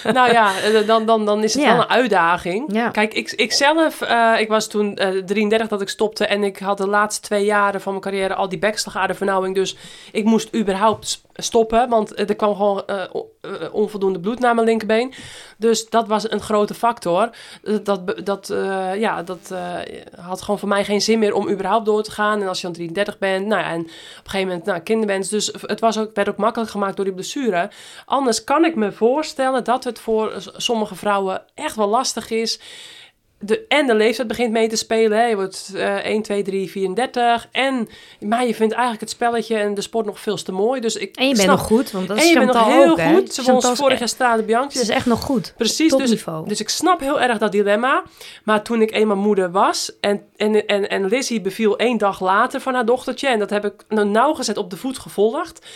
ja. nou ja, eh, dan, dan, dan is het wel een uitdaging. Kijk, ik, ik zelf, eh, ik was toen eh 33 dat ik stopte en ik had de laatste twee jaren van mijn carrière al die bekslagadervernauwing. Dus ik moest überhaupt stoppen, want er kwam gewoon eh, eh, onvoldoende bloed naar mijn linkerbeen. Dus dat was een grote factor. Eh, Dat, dat, eh, ja, dat eh, had gewoon voor mij geen zin meer om überhaupt door te gaan. En als je dan 33 bent, nou ja, en op een gegeven moment nou, kinderwens. Dus het was ook, werd ook makkelijk gemaakt door die blessure. Anders kan ik me voorstellen dat het voor sommige vrouwen echt wel lastig is. De, en de leeftijd begint mee te spelen. Hè. Je wordt eh 1, 2, 3, 34. En, maar je vindt eigenlijk het spelletje en de sport nog veel te mooi. Dus ik En je bent snap- nog goed, want dat is en je bent nog heel ook, goed. Ze won is vorig jaar Strade Bianchi. Ze is echt nog goed. Precies, dus, dus ik snap heel erg dat dilemma. Maar toen ik eenmaal moeder was en, en, en, en Lizzie beviel één dag later van haar dochtertje... en dat heb ik nou nauwgezet op de voet gevolgd...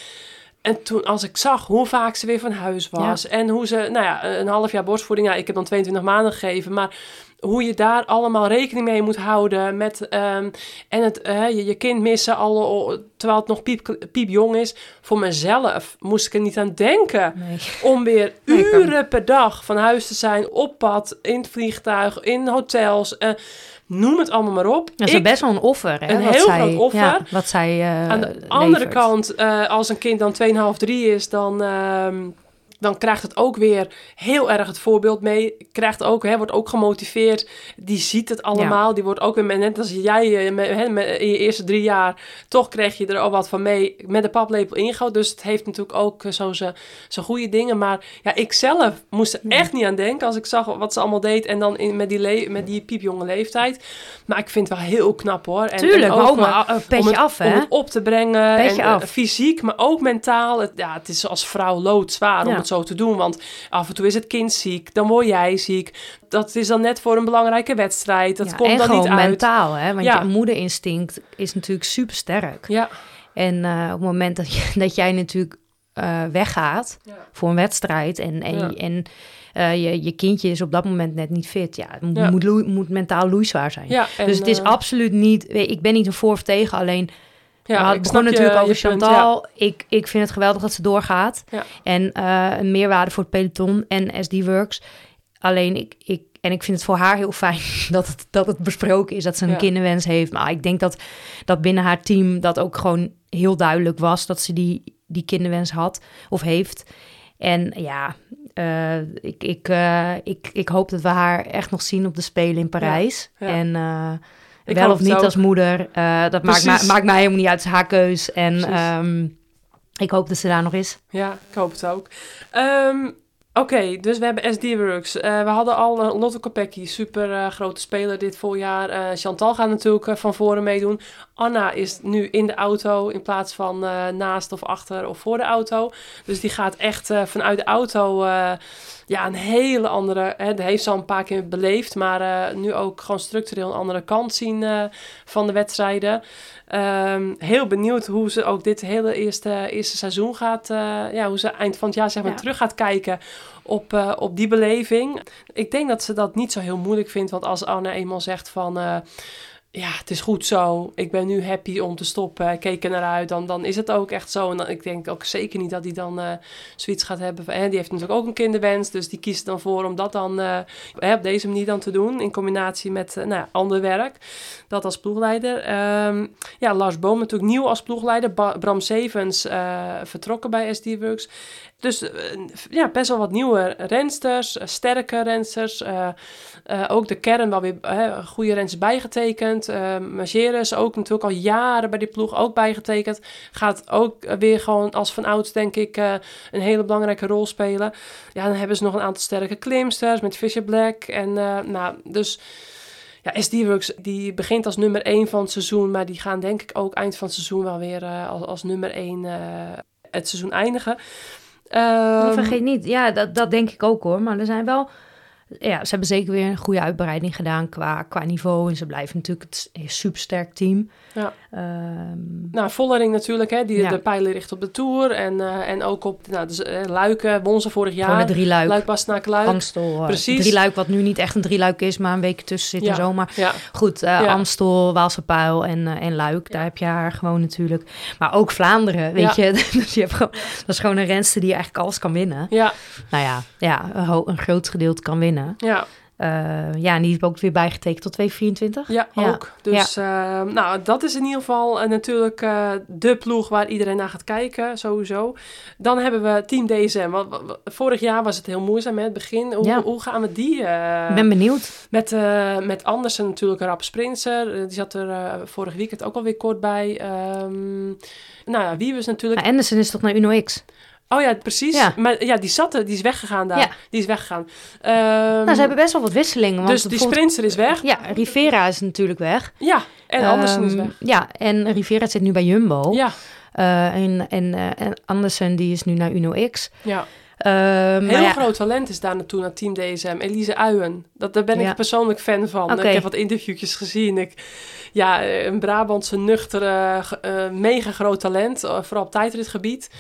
En toen als ik zag hoe vaak ze weer van huis was... en hoe ze, nou ja, een half jaar borstvoeding... ja, ik heb dan 22 maanden gegeven, maar... Hoe je daar allemaal rekening mee moet houden met ehm, en het, eh, je, je kind missen al, terwijl het nog piep, piepjong is. Voor mezelf moest ik er niet aan denken Nee. om weer Nee, uren per dag van huis te zijn, op pad, in het vliegtuig, in hotels, eh, noem het allemaal maar op. Dat is Ik- best wel een offer. Hè, Een wat heel zij, groot offer. Ja, wat zij eh, aan de andere kant, als een kind dan 2,5, 3 is, dan, ehm, dan krijgt het ook weer heel erg het voorbeeld mee. Krijgt ook, hè, wordt ook gemotiveerd. Die ziet het allemaal. Die wordt ook weer, net als jij eh, met, hè, in je eerste drie jaar, toch kreeg je er al wat van mee met de paplepel ingehouwd. Dus het heeft natuurlijk ook eh, zo zijn goede dingen. Maar ja, ik zelf moest er echt niet aan denken als ik zag wat ze allemaal deed. En dan in, met, die le- met die piepjonge leeftijd. Maar ik vind het wel heel knap hoor. En, Tuurlijk, en ook maar een om petje het, af, om hè? het op te brengen. Petje en, eh, af. fysiek, maar ook mentaal. Het, ja, het is als vrouw loodzwaar om Ja. het zo te doen. Want af en toe is het kind ziek, dan word jij ziek. Dat is dan net voor een belangrijke wedstrijd. Dat Ja, komt dan niet uit. mentaal, hè? Want Ja. je moederinstinct is natuurlijk super sterk. Ja, En eh, op het moment dat, je, dat jij natuurlijk eh, weggaat Ja. voor een wedstrijd en, en, Ja. en eh, je, je kindje is op dat moment net niet fit, ja, het moet, Ja. moet, mentaal loeizwaar zijn. en, dus het is absoluut niet, weet- ik ben niet een voor of tegen, alleen ja, we hadden natuurlijk over punt, Chantal. Ik, ik vind het geweldig dat ze doorgaat. Ja. En eh, een meerwaarde voor het peloton en SD Works. Alleen ik, ik, en ik vind het voor haar heel fijn dat het, dat het besproken is, dat ze een Ja. kinderwens heeft. Maar ik denk dat, dat binnen haar team dat ook gewoon heel duidelijk was dat ze die, die kinderwens had of heeft. En ja, eh, ik, ik, eh, ik, ik hoop dat we haar echt nog zien op de Spelen in Parijs. En Ik wel of niet ook. als moeder, eh, dat maakt, ma- maakt mij helemaal niet uit. Haar keus. En ehm, ik hoop dat ze daar nog is. Ja, ik hoop het ook. Ehm, Oké, dus we hebben SD Works. Eh, we hadden al eh, Lotte Kopecky, super eh, grote speler dit voorjaar. Chantal gaat natuurlijk van voren meedoen. Anna is nu in de auto in plaats van eh, naast of achter of voor de auto. Dus die gaat echt eh, vanuit de auto eh, ja, een hele andere... Hè, dat heeft ze al een paar keer beleefd, maar nu ook gewoon structureel een andere kant zien van de wedstrijden. Ehm, heel benieuwd hoe ze ook dit hele eerste, eerste seizoen gaat... ja, hoe ze eind van het jaar zeg maar Ja. terug gaat kijken op, op die beleving. Ik denk dat ze dat niet zo heel moeilijk vindt. Want als Anne eenmaal zegt van... ja, het is goed zo. Ik ben nu happy om te stoppen. Keek er naar uit. Dan, dan is het ook echt zo. En dan, ik denk ook zeker niet dat hij dan eh, zoiets gaat hebben. hè, die heeft natuurlijk ook een kinderwens. Dus die kiest dan voor om dat dan eh, hè, op deze manier dan te doen. In combinatie met eh, nou, ander werk. Dat als ploegleider. Ehm, ja, Lars Boom natuurlijk nieuw als ploegleider. Bram Sevens vertrokken bij SD Works. Dus ja, best wel wat nieuwe rensters. sterke rensters. Eh, eh, ook de kern wel weer hè, goede rensters bijgetekend. Uh, Mageres ook natuurlijk al jaren bij die ploeg ook bijgetekend. Gaat ook eh, weer gewoon als van ouds denk ik eh, een hele belangrijke rol spelen. Ja, dan hebben ze nog een aantal sterke klimsters met Fisher Black. En eh, nou, dus... Ja, SD Works die begint als nummer 1 van het seizoen, maar die gaan denk ik ook eind van het seizoen wel weer eh, als, als nummer 1 het seizoen eindigen. Ehm, vergeet niet, ja, dat, dat denk ik ook hoor. Maar er zijn wel, ja, ze hebben zeker weer een goede uitbreiding gedaan qua, qua niveau. En ze blijven natuurlijk het supersterk team. Ja. Ehm, Nou, Vollering natuurlijk, hè, die Ja. de pijlen richt op de Tour. En, eh, en ook op nou, dus, eh, Luiken, won ze vorig gewoon jaar. een drieluik. Luik, Bastenaken, Luik. Amstel, Precies. drieluik wat nu niet echt een drieluik is, maar een week tussen zit en Ja. zo. Maar Ja, goed, Ja. Amstel, Waalse Pijl en, en Luik, daar heb je haar gewoon natuurlijk. Maar ook Vlaanderen, weet je. dus je hebt gewoon, dat is gewoon een renster die eigenlijk alles kan winnen. ja, Nou ja, ja een, een groot gedeelte kan winnen. ja, Eh, ja, en die heeft ook weer bijgetekend tot 2024. ja, Ja. ook. Dus eh, nou, dat is in ieder geval eh, natuurlijk de ploeg waar iedereen naar gaat kijken, sowieso. Dan hebben we Team DSM. Vorig jaar was het heel moeizaam met het begin. Hoe, Ja. hoe gaan we die... Ik ben benieuwd. Met, met Andersen natuurlijk een rap sprinter. Die zat er vorig weekend ook alweer kort bij. Ehm nou ja, Wiebes natuurlijk. Maar Anderson is toch naar Uno X? Oh ja, precies. Ja. Maar ja, die zat er, die is weggegaan daar. Ja. Die is weggegaan. Ehm, nou, ze hebben best wel wat wisselingen. Want dus die bijvoorbeeld- sprinter is weg. Ja, Rivera is natuurlijk weg. Ja, en Andersen is Ehm, weg. Ja, en Rivera zit nu bij Jumbo. Ja, Eh, en, en, eh, en Andersen die is nu naar Uno X. ja. Ehm, Heel ja, groot talent is daar naartoe naar Team DSM. Elise Uien. Dat, daar ben ik Ja. persoonlijk fan van. Ik heb wat interviewtjes gezien. Ik, ja, een Brabantse nuchtere, eh, mega groot talent. vooral op tijdritgebied.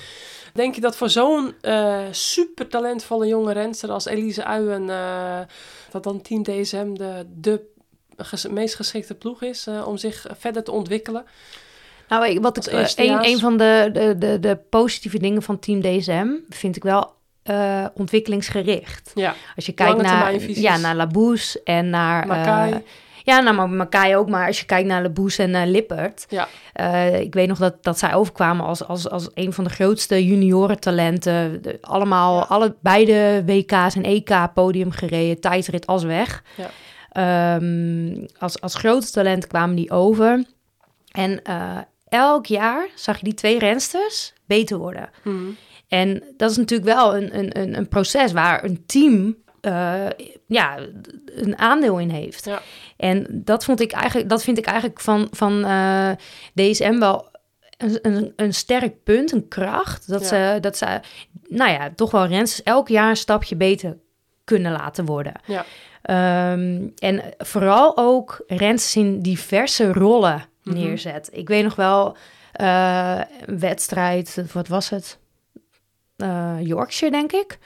Denk je dat voor zo'n eh, super talentvolle jonge renster als Elise Uien... eh, dat dan Team DSM de, de ges- meest geschikte ploeg is eh, om zich verder te ontwikkelen? nou, wat ik, een, een van de, de, de, de positieve dingen van Team DSM vind ik wel ontwikkelingsgericht. Ja, Als je kijkt naar, ja, naar Laboes en naar... Makai. Ja, nou, maar Makai ook. Maar als je kijkt naar Laboes en naar Lippert... Ja. eh, ik weet nog dat, dat zij overkwamen als, als, als een van de grootste juniorentalenten. De- allemaal, Ja. alle, beide WK's en EK podium gereden. Tijdrit als weg. Ja. Ehm, als, als grote talent kwamen die over. En eh, elk jaar zag je die twee rensters beter worden. Mhm. En dat is natuurlijk wel een, een, een, een proces waar een team eh, ja, een aandeel in heeft. Ja. En dat, vond ik eigenlijk, dat vind ik eigenlijk van, van eh, DSM wel een, een, een sterk punt, een kracht. Dat, Ja. ze, dat ze, nou ja, toch wel rensters elk jaar een stapje beter kunnen laten worden. Ja. Ehm, en vooral ook rensters in diverse rollen Mhm. neerzet. Ik weet nog wel eh, een wedstrijd, wat was het? Eh, Yorkshire, denk ik.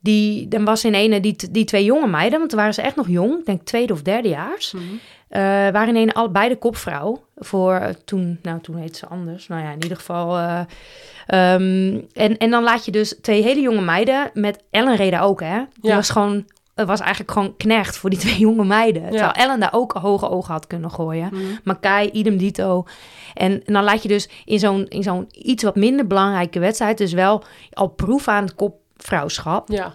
Die, dan was in ene die, die twee jonge meiden, want toen waren ze echt nog jong, ik denk tweede of derdejaars. Eh waren in ene allebei de kopvrouw voor eh, toen, nou toen heette ze anders. Nou ja, in ieder geval. eh, ehm, en, en dan laat je dus twee hele jonge meiden met Ellen reden ook, hè? Die Ja. was gewoon, het was eigenlijk gewoon knecht voor die twee jonge meiden. Ja. Terwijl Ellen daar ook hoge ogen had kunnen gooien. Mhm. Makai, idem dito. En, en dan laat je dus in zo'n, in zo'n iets wat minder belangrijke wedstrijd... dus wel al proef aan het kopvrouwschap. Ja,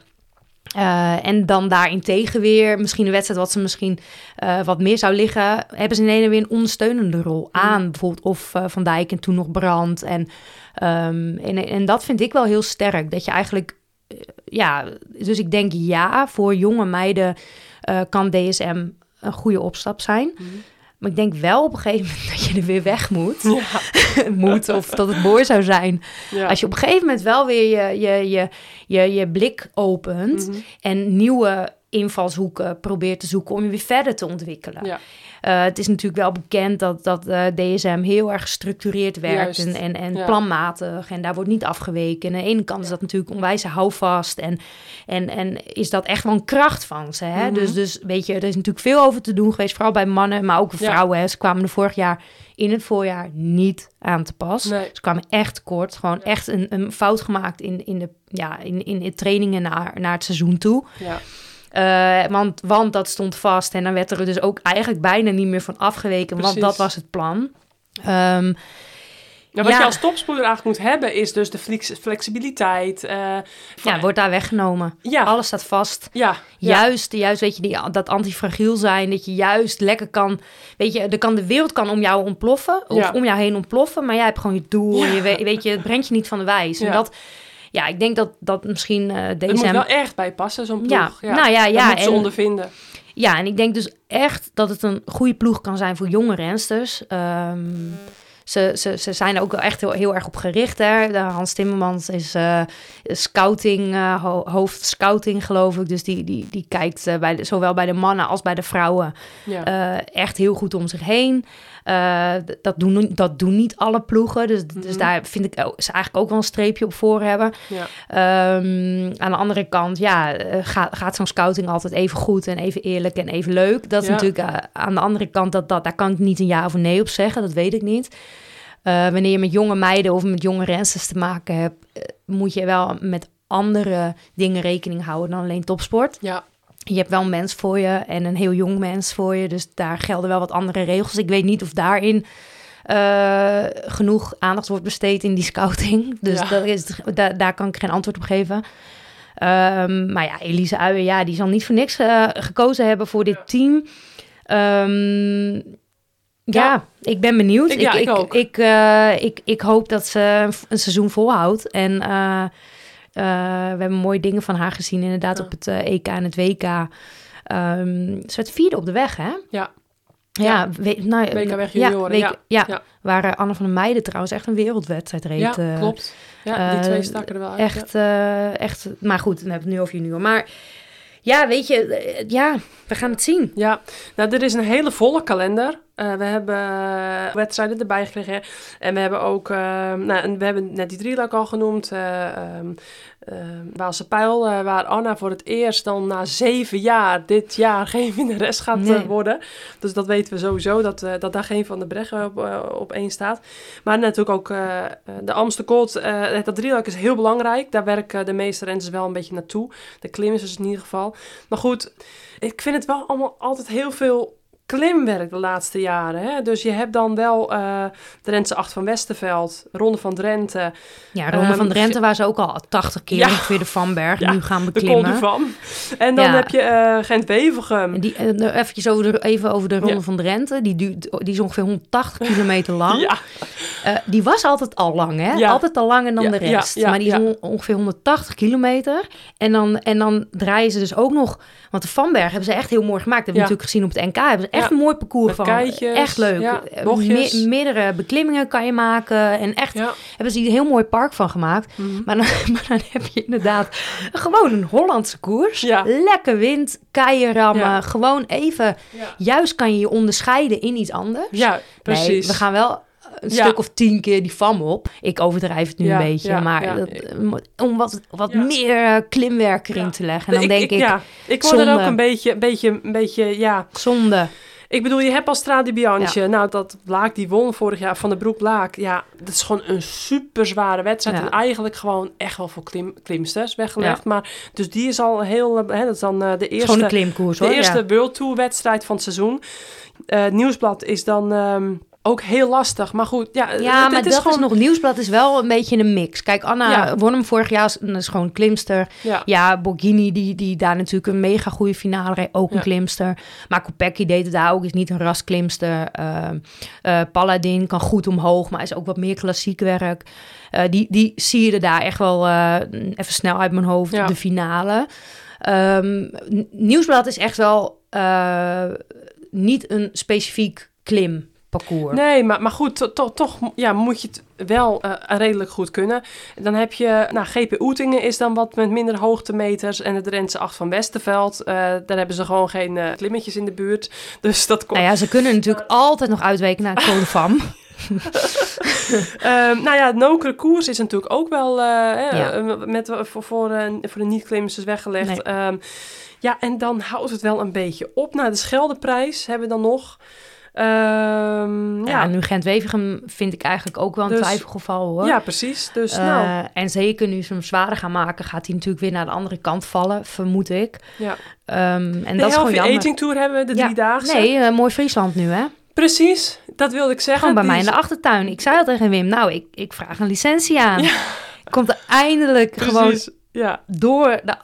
Eh, en dan daarentegen weer misschien een wedstrijd... wat ze misschien eh, wat meer zou liggen... hebben ze in ene weer een ondersteunende rol aan. Bijvoorbeeld of eh, Van Dijk en toen nog Brand. En, ehm, en, en dat vind ik wel heel sterk. Dat je eigenlijk... ja, dus ik denk ja, voor jonge meiden... kan DSM een goede opstap zijn. Mhm. Maar ik denk wel op een gegeven moment dat je er weer weg moet. ja, moet of dat het mooi zou zijn. ja. Als je op een gegeven moment wel weer je, je, je, je, je blik opent Mhm. en nieuwe invalshoeken probeert te zoeken om je weer verder te ontwikkelen. Ja. Eh, het is natuurlijk wel bekend dat, dat eh, DSM heel erg gestructureerd werkt Juist. en, en, en Ja. planmatig. En daar wordt niet afgeweken. En aan de ene kant is dat natuurlijk onwijs houvast. En, en, en is dat echt wel een kracht van ze. Hè? Mhm. dus, dus weet je, er is natuurlijk veel over te doen geweest. Vooral bij mannen, maar ook Ja. vrouwen. Hè? Ze kwamen er vorig jaar in het voorjaar niet aan te pas. Nee. Ze kwamen echt tekort. Gewoon echt een, een fout gemaakt in, in, de, ja, in, in de trainingen naar, naar het seizoen toe. Ja. Eh, want, want dat stond vast en dan werd er dus ook eigenlijk bijna niet meer van afgeweken, want dat was het plan. Ehm, Ja, wat Ja. je als topspoeder eigenlijk moet hebben, is dus de flex- flexibiliteit. eh, ja, wordt daar weggenomen. ja, Alles staat vast. ja. Juist, juist, weet je, die, dat antifragiel zijn, dat je juist lekker kan, weet je, er kan, de wereld kan om jou ontploffen, of om jou heen ontploffen, maar jij hebt gewoon je doel, je weet, je, het brengt je niet van de wijs. En dat, ja, ik denk dat, dat misschien Het deze moet wel echt bij passen, zo'n ploeg. Ja, nou ja, Dat ja, ze en- ondervinden. Ja, en ik denk dus echt dat het een goede ploeg kan zijn voor jonge rensters. Ehm, ze, ze, ze zijn er ook wel echt heel, heel erg op gericht. Hè? De Hans Timmermans is eh, scouting, ho- hoofd scouting, geloof ik. Dus die, die, die kijkt bij de, zowel bij de mannen als bij de vrouwen Ja. echt heel goed om zich heen. Eh, dat, doen, dat doen niet alle ploegen. Dus, dus Mhm. daar vind ik ze eigenlijk ook wel een streepje op voor hebben. ja. Ehm, aan de andere kant, ja, eh, gaat, gaat zo'n scouting altijd even goed en even eerlijk en even leuk. Dat is Ja. natuurlijk eh, aan de andere kant, dat, dat, daar kan ik niet een ja of een nee op zeggen, dat weet ik niet. Wanneer je met jonge meiden of met jonge rensters te maken hebt, moet je wel met andere dingen rekening houden dan alleen topsport. ja. Je hebt wel een mens voor je en een heel jong mens voor je, dus daar gelden wel wat andere regels. Ik weet niet of daarin eh, genoeg aandacht wordt besteed in die scouting. Dus Ja. dat is, daar, daar kan ik geen antwoord op geven. Ehm, maar ja, Elise Uijen, ja, die zal niet voor niks eh, gekozen hebben voor dit team. Ehm, ja, Ja. ik ben benieuwd. Ik- ja, ik ik, ook. Ik, eh, ik, ik hoop dat ze een seizoen volhoudt. En eh, we hebben mooie dingen van haar gezien, inderdaad, Ja. op het eh, EK en het WK. Ehm, ze werd vierde op de weg, hè? Ja. Ja, Ja. nou, WK weg junioren, ja. ja. Ja. Waar eh, Anne van der Meijden trouwens echt een wereldwedstrijd reed. ja, klopt. Ja, die twee staken er wel uit. Echt, echt, maar goed, dan hebben we het nu over junior. Maar ja, weet je, ja, we gaan het zien. Ja, nou, er is een hele volle kalender. Eh, we hebben eh, wedstrijden erbij gekregen. En we hebben ook, eh, nou, we hebben net die drieluik al genoemd. eh, Waalse Pijl, waar Anna voor het eerst dan na zeven jaar dit jaar geen winnares gaat Nee. worden. Dus dat weten we sowieso, dat, dat daar geen Van de Breggen op, op één staat. Maar natuurlijk ook de Amsterdam Gold. dat drieluik is heel belangrijk. Daar werken de meeste renners wel een beetje naartoe. De klimmers dus in ieder geval. Maar goed, ik vind het wel allemaal altijd heel veel klimwerk de laatste jaren. Hè? Dus je hebt dan wel de Drentse 8 van Westerveld, Ronde van Drenthe, Ja, Ronde Ehm, van Drenthe waar ze ook al 80 keer Ja. ongeveer de Vanberg Ja, nu gaan de beklimmen. du Van. En dan Ja. heb je eh Gent-Wevelgem. En die, eh, nou, eventjes over de, even over de Ronde van Drenthe. Die, duurt, die is ongeveer 180 kilometer lang. Ja, die was altijd al lang, hè? Altijd al langer dan de rest. maar die is on- ongeveer 180 kilometer. En dan, en dan draaien ze dus ook nog... Want de Vanberg hebben ze echt heel mooi gemaakt. Dat hebben we natuurlijk gezien op het NK. Hebben ze echt een mooi parcours van. keitjes, echt leuk. Eh, me- meerdere beklimmingen kan je maken. En echt hebben ze hier een heel mooi park van gemaakt. Mhm. Maar dan, maar dan heb je inderdaad gewoon een Hollandse koers. Ja. Lekker wind, keien rammen. Ja. Gewoon even... Juist kan je je onderscheiden in iets anders. ja, precies. Nee, we gaan wel een Ja. stuk of tien keer die fam op. Ik overdrijf het nu Ja, een beetje, ja, maar ja. dat, eh, om wat, wat Ja. meer eh, klimwerk erin Ja. te leggen. En dan denk ik, ja, ik word er ook een beetje, een beetje, een beetje, ja. zonde. Ik bedoel, je hebt al Strade Bianche. Nou, dat Blaak die won vorig jaar van de Broek Blaak. Ja, dat is gewoon een super zware wedstrijd. Ja. En eigenlijk gewoon echt wel voor klim, klimsters weggelegd. Maar, dus die is al heel, eh, hè, dat is dan de Gewoon eerste, een klimkoers hoor. de eerste ja. World Tour wedstrijd van het seizoen. Het Nieuwsblad is dan ehm, ook heel lastig. Maar goed, ja, Ja, maar het dat is gewoon... is nog nieuwsblad is wel een beetje een mix. Kijk, Anna Ja. won hem vorig jaar, dat is gewoon klimster. Ja, Ja, Borghini, die, die daar natuurlijk een mega goede finale reed, ook een Ja. klimster. Maar Kopecky deed het daar ook, is niet een rasklimster. Uh, uh, Paladin kan goed omhoog, maar is ook wat meer klassiek werk. Uh, die, die zie je daar echt wel even snel uit mijn hoofd, Ja. de finale. Um, Nieuwsblad is echt wel niet een specifiek klim parcours. Nee, maar, maar goed, to- to- toch ja, moet je het wel eh, redelijk goed kunnen. Dan heb je, nou, GP Oetingen is dan wat met minder hoogtemeters. En het Drentse 8 van Westerveld, eh, daar hebben ze gewoon geen eh, klimmetjes in de buurt. Dus dat komt. Nou ja, ze kunnen natuurlijk altijd nog uitweken naar Code Vam. Ehm, nou ja, het Nokere koers is natuurlijk ook wel Ja. met, voor, voor, voor de niet-klimmers is weggelegd. Nee. Ehm, ja, en dan houdt het wel een beetje op. Nou, de Scheldeprijs hebben we dan nog. Ehm, Ja, ja, nu Gent-Wevergem vind ik eigenlijk ook wel een Dus- twijfelgeval hoor. ja, precies. Dus Eh, nou, En zeker nu ze hem zwaarder gaan maken, gaat hij natuurlijk weer naar de andere kant vallen, vermoed ik. ja. Ehm, en de dat is gewoon jammer. Aging Tour hebben we, de Ja, driedaagse. Nee, eh, mooi Friesland nu hè. Precies, dat wilde ik zeggen. Gewoon bij Die mij in de achtertuin. Ik zei al tegen Wim, nou, ik, ik vraag een licentie aan. Ja. Komt er eindelijk gewoon ja. door de,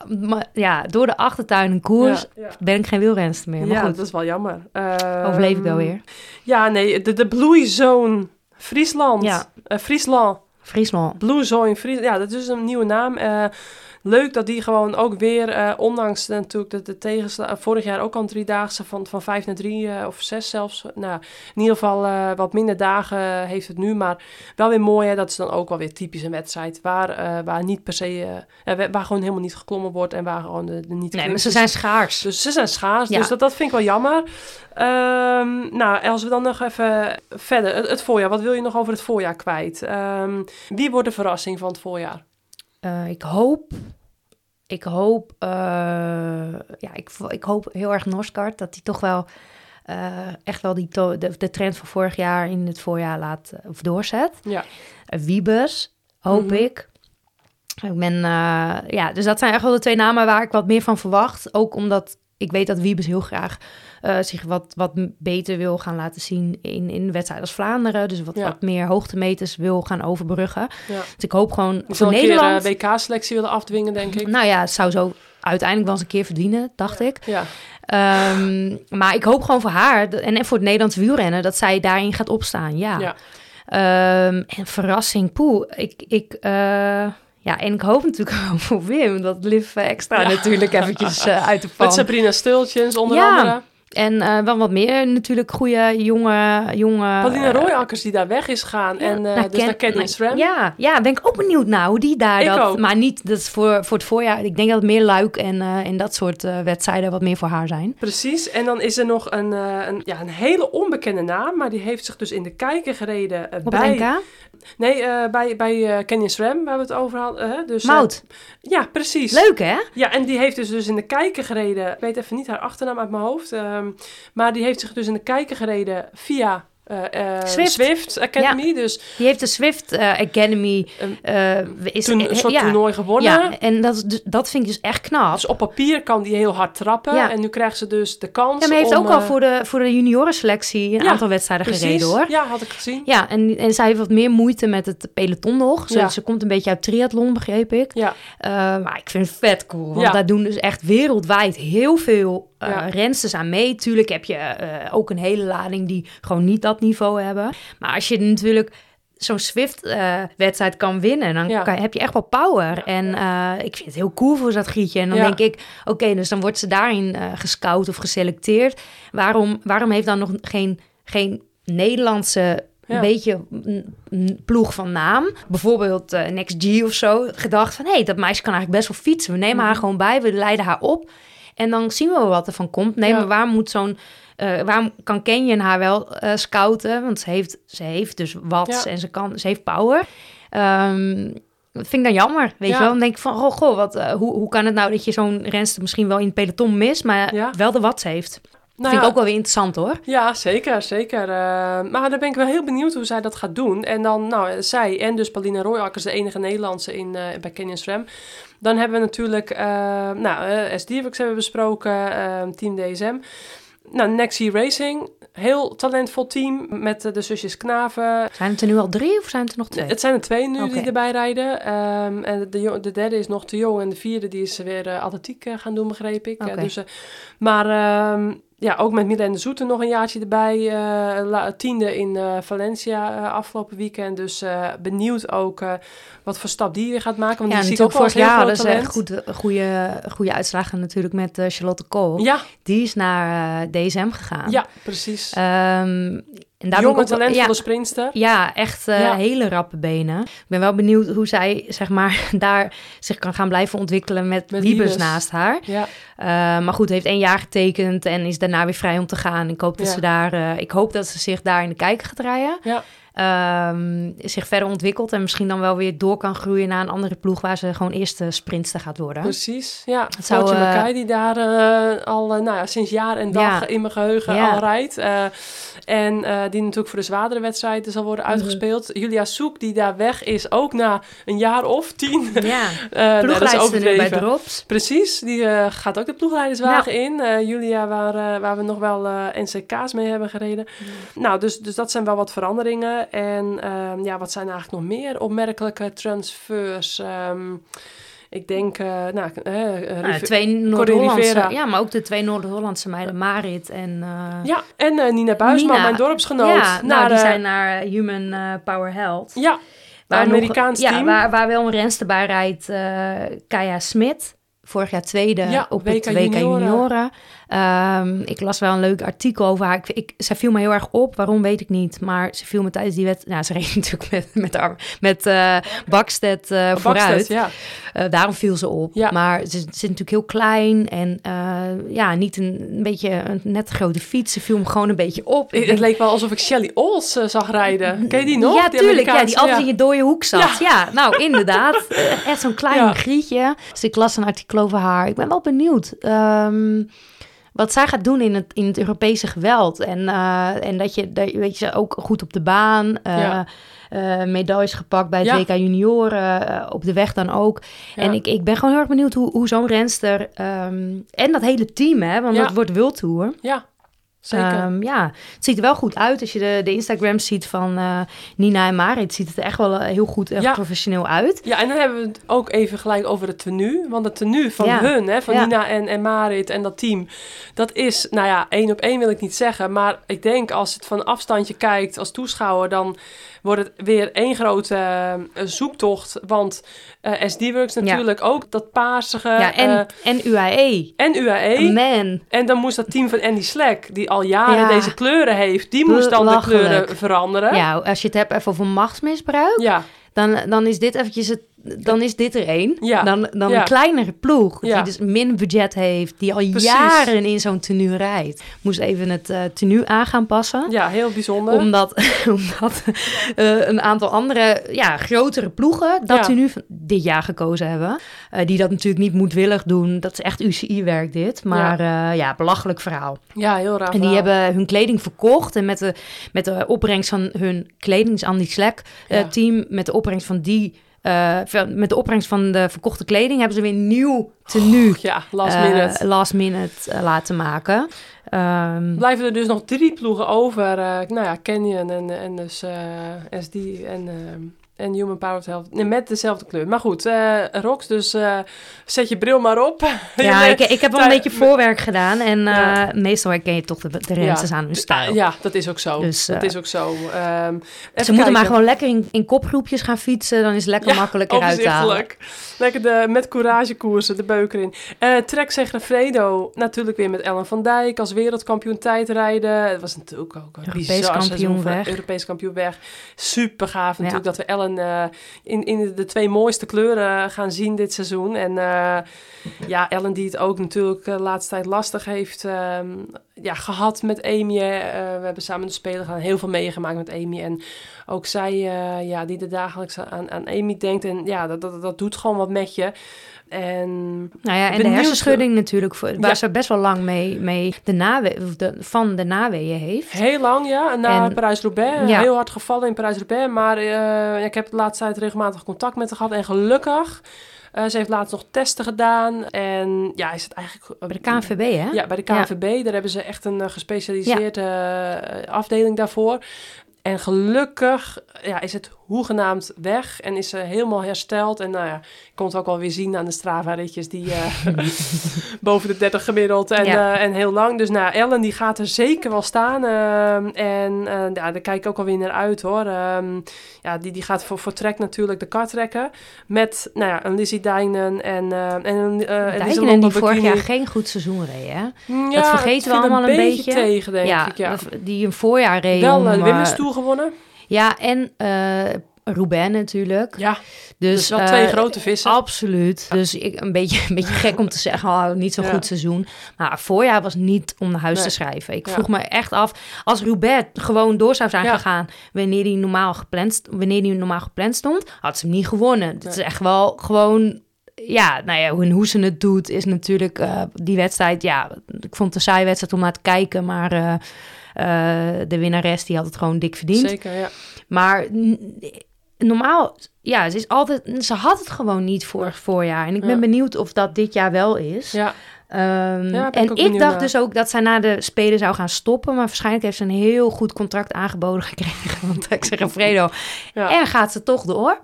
ja, door de achtertuin een koers. Ja, ja. Ben ik geen wielrenster meer. Maar Ja, goed, dat is wel jammer. Ehm, overleef ik wel weer. Ja, nee, de, de Blue Zone Friesland. Ja. Eh, Friesland. Friesland. Blue Zone Friesland. Ja, dat is een nieuwe naam. Eh, leuk dat die gewoon ook weer, eh, ondanks natuurlijk de, de tegenslag... Vorig jaar ook al een driedaagse van, van vijf naar drie eh, of zes zelfs. Nou, in ieder geval eh, wat minder dagen heeft het nu. Maar wel weer mooi, hè, dat is dan ook wel weer typisch een wedstrijd. Waar, eh, waar niet per se... eh, waar gewoon helemaal niet geklommen wordt en waar gewoon de, de niet Nee, maar ze zijn schaars. dus ze zijn schaars, Ja. dus dat, dat vind ik wel jammer. Ehm, nou, als we dan nog even verder, het, het voorjaar. Wat wil je nog over het voorjaar kwijt? Ehm, wie wordt de verrassing van het voorjaar? Eh, ik hoop, ik hoop, eh, ja, ik, ik hoop heel erg Noskart dat hij toch wel eh, echt wel die to- de, de trend van vorig jaar in het voorjaar laat of doorzet. Ja. Wiebes, hoop Mhm. ik. Ik ben, ja, dus dat zijn echt wel de twee namen waar ik wat meer van verwacht. Ook omdat ik weet dat Wiebes heel graag eh, zich wat, wat beter wil gaan laten zien in, in de wedstrijd als Vlaanderen. Dus wat, Ja. wat meer hoogtemeters wil gaan overbruggen. Ja. Dus ik hoop gewoon voor een Nederland... keer eh, WK-selectie willen afdwingen, denk ik. Nou ja, het zou zo uiteindelijk wel eens een keer verdienen, dacht ik. Ja, Ehm, maar ik hoop gewoon voor haar en en voor het Nederlandse wielrennen dat zij daarin gaat opstaan. Ja. Ja. Ehm, en verrassing, poeh. Ik, ik, eh, ja, en ik hoop natuurlijk gewoon voor Wim dat Liv extra Ja. natuurlijk eventjes uit de pan. met Sabrina Stultjens onder Ja. andere. En eh, wel wat meer natuurlijk goede jonge... jonge Paulina eh, Royakkers die daar weg is gegaan. en eh, naar dus naar Ken- Canyon SRAM. Ja, ja, ben ik ook benieuwd naar hoe die daar Ik dat... ook. Maar niet, dat is voor, voor het voorjaar. Ik denk dat het meer luik en, en dat soort wedstrijden wat meer voor haar zijn. Precies, en dan is er nog een, een, ja, een hele onbekende naam, maar die heeft zich dus in de kijker gereden bij... Nee, eh, bij, bij eh, Canyon SRAM, waar we het over hadden. dus, eh, Mout. ja, precies. Leuk, hè? Ja, en die heeft dus, dus in de kijker gereden. Ik weet even niet haar achternaam uit mijn hoofd. ehm, maar die heeft zich dus in de kijker gereden via eh, Swift. Swift Academy. Dus Die heeft de Swift eh, Academy... Een- is, toen een soort ja, toernooi gewonnen. Ja, en dat, dus- dat vind ik dus echt knap. Dus op papier kan die heel hard trappen. Ja. En nu krijgt ze dus de kans Ja, maar heeft om, ook al voor de, voor de juniorenselectie een aantal wedstrijden precies. gereden, hoor. Ja, had ik gezien. Ja, en, en zij heeft wat meer moeite met het peloton nog. Ze, ze komt een beetje uit triathlon, begreep ik. Ja, Uh, maar ik vind het vet cool. Want Ja. daar doen dus echt wereldwijd heel veel uh, rensters aan mee. Tuurlijk heb je uh, ook een hele lading die gewoon niet dat niveau hebben. Maar als je natuurlijk zo'n Swift-wedstrijd kan winnen, dan Ja. kan, heb je echt wel power. Ja. En uh, ik vind het heel cool voor dat Grietje. En dan Ja. denk ik, oké, dus dan wordt ze daarin uh, gescout of geselecteerd. Waarom, waarom heeft dan nog geen, geen Nederlandse een beetje een- ploeg van naam. Bijvoorbeeld eh Next G of zo. Gedacht van, hé, hey, dat meisje kan eigenlijk best wel fietsen. We nemen haar Mhm. gewoon bij, we leiden haar op. En dan zien we wat er van komt. Nee, maar waar moet zo'n... eh, waarom kan Canyon haar wel eh, scouten? Want ze heeft, ze heeft dus watts Ja. en ze, kan, ze heeft power. Ehm, dat vind ik dan jammer, weet Ja. je wel. Dan denk ik van, goh, goh wat, eh, hoe, hoe kan het nou dat je zo'n renster misschien wel in het peloton mist... maar Ja. wel de watts heeft? Nou vind ik ook wel weer interessant, hoor. Ja, zeker, zeker. Eh, maar daar ben ik wel heel benieuwd hoe zij dat gaat doen. En dan, nou, zij en dus Paulina Royakkers, de enige Nederlandse in, bij Canyon SRAM. Dan hebben we natuurlijk, nou, S. Diervix hebben we besproken, eh, Team DSM. Nou, Nexi Racing, heel talentvol team met eh, de zusjes Knaven. Zijn het er nu al drie of zijn het er nog twee? Het zijn er twee nu die erbij rijden. Ehm, en de, de derde is nog te jong en de vierde die is weer eh, atletiek eh, gaan doen, begreep ik. Eh, dus, maar ehm, ja, ook met Milene Zoete nog een jaartje erbij. la- tiende in eh, Valencia eh, afgelopen weekend. Dus benieuwd ook wat voor stap die weer gaat maken. Want Ja, die zie ik ook vorig jaar echt talent. goed, goede, goede uitslagen natuurlijk met Charlotte Kool. Ja, Die is naar DSM gegaan. ja, precies. Ehm, En daar Jonge, talentvolle ja, sprinster. ja, echt eh, Ja. hele rappe benen. Ik ben wel benieuwd hoe zij zeg maar, daar zich kan gaan blijven ontwikkelen met, Met naast haar. Ja, Eh, maar goed, heeft één jaar getekend en is daarna weer vrij om te gaan. Ik hoop dat ze daar, eh, ik hoop dat ze zich daar in de kijker gaat rijden. Ja. Ehm, zich verder ontwikkelt en misschien dan wel weer door kan groeien naar een andere ploeg waar ze gewoon eerste sprintster gaat worden. precies. Ja, zou, Floortje eh, Mackay die daar eh, al eh, nou ja, sinds jaar en dag Ja. in mijn geheugen Ja. al rijdt. En die natuurlijk voor de zwaardere wedstrijden zal worden Mhm. uitgespeeld. Julia Soek die daar weg is, ook na een jaar of tien. Ja, ploegleidster bij. Drops. Precies, die gaat ook de ploegleiderswagen in. Julia, waar, waar we nog wel NCK's mee hebben gereden. Nou, dus, dus dat zijn wel wat veranderingen. En ehm, ja, wat zijn eigenlijk nog meer opmerkelijke transfers? Ehm, ik denk, eh nou, Nou, Rive- twee. Noord-Hollandse, ja, maar ook de twee Noord-Hollandse meiden, Marit en Ja, en Nina Buisman, Nina. mijn dorpsgenoot. Ja, nou, naar, die eh, zijn naar Human Power Health. Ja, Waar nog- Amerikaans ja, team. Waar, waar wel een renster bij rijdt, Kaya Smit. Vorig jaar tweede Ja, op WK het WK Junioren. Junioren. Ehm, ik las wel een leuk artikel over haar. Ik, ik, zij viel me heel erg op, waarom weet ik niet. Maar ze viel me tijdens die wet... Nou, ze reed natuurlijk met, met, haar- met Bakstedt eh, vooruit. Ja. Eh, daarom viel ze op. Ja. Maar ze, ze is natuurlijk heel klein en ja, niet een, een beetje een net grote fiets. Ze viel me gewoon een beetje op. Het leek wel alsof ik Shelly Ols zag rijden. Ken je die nog? Ja, tuurlijk. Ja, die altijd in je dode hoek zat. Ja, nou inderdaad. Echt zo'n klein Ja. grietje. Dus ik las een artikel over haar. Ik ben wel benieuwd. ehm, wat zij gaat doen in het, in het Europese geweld. En, eh, en dat je, dat, weet je, ook goed op de baan. eh, Ja. eh, medailles gepakt bij het Ja. WK Junioren. op de weg dan ook. Ja. En ik, ik ben gewoon heel erg benieuwd hoe, hoe zo'n renster... ehm, en dat hele team, hè. Want dat wordt World Tour. Ja, zeker. Ehm, ja, het ziet er wel goed uit. Als je de, de Instagrams ziet van eh, Nina en Marit, ziet het er echt wel eh, heel goed en Ja. professioneel uit. Ja, en dan hebben we het ook even gelijk over het tenue. Want het tenue van Ja. hun, hè, van Ja. Nina en, en Marit en dat team, dat is, nou ja, één op één wil ik niet zeggen. Maar ik denk als het van afstandje kijkt als toeschouwer, dan wordt het weer één grote eh, zoektocht. Want eh SD-Works natuurlijk ook, dat paarsige. ja, en, en UAE. en UAE. Man, En dan moest dat team van Andy Slack, die al jaren Ja. deze kleuren heeft, die moest dan de kleuren veranderen. ja, als je het hebt even over machtsmisbruik, Ja, dan, dan is dit eventjes het, dan is dit er één. Ja. Dan, dan Ja. een kleinere ploeg, Ja. die dus min budget heeft, die al Precies. jaren in zo'n tenue rijdt. Moest even het eh, tenue aan gaan passen. ja, heel bijzonder. Omdat, omdat eh, een aantal andere, ja, grotere ploegen dat nu van dit jaar gekozen hebben. Eh, die dat natuurlijk niet moedwillig doen. Dat is echt UCI-werk dit. Maar ja. ja, belachelijk verhaal. ja, heel raar. En die verhaal. hebben hun kleding verkocht. En met de, met de opbrengst van hun kleding, Andy Slack eh, Ja. team, met de opbrengst van die... eh, met de opbrengst van de verkochte kleding hebben ze weer nieuw tenue Ja, last eh, minute. last minute eh, laten maken. Ehm, Blijven er dus nog drie ploegen over. nou ja, Canyon en, en dus SD en, ehm, en Human Power Health. Nee, met dezelfde kleur. Maar goed, eh Rox, dus eh, zet je bril maar op. Ja, ik, ik heb wel een beetje voorwerk gedaan. En eh, meestal herken je toch de, de rensters aan hun stijl. Ja, dat is ook zo. Dus, dat is ook zo. Ehm, Ze moeten maar gewoon lekker in, in kopgroepjes gaan fietsen. Dan is het lekker Ja, makkelijk eruit te halen. Lekker de, met couragekoersen, de beuker in. Trek Segafredo, natuurlijk weer met Ellen van Dijk als wereldkampioen tijdrijden. Het was natuurlijk ook een Europees bizar kampioen weg. Europees kampioen weg. Super gaaf natuurlijk dat we Ellen eh, in, in de twee mooiste kleuren gaan zien dit seizoen. En eh, ja, Ellen die het ook natuurlijk de laatste tijd lastig heeft ehm, ja, gehad met Amy. Eh, we hebben samen de Spelen gaan heel veel meegemaakt met Amy. En ook zij, eh, ja, die er dagelijks aan, aan Amy denkt. En ja, dat, dat, dat doet gewoon wat met je. En Nou ja, en Benieuwd- de hersenschudding natuurlijk, voor, waar Ja. ze best wel lang mee, mee de nawe de, van de naweeën heeft. heel lang, ja, na En- Parijs-Roubaix. Ja. Heel hard gevallen in Parijs-Roubaix. Maar eh, ik heb de laatste tijd regelmatig contact met haar gehad. En gelukkig, eh, ze heeft laatst nog testen gedaan. En ja, is het eigenlijk... Bij de KNVB, hè? Ja, bij de KNVB. Daar hebben ze echt een eh, gespecialiseerde eh, afdeling daarvoor. En gelukkig ja, is het hoegenaamd weg en is ze helemaal hersteld. En nou ja, ik kon het ook alweer zien aan de Strava-ritjes die eh, boven de 30 gemiddeld en, Ja. eh, en heel lang. Dus nou, Ellen die gaat er zeker wel staan. ehm, en eh, ja, daar kijk ik ook alweer naar uit hoor. Ehm, ja, die, die gaat voor, voor Trek natuurlijk de kar trekken. Met nou ja, een Lizzie Dijnen en, eh en een Dijkenen die vorig jaar geen goed seizoen reed, hè? Ja, dat vergeten het we allemaal een beetje. tegen, denk ja, ik. Ja. die een voorjaar reed Wel om, eh, de eh, Tour gewonnen. Ja, en eh Roubaix natuurlijk. Ja, Dus, dus wel eh, twee grote vissen. Absoluut. Dus ik, een, beetje, een beetje gek om te zeggen, oh, niet zo'n Ja. goed seizoen. Maar voorjaar was niet om naar huis Nee. te schrijven. Ik vroeg me echt af, als Roubaix gewoon door zou zijn gegaan... wanneer die normaal gepland, wanneer die normaal gepland stond, had ze hem niet gewonnen. Het is echt wel gewoon... Ja, nou ja, hoe, hoe ze het doet is natuurlijk eh, die wedstrijd... Ja, ik vond het een saaie wedstrijd om naar te kijken, maar... eh, eh, de winnares die had het gewoon dik verdiend. Zeker, ja. Maar normaal, ja, ze is altijd, ze had het gewoon niet vorig voorjaar. En ik ben Ja. benieuwd of dat dit jaar wel is. ja. Ehm, Ja, ben ik en ik dacht naar. dus ook dat zij na de Spelen zou gaan stoppen. Maar waarschijnlijk heeft ze een heel goed contract aangeboden gekregen. Want ik zeg Fredo. Ja. En gaat ze toch door.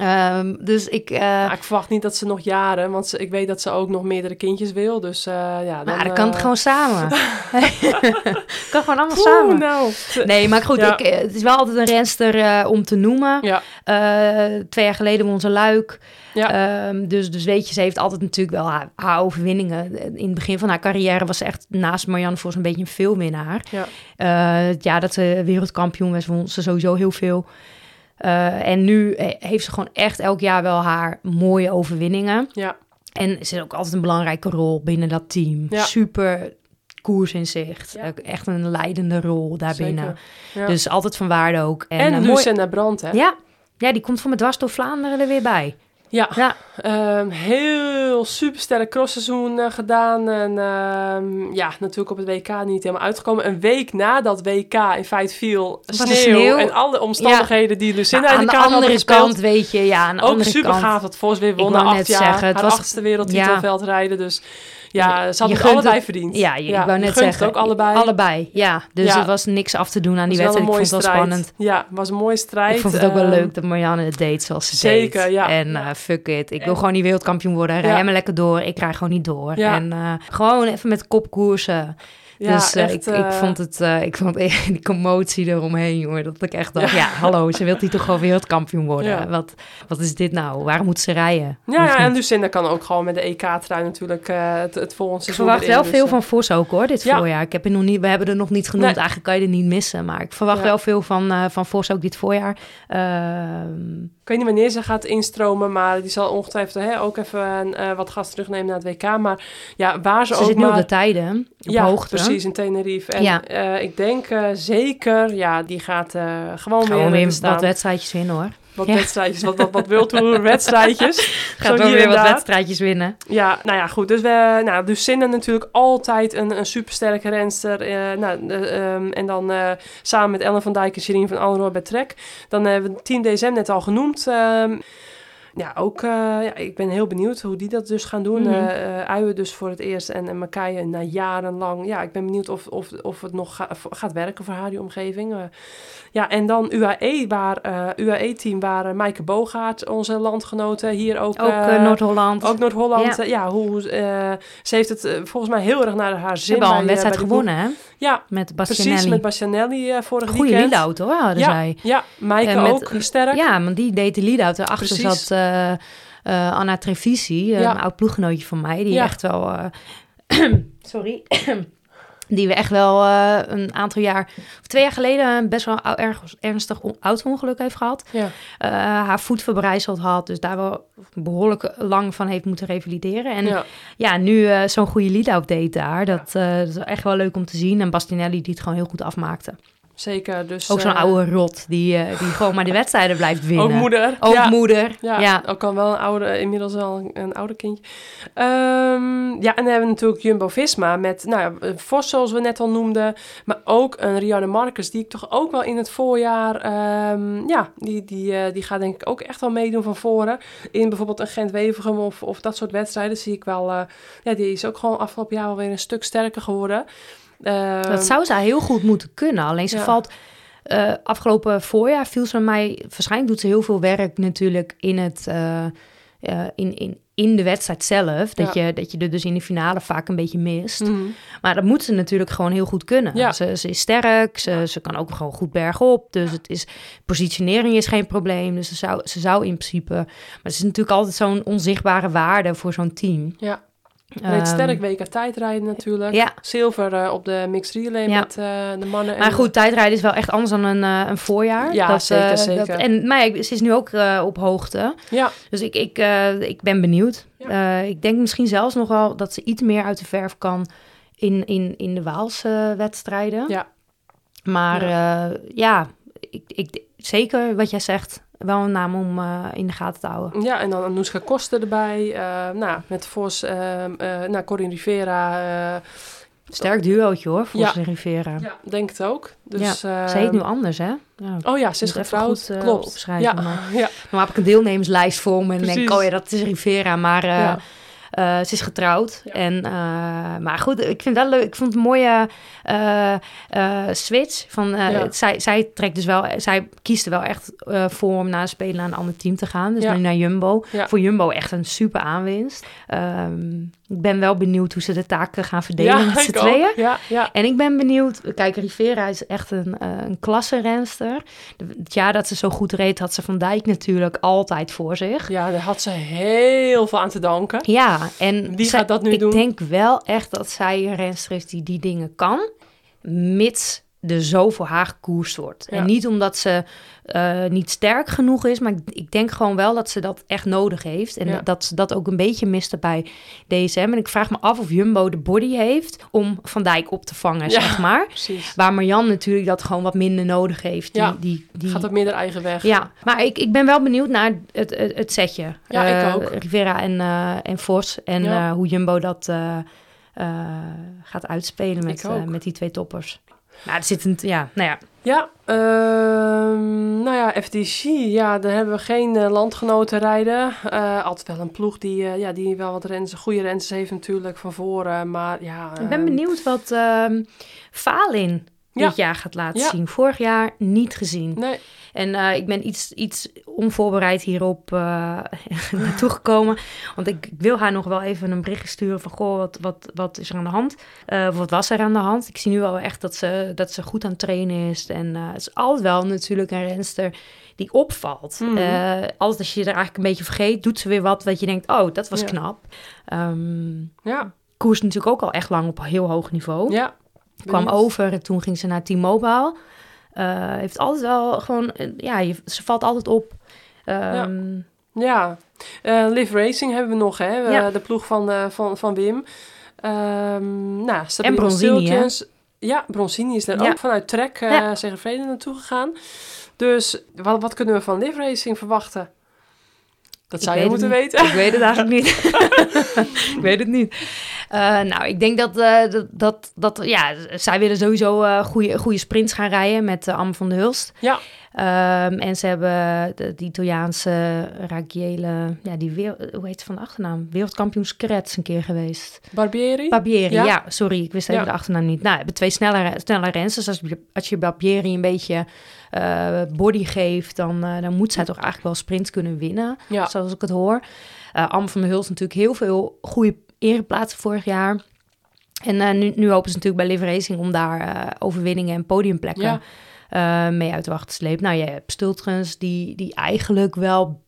Ehm, dus ik... eh, ik verwacht niet dat ze nog jaren, want ze, ik weet dat ze ook nog meerdere kindjes wil. Dus eh, ja, dan... maar dan kan het eh, gewoon samen. kan gewoon allemaal Oeh, samen. nou. Nee, maar goed, Ja. ik, eh, het is wel altijd een renster eh, om te noemen. Ja, Eh, twee jaar geleden won ze Luik. ja. Ehm, dus, dus weet je, ze heeft altijd natuurlijk wel haar, haar overwinningen. In het begin van haar carrière was ze echt naast Marianne Vos een beetje een veelwinnaar. Ja. Eh, het jaar dat ze wereldkampioen was, won ze sowieso heel veel. Eh, en nu he- heeft ze gewoon echt elk jaar wel haar mooie overwinningen. ja. En ze is ook altijd een belangrijke rol binnen dat team. Ja. Super koers in zicht. Ja. Echt een leidende rol daarbinnen. Ja. Dus altijd van waarde ook. En, en eh, mooi- Lucinda Brandt, hè? Ja. ja, die komt voor me dwars door Vlaanderen er weer bij. Ja. Ja, Ehm, heel supersterk crossseizoen eh, gedaan. En ehm, ja, natuurlijk op het WK niet helemaal uitgekomen. Een week nadat WK in feite viel, sneeuw, sneeuw. en alle omstandigheden die Lucinda Nou, in de de kaart andere kant, weet je, ja, aan de Ook andere super kant. gaaf dat Vos weer won na acht jaar. zeggen, het haar was- achtste wereldtitelveld rijden. Dus ja, ze Je hadden het allebei het- verdiend. Ja, je, ik wou net zeggen. het ook allebei. Allebei, ja. Dus Ja. er was niks af te doen aan die wedstrijd. Ik vond het wel spannend. Ja, het was een mooie strijd. Ik vond het ook wel Ehm, leuk dat Marianne het deed zoals ze zeker, deed. ja. En eh, fuck it. Ik wil gewoon die wereldkampioen worden. Rij me lekker door. Ik rij gewoon niet door. En eh, gewoon even met kop koersen. Ja, dus eh, echt, ik, ik eh, vond het, eh, ik vond die commotie eromheen, jongen. Dat ik echt dacht, ja, hallo, ze wil hier toch gewoon wereldkampioen worden. Ja. Wat, wat is dit nou? Waarom moet ze rijden? Ja, ja, en. Lucinda kan ook gewoon met de EK-trui natuurlijk het, het volgende Ik seizoen verwacht erin, wel dus, veel van Vos ook hoor, dit Ja. voorjaar. Ik heb nog niet, we hebben er nog niet genoemd. Nee. Eigenlijk kan je er niet missen. Maar ik verwacht wel veel van, van Vos ook dit voorjaar. Ik weet niet wanneer ze gaat instromen, maar die zal ongetwijfeld hè, ook even wat gas terugnemen naar het WK. Maar ja, waar ze, ze ook zit nu maar... op de tijden, op ja, hoogte. precies, in Tenerife. En Ja. eh, ik denk eh, zeker, ja, die gaat eh, gewoon weer, weer staan. wat wedstrijdjes winnen hoor. Wat Ja. wedstrijdjes, wat, wat, wat wildtour wedstrijdjes. Gaat weer wat wedstrijdjes winnen. Ja, nou ja, goed. Dus we, nou, Lucinda natuurlijk altijd een, een supersterke renster. nou, eh, ehm, en dan samen met Ellen van Dijk en Sherine van Alroy bij Trek. Dan hebben we 10 december net al genoemd. ehm, ja, ook, eh, ja, ik ben heel benieuwd hoe die dat dus gaan doen. Eh, Uien dus voor het eerst en, en na jarenlang. Ja, ik ben benieuwd of, of, of het nog ga- gaat werken voor haar, die omgeving. Ja, en dan UAE, waar eh UAE-team, waar uh, Maaike Bogaert, onze landgenoten, hier ook... Ook eh, Noord-Holland. ook Noord-Holland, Ja. hoe, ze heeft het volgens mij heel erg naar haar Ze zin. hebben al een bij, wedstrijd gewonnen hè? Ja, Met precies, Bastianelli. met Bastianelli vorig Goeie weekend. lead-out hoor, hadden ja, zij. ja, Maaike met- ook sterk. Ja, want die deed de lead-out. Daarachter Precies. zat Anna Trevisi, een oud ploeggenootje van mij. Die echt wel... sorry. Die we echt wel eh, een aantal jaar... Of twee jaar geleden best wel erg ernstig on- auto-ongeluk heeft gehad. Ja. Eh, haar voet verbrijzeld had. Dus daar wel behoorlijk lang van heeft moeten revalideren. En ja, ja. nu eh, zo'n goede lead-out deed daar. Dat, dat is echt wel leuk om te zien. En Bastianelli die het gewoon heel goed afmaakte. Zeker. Dus, Ook zo'n eh, oude rot die, eh, die gewoon maar de wedstrijden blijft winnen. Ook moeder. Ook ja. moeder. Ja, Ja. ook al wel een oude, inmiddels wel een, een oude kindje. Ehm, ja, en dan hebben we natuurlijk Jumbo-Visma met, nou ja, Vos zoals we net al noemden. Maar ook een Rianne Marcus, die ik toch ook wel in het voorjaar, ehm, ja, die, die, eh, die gaat denk ik ook echt wel meedoen van voren. In bijvoorbeeld een Gent-Wevergem of, of dat soort wedstrijden zie ik wel, ja, die is ook gewoon afgelopen jaar alweer een stuk sterker geworden. Ehm, Dat zou ze heel goed moeten kunnen. Alleen ze ja. valt eh, afgelopen voorjaar viel ze mij... Waarschijnlijk doet ze heel veel werk natuurlijk in, het, eh, eh, in, in, in de wedstrijd zelf. Dat, Ja. je, dat je er dus in de finale vaak een beetje mist. Mhm. Maar dat moet ze natuurlijk gewoon heel goed kunnen. Ja. Ze, ze is sterk, ze, ze kan ook gewoon goed bergop. Dus het is, positionering is geen probleem. Dus ze zou, ze zou in principe... Maar het is natuurlijk altijd zo'n onzichtbare waarde voor zo'n team. Ja. Reed Ehm, sterk WK tijdrijden natuurlijk. Ja. Zilver eh, op de mixed relay Ja. met eh, de mannen. Maar en- goed, tijdrijden is wel echt anders dan een, eh, een voorjaar. Ja, zeker, eh, zeker. en maar ze is nu ook op hoogte. Ja, Dus ik, ik, ik ben benieuwd. Ik denk misschien zelfs nog wel dat ze iets meer uit de verf kan in, in, in de Waalse wedstrijden. Ja. Maar ja, ja ik, ik, zeker wat jij zegt, wel een naam om eh, in de gaten te houden. ja, en dan Anoushka Koster erbij. eh, nou, met Vos, eh nou, Corinne Rivera. eh, Sterk duootje hoor, Ja. Vos en Rivera. ja, denk het ook. Dus, eh, Ze heet nu anders, hè? Ja. Oh ja, ze is getrouwd. goed, Klopt. opschrijven, ja, maar- ja, Dan heb ik een deelnemerslijst voor me en dan denk oh ja, dat is Rivera. Maar Ja. Ze is getrouwd. Ja. En, eh, maar goed, ik vind het wel leuk. Ik vond het een mooie eh, eh, switch. Van, eh, Ja. zij, zij trekt dus wel, zij kiest er wel echt eh, voor om na spelen naar een ander team te gaan. Dus Ja. nu naar Jumbo. Voor Jumbo echt een super aanwinst. Ehm, ik ben wel benieuwd hoe ze de taken gaan verdelen met z'n ik tweeën. Ja, ja. En ik ben benieuwd. Kijk, Rivera is echt een, eh een Het jaar dat ze zo goed reed, had ze Van Dijk natuurlijk altijd voor zich. ja, daar had ze heel veel aan te danken. Ja, en zij- gaat dat nu ik doen? denk wel echt dat zij een renster is die die dingen kan, mits er zo voor haar gekoerst wordt. Ja. En niet omdat ze eh, niet sterk genoeg is, maar ik, ik denk gewoon wel dat ze dat echt nodig heeft. En Ja. dat ze dat ook een beetje miste bij DSM. En ik vraag me af of Jumbo de body heeft om Van Dijk op te vangen, Ja. zeg maar. Precies. Waar Marjan natuurlijk dat gewoon wat minder nodig heeft. Die, Ja. die, die, Gaat ook meer haar eigen weg. ja, maar ik, ik ben wel benieuwd naar het, het, het setje. Ja, ik Eh, ook. Rivera en, eh, en Vos. En hoe Jumbo dat gaat uitspelen met, met die twee toppers. Nou, er zit een... Ja, nou ja. Ja, ehm, nou ja, FDG, ja, daar hebben we geen eh, landgenoten rijden. Eh, altijd wel een ploeg die, eh, ja, die wel wat rens, goede rens heeft natuurlijk van voren, maar ja... Ik ben ehm, benieuwd wat ehm Falin Ja. dit jaar gaat laten Ja. zien. Vorig jaar niet gezien. Nee, En eh, ik ben iets, iets onvoorbereid hierop eh, naartoe gekomen. Want ik, ik wil haar nog wel even een berichtje sturen van... Goh, wat, wat, wat is er aan de hand? Of wat was er aan de hand? Ik zie nu wel echt dat ze, dat ze goed aan het trainen is. En het is altijd wel natuurlijk een renster die opvalt. Mhm. Eh, altijd als je er eigenlijk een beetje vergeet... doet ze weer wat wat je denkt... oh, dat was Ja. knap. Ehm ja, koers natuurlijk ook al echt lang op heel hoog niveau ja. Kwam over en toen ging ze naar T-Mobile. Eh, heeft altijd wel gewoon, eh, ja, je, ze valt altijd op. Ehm, Ja, Eh Live Racing hebben we nog, hè? Ja. De ploeg van, van, van Wim. Ehm nou, Sabine Bronzini. Ja, Bronzini is er Ja. ook vanuit Trek uh, Ja. Vrede naartoe gegaan. Dus wat, wat kunnen we van Live Racing verwachten? Dat Ik zou je moeten weten. Ik weet het eigenlijk niet. ik weet het niet. Eh, nou, ik denk dat, eh, dat, dat, dat, ja, zij willen sowieso eh goede, goede sprints gaan rijden met uh, Anne van der Hulst. Ja. Ehm, en ze hebben de, die Italiaanse Ragiele, ja, die wereld, hoe heet ze van de achternaam? Wereldkampioen Screts een keer geweest. Barbieri? Barbieri, Ja. ja. sorry, ik wist even Ja. de achternaam niet. Nou, hebben twee snelle, snelle rensters. Als je, als je Barbieri een beetje eh, body geeft, dan, eh, dan moet zij toch eigenlijk wel sprints kunnen winnen, ja. zoals ik het hoor. Eh Am van der Hulst natuurlijk heel veel goede ereplaatsen vorig jaar. En nu, nu hopen ze natuurlijk bij Live Racing om daar overwinningen en podiumplekken Ja. mee uit de wacht te slepen. Nou, je hebt Stultgens die, die eigenlijk wel,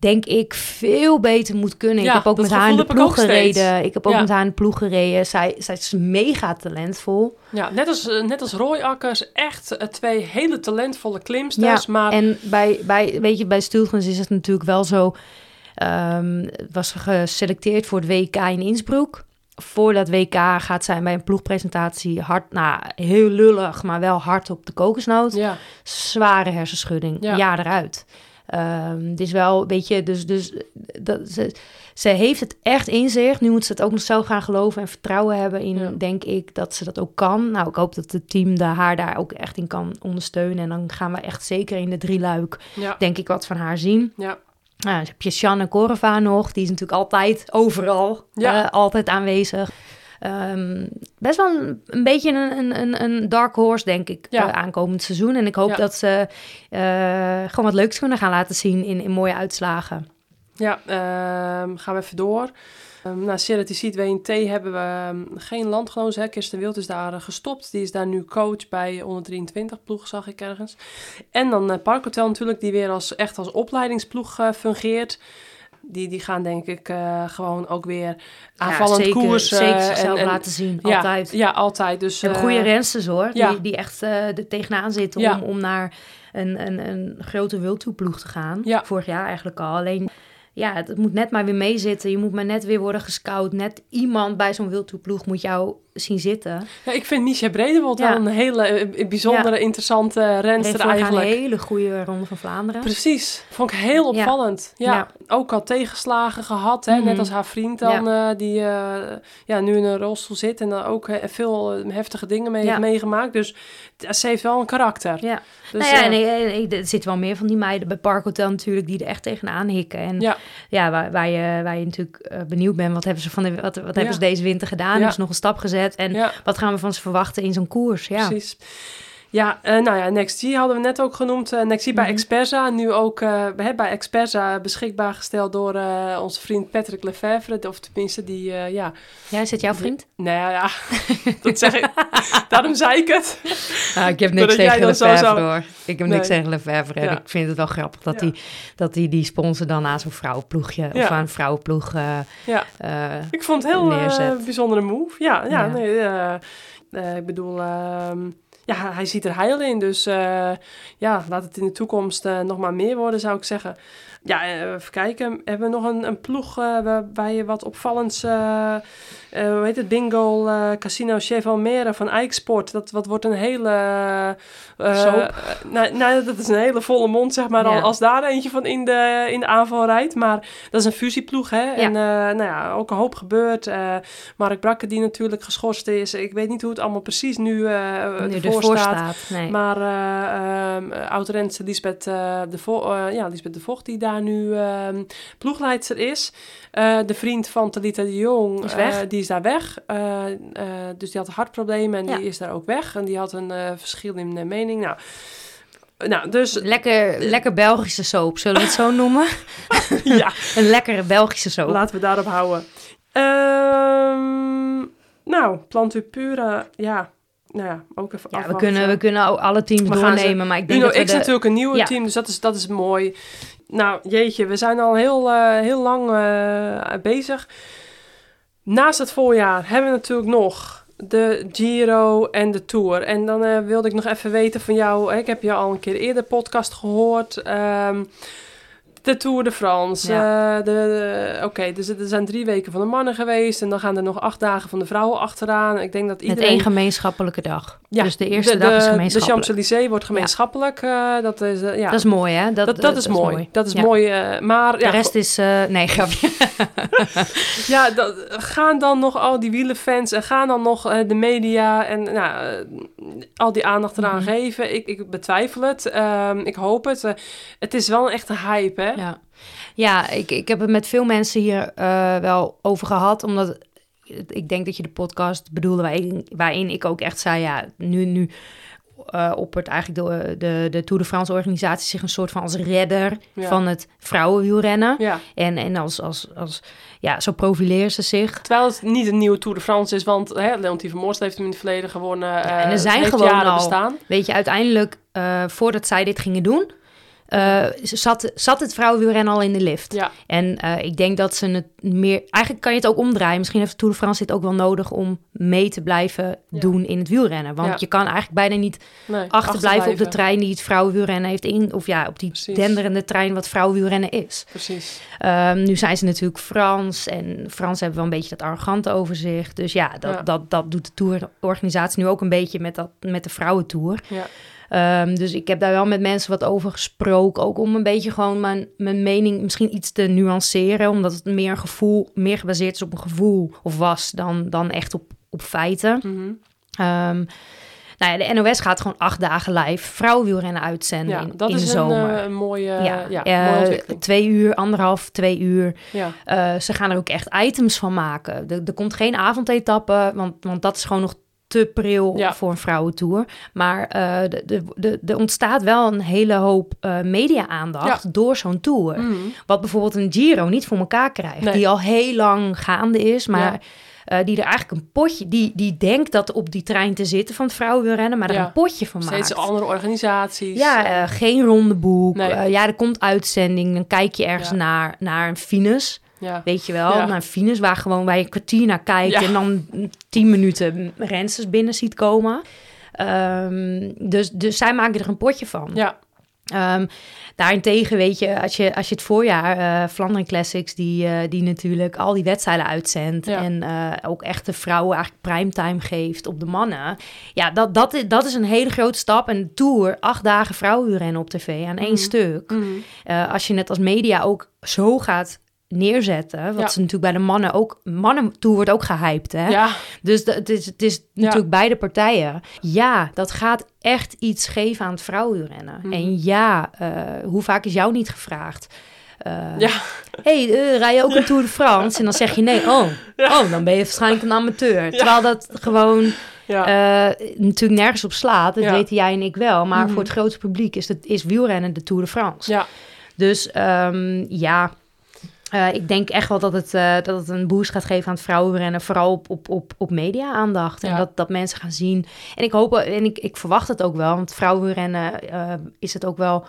denk ik, veel beter moet kunnen. Ja, ik heb ook met haar in de ik ploeg gereden. Ik heb ook Ja. met haar in de ploeg gereden. Zij, zij is mega talentvol. ja, net als, eh, net als Roy Akkers, echt eh, twee hele talentvolle klimsters. maar En bij, bij, weet je, bij Stultgens is het natuurlijk wel zo... ehm, was ze geselecteerd voor het WK in Innsbruck. Voor dat WK gaat zij bij een ploegpresentatie hard... Nou, heel lullig, maar wel hard op de kokosnoot. ja, zware hersenschudding. Ja. Ja, eruit. Het is wel een beetje, dus, dus dat, ze, ze heeft het echt in zich. Nu moet ze het ook nog zo gaan geloven en vertrouwen hebben in, Ja. denk ik, dat ze dat ook kan. Nou, ik hoop dat het team de haar daar ook echt in kan ondersteunen. En dan gaan we echt zeker in de drieluik, ja, denk ik, wat van haar zien. ja. Nou, dan heb je Shanna Korova nog. Die is natuurlijk altijd overal, Ja. eh, altijd aanwezig. Ehm, best wel een, een beetje een, een, een, dark horse, denk ik, Ja. eh, aankomend seizoen. En ik hoop Ja. dat ze eh, gewoon wat leuks kunnen gaan laten zien in, in mooie uitslagen. Ja, ehm, gaan we even door. Um, nou, Charity Seat WNT hebben we geen landgenoten. Hè. Kirsten Wild is daar eh, gestopt. Die is daar nu coach bij onder 23 ploeg, zag ik ergens. En dan Parkhotel natuurlijk, die weer als, echt als opleidingsploeg fungeert. Die, die gaan denk ik eh, gewoon ook weer aanvallend ja, zeker, koersen. Zeker zichzelf en, en- laten zien, ja, altijd. Ja, altijd. Dus, eh, goede rensters hoor, ja. die, die echt eh er tegenaan zitten om, om naar een, een, een grote wildtoeploeg te gaan. Vorig jaar eigenlijk al. Alleen, ja, het, het moet net maar weer meezitten. Je moet maar net weer worden gescout. Net iemand bij zo'n wildtoeploeg moet jou zien zitten. Ja, ik vind Misha Bredewold Ja. wel een hele eh, bijzondere, interessante renster eigenlijk. een hele goede ronde van Vlaanderen. Precies, vond ik heel opvallend. Ja. Ook al tegenslagen gehad, hè? net Mhm. als haar vriend dan, eh, die eh, ja, nu in een rolstoel zit en dan ook eh, veel eh, heftige dingen mee heeft meegemaakt. Dus ze heeft wel een karakter. Ja. Dus, nou ja, eh, en, en- en er zitten wel meer van die meiden bij Parkhotel natuurlijk die er echt tegenaan hikken. En Ja. ja, waar, waar, je, waar je natuurlijk eh, benieuwd bent, wat hebben ze, van de, wat, wat hebben ze deze winter gedaan? Hebben ze nog een stap gezet? En ja, wat gaan we van ze verwachten in zo'n koers? Ja. precies. Ja, eh, nou ja, NextG hadden we net ook genoemd. Eh NextG bij Mhm. Experza, nu ook hè, bij Experza beschikbaar gesteld door onze vriend Patrick Lefevre. Of tenminste, die, ja... Ja, is het jouw vriend? Nou ja, dat zeg ik. Daarom zei ik het. Ah, ik heb niks tegen zou- hoor. Ik heb Nee. niks tegen Lefebvre. En Ja. ik vind het wel grappig dat Ja. hij dat die, die sponsor dan aan zo'n vrouwenploegje... Ja. of aan een vrouwenploeg... Ja. Ik vond het heel bijzondere move. Ja, ja, Ja. nee, ik bedoel, ehm, ja, hij ziet er heil in. Dus eh, ja, laat het in de toekomst eh, nog maar meer worden, zou ik zeggen. Ja, eh, even kijken. Hebben we nog een, een ploeg waarbij je wat opvallends... eh, hoe heet het? Bingo eh, Casino Chef Almere van Eiksport. Dat wat wordt een hele... eh, nou, nou, dat is een hele volle mond, zeg maar, Ja. al- als daar eentje van in de, in de aanval rijdt. Maar dat is een fusieploeg, hè? En nou ja, ook een hoop gebeurd. Mark Brakke, die natuurlijk geschorst is. Ik weet niet hoe het allemaal precies nu, nu ervoor staat. staat. Nee. Maar eh ehm oud-renster Lisbeth, de Vo- ja, Lisbeth de Vocht, die daar nu ehm ploegleidster is. De vriend van Talita de Jong, Is weg. eh, die is daar weg. Eh, eh, dus die had hartproblemen en Ja. die is daar ook weg. En die had een eh, verschil in mening. Nou, nou dus Lekker, lekker Belgische soap, zullen we het zo noemen? ja, Een lekkere Belgische soap. laten we daarop houden. Ehm, nou, Plantu Pura, ja. Nou ja, ook even ja, we kunnen, we kunnen alle teams We ze- doornemen, maar ik denk Uno dat X de... natuurlijk een nieuwe Ja. team, dus dat is, dat is mooi. Nou, jeetje, we zijn al heel, heel lang bezig. Naast het voorjaar hebben we natuurlijk nog de Giro en de Tour. En dan eh, wilde ik nog even weten van jou, ik heb je al een keer eerder podcast gehoord... ehm, de Tour de France. Ja. eh, de, de- Oké, dus er zijn drie weken van de mannen geweest. En dan gaan er nog acht dagen van de vrouwen achteraan. Ik denk dat Met iedereen... één gemeenschappelijke dag. Ja, dus de eerste de, dag is gemeenschappelijk. De Champs-Élysées wordt gemeenschappelijk. eh, dat is, eh, ja. Dat is mooi, hè? Dat, Dat, dat, is mooi. Dat is Ja. mooi. maar De rest is... nee, grapje. ja dat, gaan dan nog al die wielenfans en gaan dan nog de media en nou, al die aandacht eraan Mhm. geven? Ik, ik betwijfel het. Ehm, ik hoop het. Het is wel een echte hype, hè? Ja, ja ik, ik heb het met veel mensen hier eh, wel over gehad, omdat ik denk dat je de podcast bedoelde waarin, waarin ik ook echt zei, ja, nu, nu eh oppert eigenlijk de, de, de Tour de France organisatie zich een soort van als redder Ja. van het vrouwenwielrennen. Ja. En, en als, als, als, ja, zo profileren ze zich. Terwijl het niet een nieuwe Tour de France is, want hè, Leontien van Moorsel heeft hem in het verleden gewonnen. en er eh, zijn gewoon al- bestaan. Weet je, uiteindelijk, voordat zij dit gingen doen, eh, zat, zat het vrouwenwielrennen al in de lift. Ja, En eh, ik denk dat ze het meer... Eigenlijk kan je het ook omdraaien. Misschien heeft de Tour de France dit ook wel nodig om mee te blijven Ja. doen in het wielrennen. Want Ja. je kan eigenlijk bijna niet nee, achterblijven op de trein die het vrouwenwielrennen heeft in... Of ja, op die Precies. denderende trein wat vrouwenwielrennen is. Precies. Ehm, nu zijn ze natuurlijk Frans. En Frans hebben wel een beetje dat arrogante over zich. Dus ja, dat. Dat, dat doet de tourorganisatie nu ook een beetje met, dat, met de vrouwentour. Ja. Ehm, dus ik heb daar wel met mensen wat over gesproken. Ook om een beetje gewoon mijn, mijn mening misschien iets te nuanceren. Omdat het meer een gevoel, meer gebaseerd is op een gevoel of was dan, dan echt op, op feiten. Mhm. Ehm, Nou ja, de NOS gaat gewoon acht dagen live vrouwenwielrennen uitzenden Ja, in, dat in is de een, zomer. eh, een mooie, ja, ja, eh, mooie twee uur, anderhalf, twee uur. Ja, Eh, ze gaan er ook echt items van maken. Er, er komt geen avondetappe, want, want dat is gewoon nog te pril Ja. voor een vrouwentour. Maar eh, de- de- de- er ontstaat wel een hele hoop eh, media-aandacht door zo'n tour. Mhm. Wat bijvoorbeeld een Giro niet voor elkaar krijgt. Nee. Die al heel lang gaande is, maar... Ja. eh, die er eigenlijk een potje, die, die denkt dat op die trein te zitten van het vrouwenwielrennen, maar er Ja. een potje van steeds maakt. andere organisaties. Ja, geen rondeboek. Nee. Ja, er komt uitzending. Dan kijk je ergens Ja. naar, naar een Finus. Ja. Weet je wel, Ja. naar een Finus waar gewoon je een kwartier naar kijkt Ja. en dan tien minuten rensters binnen ziet komen. Ehm, dus, dus zij maken er een potje van. ja. Ehm, daarentegen weet je, als je, als je het voorjaar, eh Vlaanderen Classics, die, eh, die natuurlijk al die wedstrijden uitzendt Ja. en eh, ook echt de vrouwen eigenlijk primetime geeft op de mannen. Ja, dat, dat, is, dat is een hele grote stap. En de Tour, acht dagen vrouwenrennen op tv aan één Mhm. stuk. Mhm. Als je het als media ook zo gaat neerzetten, wat Ja. ze natuurlijk bij de mannen ook, mannen toe wordt ook gehyped, hè? ja. Dus de- het is, het is Ja. natuurlijk beide partijen. Ja, dat gaat echt iets geven aan het vrouwenrennen. Mhm. En ja, eh, hoe vaak is jou niet gevraagd? Eh, Ja. hey, eh, rij je ook een Tour de France? En dan zeg je nee. Oh, oh dan ben je waarschijnlijk een amateur. Terwijl dat gewoon Ja. natuurlijk nergens op slaat. Dat Ja. weten jij en ik wel. Maar Mhm. voor het grote publiek is, het, is wielrennen de Tour de France. ja. Dus ehm, ja, eh, ik denk echt wel dat het, eh, dat het een boost gaat geven aan het vrouwenrennen. Vooral op, op, op, op media-aandacht. En Ja. dat, dat mensen gaan zien. En ik hoop, en ik, ik verwacht het ook wel. Want vrouwenrennen eh, is het ook wel...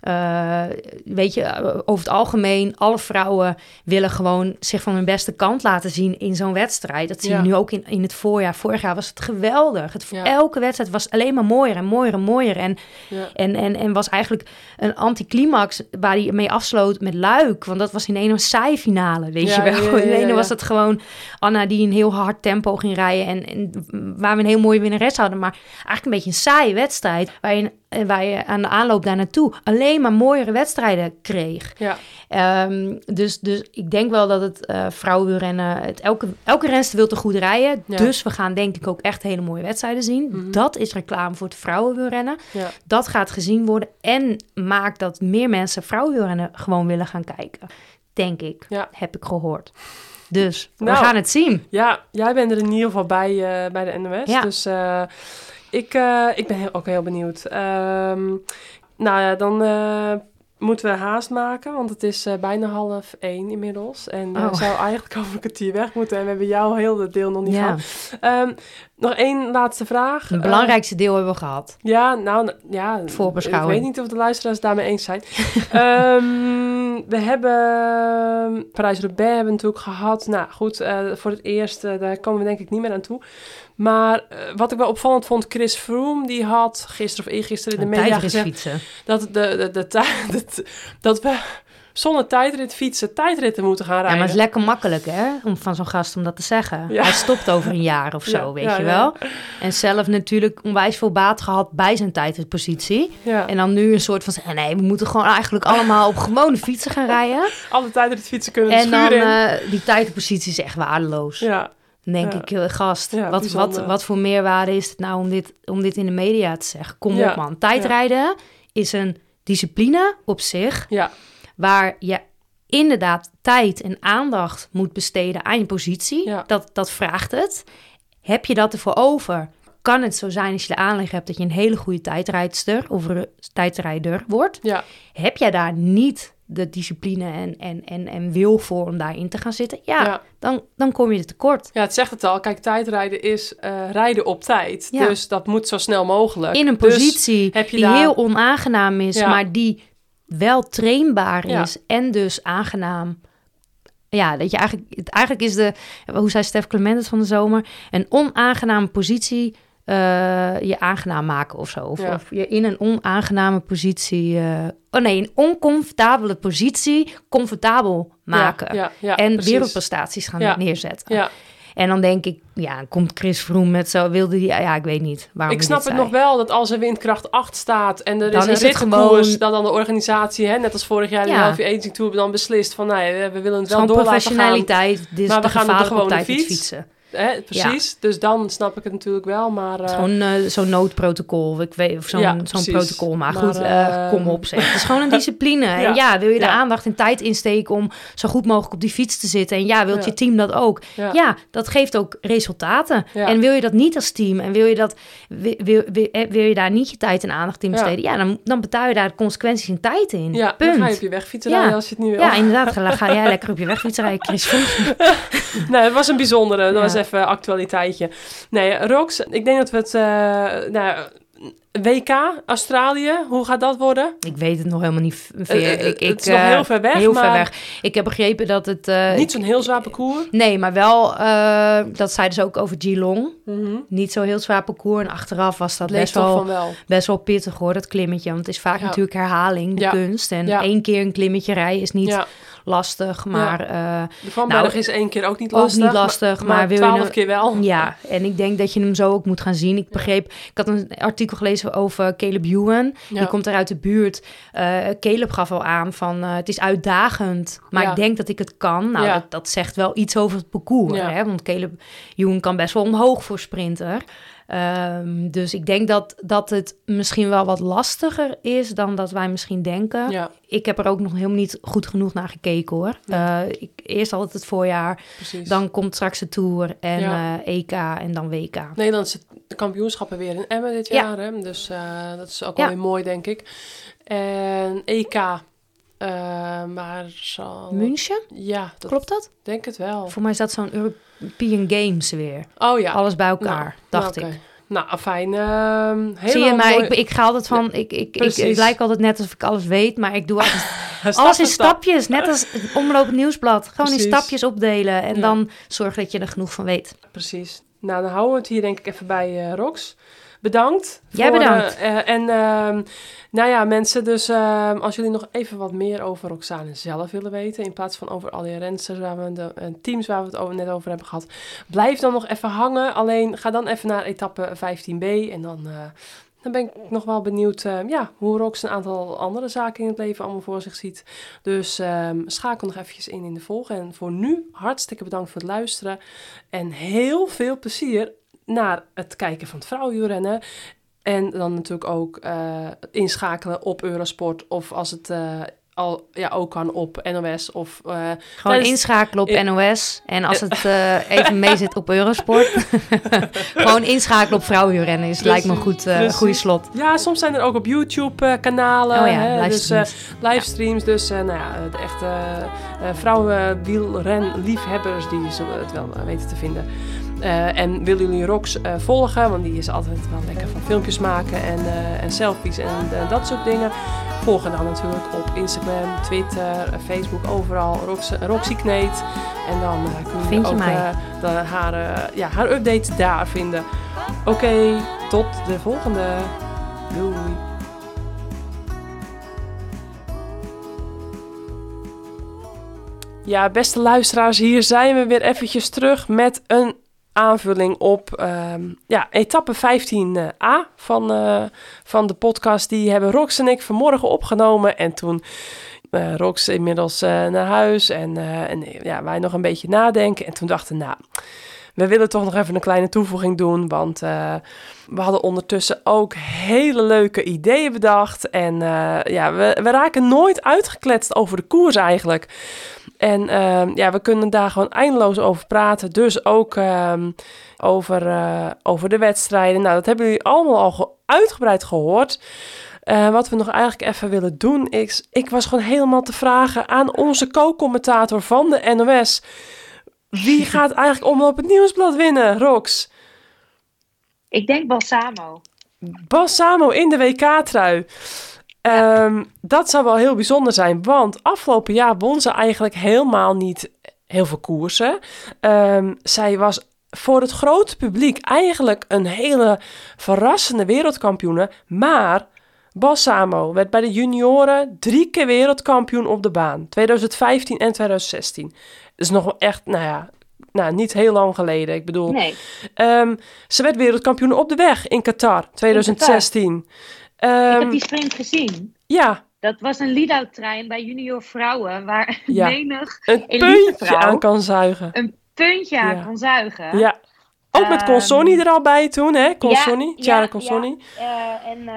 eh, weet je, eh, over het algemeen, alle vrouwen willen gewoon zich van hun beste kant laten zien in zo'n wedstrijd. Dat zie Ja. je nu ook in, in het voorjaar. Vorig jaar was het geweldig. Het, Ja. Elke wedstrijd was alleen maar mooier en mooier en mooier. En Ja. en, en, en was eigenlijk een anticlimax waar hij mee afsloot met Luik. Want dat was in een saai finale, weet je wel. in de ene was het gewoon Anna die een heel hard tempo ging rijden. En, en waar we een heel mooie winnares hadden. Maar eigenlijk een beetje een saaie wedstrijd. Waar je, eh, waar je aan de aanloop daar naartoe alleen maar mooiere wedstrijden kreeg. Ja. Ehm, dus, dus ik denk wel dat het eh vrouwenrennen... Het, elke, elke renster wil te goed rijden. Ja. Dus we gaan denk ik ook echt hele mooie wedstrijden zien. Mhm. Dat is reclame voor het vrouwenwielrennen. Ja. Dat gaat gezien worden en maakt dat meer mensen vrouwenwielrennen gewoon willen gaan kijken. Denk ik, Ja. heb ik gehoord. Dus Nou. we gaan het zien. Ja, jij bent er in ieder geval bij, eh, bij de NOS. Ja. Dus ik, eh, ik ben heel, ook heel benieuwd. Ehm, nou ja, dan eh, moeten we haast maken, want het is eh, bijna half één inmiddels. En Oh. zou eigenlijk over een kwartier weg moeten. En we hebben jou heel het deel nog niet Ja, gehad. Ehm, nog één laatste vraag. het belangrijkste deel hebben we gehad. ja, nou ja. Voorbeschouwing. Ik weet niet of de luisteraars het daarmee eens zijn. Ehm, we hebben Parijs-Roubaix hebben we natuurlijk gehad. Nou goed, voor het eerst, daar komen we denk ik niet meer aan toe. Maar eh, wat ik wel opvallend vond, Chris Froome, die had gisteren of eergisteren in de media tijdrit gezegd fietsen. dat, de, de, de, dat, dat we zonder tijdrit fietsen tijdritten moeten gaan Ja, rijden. maar het is lekker makkelijk hè, om van zo'n gast om dat te zeggen. Ja. Hij stopt over een jaar of zo, Ja, weet ja, je ja. wel. En zelf natuurlijk onwijs veel baat gehad bij zijn tijdritpositie. ja. En dan nu een soort van zeggen, nee, we moeten gewoon eigenlijk allemaal op gewone fietsen gaan rijden. Alle tijdrit fietsen kunnen En dan schuur in. eh, die tijdritpositie is echt waardeloos. ja, Dan denk Ja. ik, eh, gast, Ja, wat, wat, bijzonder. wat voor meerwaarde is het nou om dit, om dit in de media te zeggen? Kom Ja. op man, tijdrijden is een discipline op zich... ja, waar je inderdaad tijd en aandacht moet besteden aan je positie. Dat, dat vraagt het. Heb je dat ervoor over? Kan het zo zijn als je de aanleg hebt dat je een hele goede tijdrijdster of tijdrijder wordt? ja, Heb jij daar niet de discipline en, en, en, en wil voor om daarin te gaan zitten? Ja, ja. Dan, dan kom je er tekort. Ja, het zegt het al. Kijk, tijdrijden is eh, rijden op tijd. Ja. Dus dat moet zo snel mogelijk. In een Dus positie heb je die daar- heel onaangenaam is, Ja. maar die wel trainbaar is en dus aangenaam. Ja, dat je eigenlijk, het, eigenlijk is de, hoe zei Stef Clement het van de zomer, een onaangename positie eh, je aangenaam maken of zo. Of, Ja. of je in een onaangename positie, eh, oh nee, een oncomfortabele positie comfortabel maken. Ja, ja, ja, en precies. wereldprestaties gaan neerzetten. Ja, En dan denk ik, ja, komt Chris Froome met zo, wilde die, ja, ik weet niet waarom ik snap het zei. nog wel dat als er windkracht 8 staat en er Dan is een is gewoon- dat dan de organisatie, hè, net als vorig jaar in Ja. de Healthy Aging Tour, dan beslist van, nee, we willen het wel Gewoon door laten gaan. professionaliteit. Dit is Maar de we gaan de tijd fiets. fietsen. Hè, precies. Dus dan snap ik het natuurlijk wel, maar... Eh, gewoon eh, zo'n noodprotocol. Ik weet, of zo'n Ja, zo'n protocol. Maar, Maar, goed, eh, kom op zeg. Het is gewoon een discipline. Ja. En ja, wil je de Ja. aandacht en tijd insteken om zo goed mogelijk op die fiets te zitten. En ja, wilt Ja. je team dat ook? ja. Ja, dat geeft ook resultaten. Ja. En wil je dat niet als team en wil je, dat, wil, wil, wil, wil je daar niet je tijd en aandacht in Ja. besteden, ja, dan, dan betaal je daar consequenties in tijd in. Ja, Punt. dan ga je op je weg fietsen Ja. als je het niet wil. Ja, inderdaad. Ga, ga jij lekker op je weg fietsen rijden, Chris. Nee, het was een bijzondere. Dat Ja. was even actualiteitje. Nee, Rox, ik denk dat we het... eh, nou, WK, Australië, hoe gaat dat worden? Ik weet het nog helemaal niet. Eh, Veer. eh, ik, ik, het is nog eh, heel ver weg, Heel ver weg. Ik heb begrepen dat het... eh, niet zo'n heel zwaar parcours. Nee, maar wel, eh, dat zeiden ze ook over Geelong. Mhm. Niet zo heel zwaar parcours. En achteraf was dat best wel, van wel. best wel pittig hoor, dat klimmetje. Want het is vaak Ja. natuurlijk herhaling, de Ja. kunst. En Ja. één keer een klimmetje rijden is niet Ja, lastig. Maar eh, de Van Berg Nou, is één keer ook niet ook lastig. niet lastig. Maar, maar wil je twaalf nou- keer wel. Ja, en ik denk dat je hem zo ook moet gaan zien. Ik begreep, ik had een artikel gelezen over Caleb Ewan. Ja. Die komt er uit de buurt. Eh Caleb gaf al aan van eh, het is uitdagend, maar Ja. ik denk dat ik het kan. Nou, Ja. dat, dat zegt wel iets over het parcours. Ja. Hè? Want Caleb Ewan kan best wel omhoog voor sprinter. Ehm, dus ik denk dat, dat het misschien wel wat lastiger is dan dat wij misschien denken. Ja, Ik heb er ook nog helemaal niet goed genoeg naar gekeken hoor. Ja. Eh, ik, eerst altijd het voorjaar, precies. dan komt straks de Tour en Ja. eh, EK en dan WK. Nederlandse kampioenschappen weer in Emmen dit Ja. jaar. Hè? Dus eh, dat is ook wel weer mooi, denk ik. En EK. Eh, maar zal... München, Ja, dat klopt dat? denk het wel. Voor mij is dat zo'n European Games weer. Oh ja. Alles bij elkaar, Nou, dacht nou, ik. Nou, fijn. ehm hele Zie je, maar mooie- ik, ik ga altijd van, ik, ik, ik, lijkt altijd net alsof ik alles weet, maar ik doe altijd alles in stap. stapjes, net als het omlopend nieuwsblad. Gewoon in stapjes opdelen en Ja. dan zorg dat je er genoeg van weet. Precies. Nou, dan houden we het hier denk ik even bij eh Rox. Bedankt. Jij voor, bedankt. eh, en ehm, nou ja, mensen, dus ehm, als jullie nog even wat meer over Roxane zelf willen weten, in plaats van over al die rensters waar we de, en teams waar we het over, net over hebben gehad, blijf dan nog even hangen. Alleen ga dan even naar etappe 15b en dan, eh, dan ben ik nog wel benieuwd eh, ja, hoe Rox een aantal andere zaken in het leven allemaal voor zich ziet. Dus ehm, schakel nog eventjes in in de volg. En voor nu hartstikke bedankt voor het luisteren. En heel veel plezier naar het kijken van het vrouwenwielrennen. En dan natuurlijk ook eh, inschakelen op Eurosport. Of als het eh, al ja, ook kan op NOS. Of, eh, Gewoon tijdens- inschakelen op in- NOS en als het even mee zit op Eurosport. Gewoon inschakelen op vrouwenrennen is lijkt me een goed, goede slot. Ja, soms zijn er ook op YouTube kanalen. Oh ja, hè, dus, livestreams. livestreams. Dus eh, nou ja, de echte vrouwenwielrenliefhebbers die zullen het wel weten te vinden. Eh, en willen jullie Rox eh, volgen, want die is altijd wel lekker van filmpjes maken en, eh, en selfies en dat soort dingen. Volg haar dan natuurlijk op Instagram, Twitter, Facebook, overal. Rox, Roxy. En dan kun je, Vind je ook de, haar, ja, haar updates daar vinden. Oké, tot de volgende. Doei. Ja, beste luisteraars, hier zijn we weer eventjes terug met een aanvulling op ehm, ja, etappe 15a van, eh, van de podcast. Die hebben Rox en ik vanmorgen opgenomen. En toen eh Rox inmiddels eh, naar huis en, en ja, wij nog een beetje nadenken. En toen dachten nou, we willen toch nog even een kleine toevoeging doen. Want we hadden ondertussen ook hele leuke ideeën bedacht. En ja, we, we raken nooit uitgekletst over de koers eigenlijk. En ehm, ja, we kunnen daar gewoon eindeloos over praten. Dus ook ehm, over, eh, over de wedstrijden. Nou, dat hebben jullie allemaal al ge- uitgebreid gehoord. Eh, wat we nog eigenlijk even willen doen is... Ik was gewoon helemaal te vragen aan onze co-commentator van de NOS... Wie gaat eigenlijk omloop het nieuwsblad winnen, Rox? Ik denk Balsamo. Bas Samo in de WK-trui. Ehm, dat zou wel heel bijzonder zijn, want afgelopen jaar won ze eigenlijk helemaal niet heel veel koersen. Ehm, zij was voor het grote publiek eigenlijk een hele verrassende wereldkampioene, maar Bas Samo werd bij de junioren drie keer wereldkampioen op de baan. 2015 en 2016. Dat is nog wel echt, nou ja, nou, niet heel lang geleden. Ik bedoel, Nee, Ehm, ze werd wereldkampioen op de weg in Qatar 2016. Ik Ehm, heb die sprint gezien. ja, Dat was een lead-out trein bij junior vrouwen, waar Ja. menig een puntje aan kan zuigen. een puntje aan Ja. kon zuigen. Ja. Ook met Ehm, Consonni er al bij toen, hè? Consonni, ja, Chiara ja, Consonni. Eh, en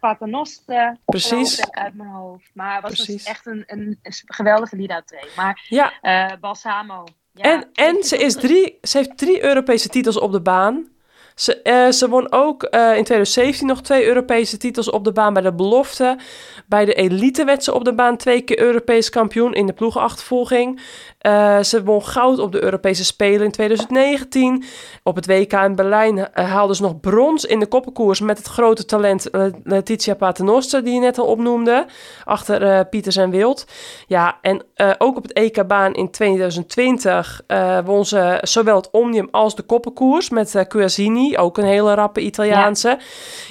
Paternoster. Precies. ik, uit mijn hoofd. Maar het was dus Precies. echt een, een, een geweldige lead-out Maar Ja, eh, Balsamo. Ja, en, en ze, is drie, ze heeft drie Europese titels op de baan. Ze, eh, ze won ook eh, in 2017 nog twee Europese titels op de baan bij de belofte. Bij de elite werd ze op de baan twee keer Europees kampioen in de ploegenachtervolging. Eh, ze won goud op de Europese Spelen in 2019. Op het WK in Berlijn eh, haalde ze nog brons in de koppenkoers met het grote talent Letitia Paternoster, die je net al opnoemde, achter eh, Pieters en Wild. Ja, en ook op het EK-baan in 2020 eh, won ze zowel het Omnium als de koppenkoers met Cuasini, ook een hele rappe Italiaanse.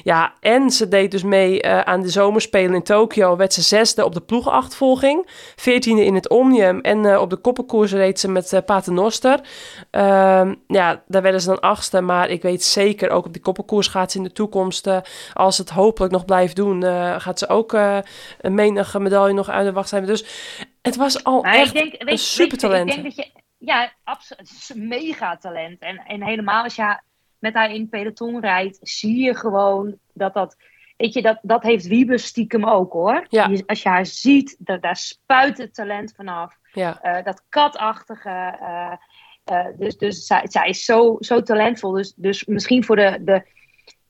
Ja, en ze deed dus mee aan de zomerspelen in Tokio, werd ze zesde op de ploegenachtervolging, veertiende in het Omnium en op de koppenkoers reed ze met eh Paternoster. Ehm, ja, daar werden ze dan achtste, maar ik weet zeker ook op die koppenkoers gaat ze in de toekomst, eh, als het hopelijk nog blijft doen, eh, gaat ze ook een menige medaille nog uit de wacht hebben. Dus het was al Maar echt denk, weet, een weet supertalent. Ik denk dat je, ja, absoluut. Het is een mega talent. En, en helemaal als je met haar in peloton rijdt, zie je gewoon dat dat. Weet je, dat, dat heeft Wiebes stiekem ook hoor. Ja. Je- als je haar ziet, da- daar spuit het talent vanaf. Ja, Eh, dat katachtige. eh, eh, dus dus zij, zij is zo, zo talentvol. Dus, dus misschien voor de, de,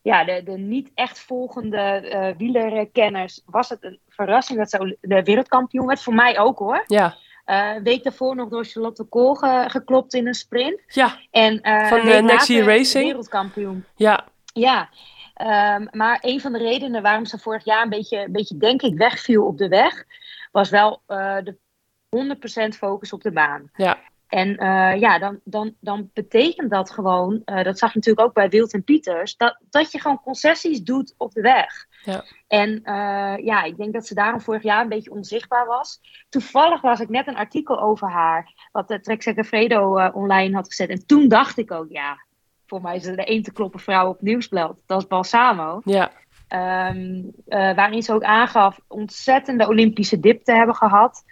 ja, de, de niet echt volgende wielerkenners was het een verrassing dat ze de wereldkampioen werd. Voor mij ook hoor. ja, week daarvoor nog door Charlotte Kool ge- geklopt in een sprint. ja, En, Van, Year later Racing. Wereldkampioen. ja, Ja. Ehm, maar een van de redenen waarom ze vorig jaar een beetje, een beetje denk ik, wegviel op de weg, was wel de 100% focus op de baan. ja, En eh, ja, dan, dan, dan betekent dat gewoon, eh, dat zag je natuurlijk ook bij Wild en Pieters, dat, dat je gewoon concessies doet op de weg. Ja. En eh, ja, ik denk dat ze daarom vorig jaar een beetje onzichtbaar was. Toevallig las ik net een artikel over haar, wat de Trek Fredo online had gezet. En toen dacht ik ook, ja, voor mij is ze de één te kloppen vrouw op nieuwsblad. Dat is Balsamo. ja, Ehm, eh, waarin ze ook aangaf ontzettende Olympische dip te hebben gehad.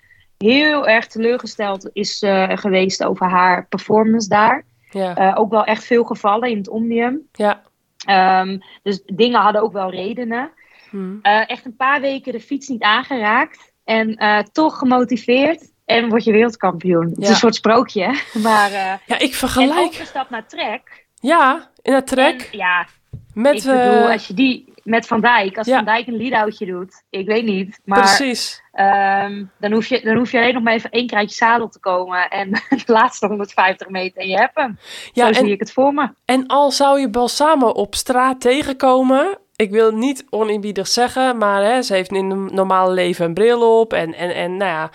Heel erg teleurgesteld is eh, geweest over haar performance daar. ja, Eh, ook wel echt veel gevallen in het Omnium. ja. Ehm, dus dingen hadden ook wel redenen. Hm. Eh, echt een paar weken de fiets niet aangeraakt. En toch gemotiveerd. En word je wereldkampioen. Het is een soort sprookje. Maar, Ja, ik en vergelijk. ook de stap naar Trek. Ja, in het En, trek ja, met... ik bedoel, eh, als je die met Van Dijk, als Ja. Van Dijk een lead-outje doet, ik weet niet. Maar Precies. ehm, dan, hoef je, dan hoef je alleen nog maar even één kruidje zadel te komen. En de laatste 150 meter en je hebt hem. Ja, Zo zie ik het voor me. en al zou je Balsamo op straat tegenkomen... Ik wil niet oneerbiedig zeggen, maar hè, ze heeft in het normale leven een bril op. En, en, en nou ja,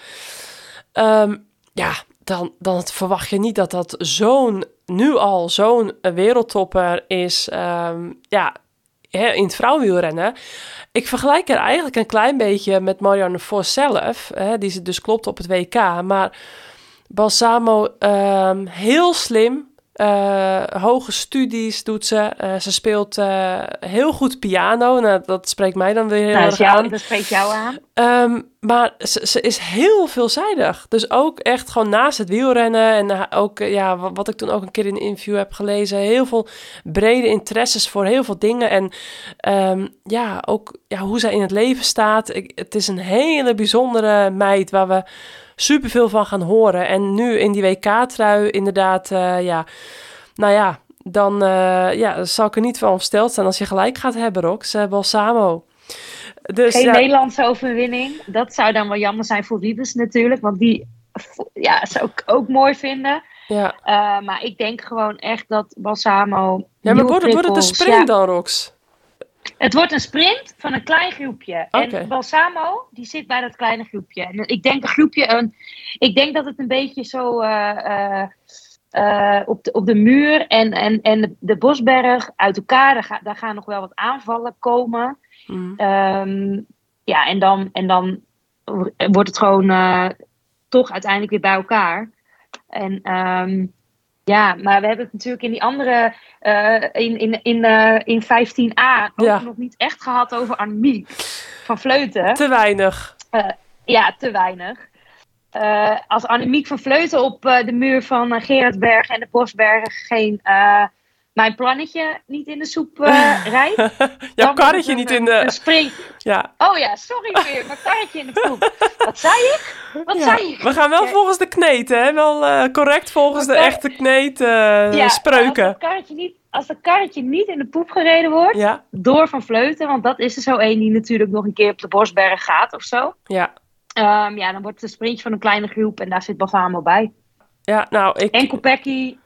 Ehm, ja dan, dan verwacht je niet dat dat zo'n, nu al zo'n wereldtopper is. ehm, ja, in het vrouwenwielrennen. Ik vergelijk er eigenlijk een klein beetje met Marianne Vos zelf, hè, die ze dus klopt op het WK. Maar Balsamo, ehm, heel slim. Eh, hoge studies doet ze. Eh, ze speelt eh, heel goed piano. Nou, dat spreekt mij dan weer heel Nou, erg jou, aan. dat spreekt jou aan. Ehm, maar ze, ze is heel veelzijdig. Dus ook echt gewoon naast het wielrennen. En ook, ja, wat, wat ik toen ook een keer in een interview heb gelezen. Heel veel brede interesses voor heel veel dingen. En ehm, ja, ook ja, hoe zij in het leven staat. Ik, het is een hele bijzondere meid waar we superveel van gaan horen. En nu in die WK-trui inderdaad, eh, ja, nou ja, dan eh, ja, zal ik er niet van versteld zijn als je gelijk gaat hebben, Rox. Uh, Balsamo. Dus, Geen ja, Nederlandse overwinning. Dat zou dan wel jammer zijn voor Wiebes natuurlijk. Want die ja, zou ik ook mooi vinden. ja. Eh, maar ik denk gewoon echt dat Balsamo... Ja, maar wordt het, wordt het een prikkels- sprint ja, dan, Rox? Het wordt een sprint van een klein groepje. En Balsamo, die zit bij dat kleine groepje. En ik denk een groepje, een, ik denk dat het een beetje zo eh, eh, eh, op, de, op de muur en, en, en de, Bosberg uit elkaar, daar, ga- daar gaan nog wel wat aanvallen komen. Mm. Ehm, ja, en dan, en dan wordt het gewoon toch uiteindelijk weer bij elkaar. En ehm, ja, maar we hebben het natuurlijk in die andere, eh, in, in, in, eh, in 15a ook Ja. nog niet echt gehad over Annemiek van Vleuten. Te weinig. Ja, te weinig. eh, als Annemiek van Vleuten op eh, de muur van eh, Gerardsberg en de Bosbergen geen eh, mijn plannetje niet in de soep eh rijdt. Jouw karretje het niet in de... Spring. Ja. Oh ja, sorry weer, mijn karretje in de poep. Wat zei ik? Wat Ja, zei ik? we gaan wel volgens de kneet, hè? Wel eh, correct volgens de echte kneet eh, Ja, Als spreuken. dat, karretje niet, als dat karretje niet in de poep gereden wordt, Ja, door Van Vleuten, want dat is er zo één die natuurlijk nog een keer op de Bosberg gaat of zo. ja. Ehm, ja, dan wordt het een sprintje van een kleine groep en daar zit Balsamo bij. Ja, nou, ik... En Kopecky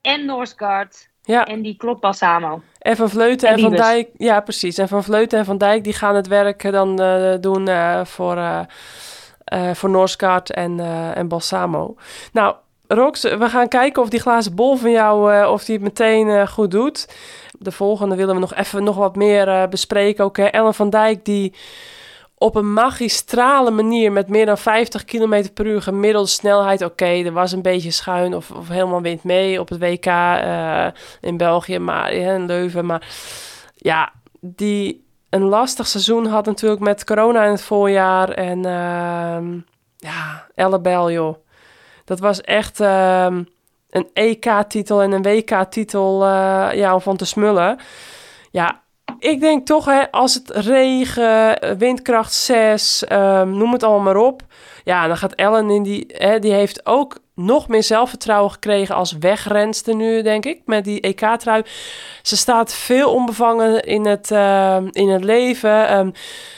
en Norsgaard Ja, en die klopt Balsamo. en Van Vleuten en, En Van. Dijk... Ja, precies. En Van Vleuten en Van Dijk, die gaan het werk dan eh, doen eh, voor, eh voor Noorskaart en, en Balsamo. Nou, Rox, we gaan kijken of die glazen bol van jou, of die het meteen goed doet. De volgende willen we nog even nog wat meer bespreken. Ook hè. Ellen van Dijk, die op een magistrale manier met meer dan 50 km per uur gemiddelde snelheid. Oké, er was een beetje schuin of, of helemaal wind mee op het WK eh, in België, maar in Leuven. Maar ja, die een lastig seizoen had natuurlijk met corona in het voorjaar. En ehm ja, Ellebel joh. Dat was echt ehm, een EK-titel en een WK-titel eh, ja, om van te smullen. Ja, ik denk toch, hè, als het regen, eh, windkracht 6, ehm, noem het allemaal maar op. Ja, dan gaat Ellen in die, hè, die heeft ook nog meer zelfvertrouwen gekregen als wegrenster nu, denk ik, met die EK-trui. Ze staat veel onbevangen in het, ehm, in het leven. Ehm,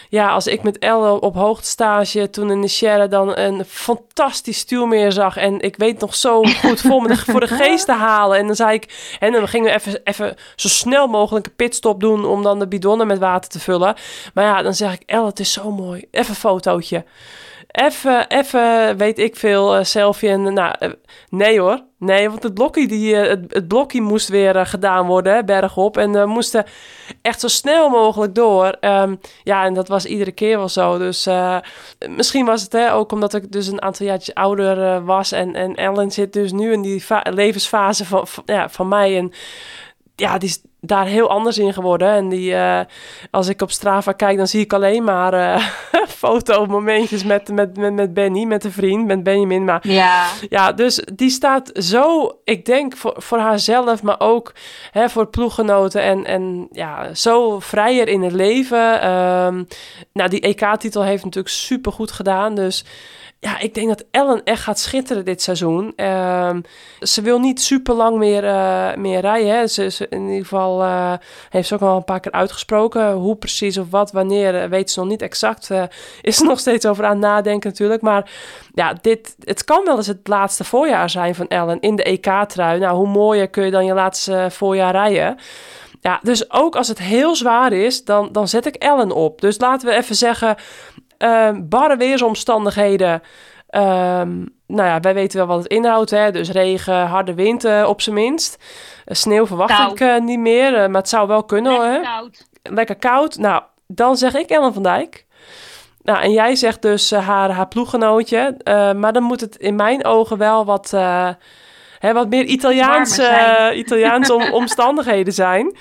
ja, als ik met Elle op hoogtestage toen in de Sierra dan een fantastisch stuurmeer zag. En ik weet nog zo goed voor, me de, voor de geest te halen. En dan zei ik, en dan gingen we even, even zo snel mogelijk een pitstop doen om dan de bidonnen met water te vullen. Maar ja, dan zeg ik, Elle, het is zo mooi. Even een fotootje. Even, even, weet ik veel, eh, selfie. En, nou, eh, nee hoor. Nee, want het blokje, die, eh, het, het blokje moest weer gedaan worden, bergop. En we moesten echt zo snel mogelijk door. Ehm, ja, en dat was iedere keer wel zo. Dus misschien was het hè, ook omdat ik dus een aantal jaartjes ouder was. En, en Ellen zit dus nu in die levensfase van, van, ja, van mij. En ja, die is daar heel anders in geworden. En die, eh, als ik op Strava kijk, dan zie ik alleen maar eh fotomomentjes met, met, met, met Benny, met een vriend, met Benjamin. Maar Ja, ja, dus die staat zo, ik denk voor, voor haarzelf, maar ook hè, voor ploeggenoten en, en ja, zo vrijer in het leven. Ehm, nou, die EK-titel heeft natuurlijk super goed gedaan. Dus ja, ik denk dat Ellen echt gaat schitteren dit seizoen. Ehm, ze wil niet super lang meer, eh, meer rijden. Hè. Ze, in ieder geval eh, heeft ze ook al een paar keer uitgesproken. Hoe precies of wat, wanneer, eh, weet ze nog niet exact. is er nog steeds over aan nadenken natuurlijk. Maar ja, dit, het kan wel eens het laatste voorjaar zijn van Ellen in de EK-trui. Nou, hoe mooier kun je dan je laatste voorjaar rijden? Ja, dus ook als het heel zwaar is, dan, dan zet ik Ellen op. Dus laten we even zeggen, ehm barre weersomstandigheden. Ehm, nou ja, wij weten wel wat het inhoudt. Hè? Dus regen, harde wind op zijn minst. Sneeuw verwacht ik eh, niet meer, eh, maar het zou wel kunnen. lekker Hè? koud. lekker koud. Nou, dan zeg ik Ellen van Dijk. Nou, en jij zegt dus eh, haar, haar ploeggenootje. Maar dan moet het in mijn ogen wel wat, hè, wat meer Italiaanse, Italiaanse om- omstandigheden zijn.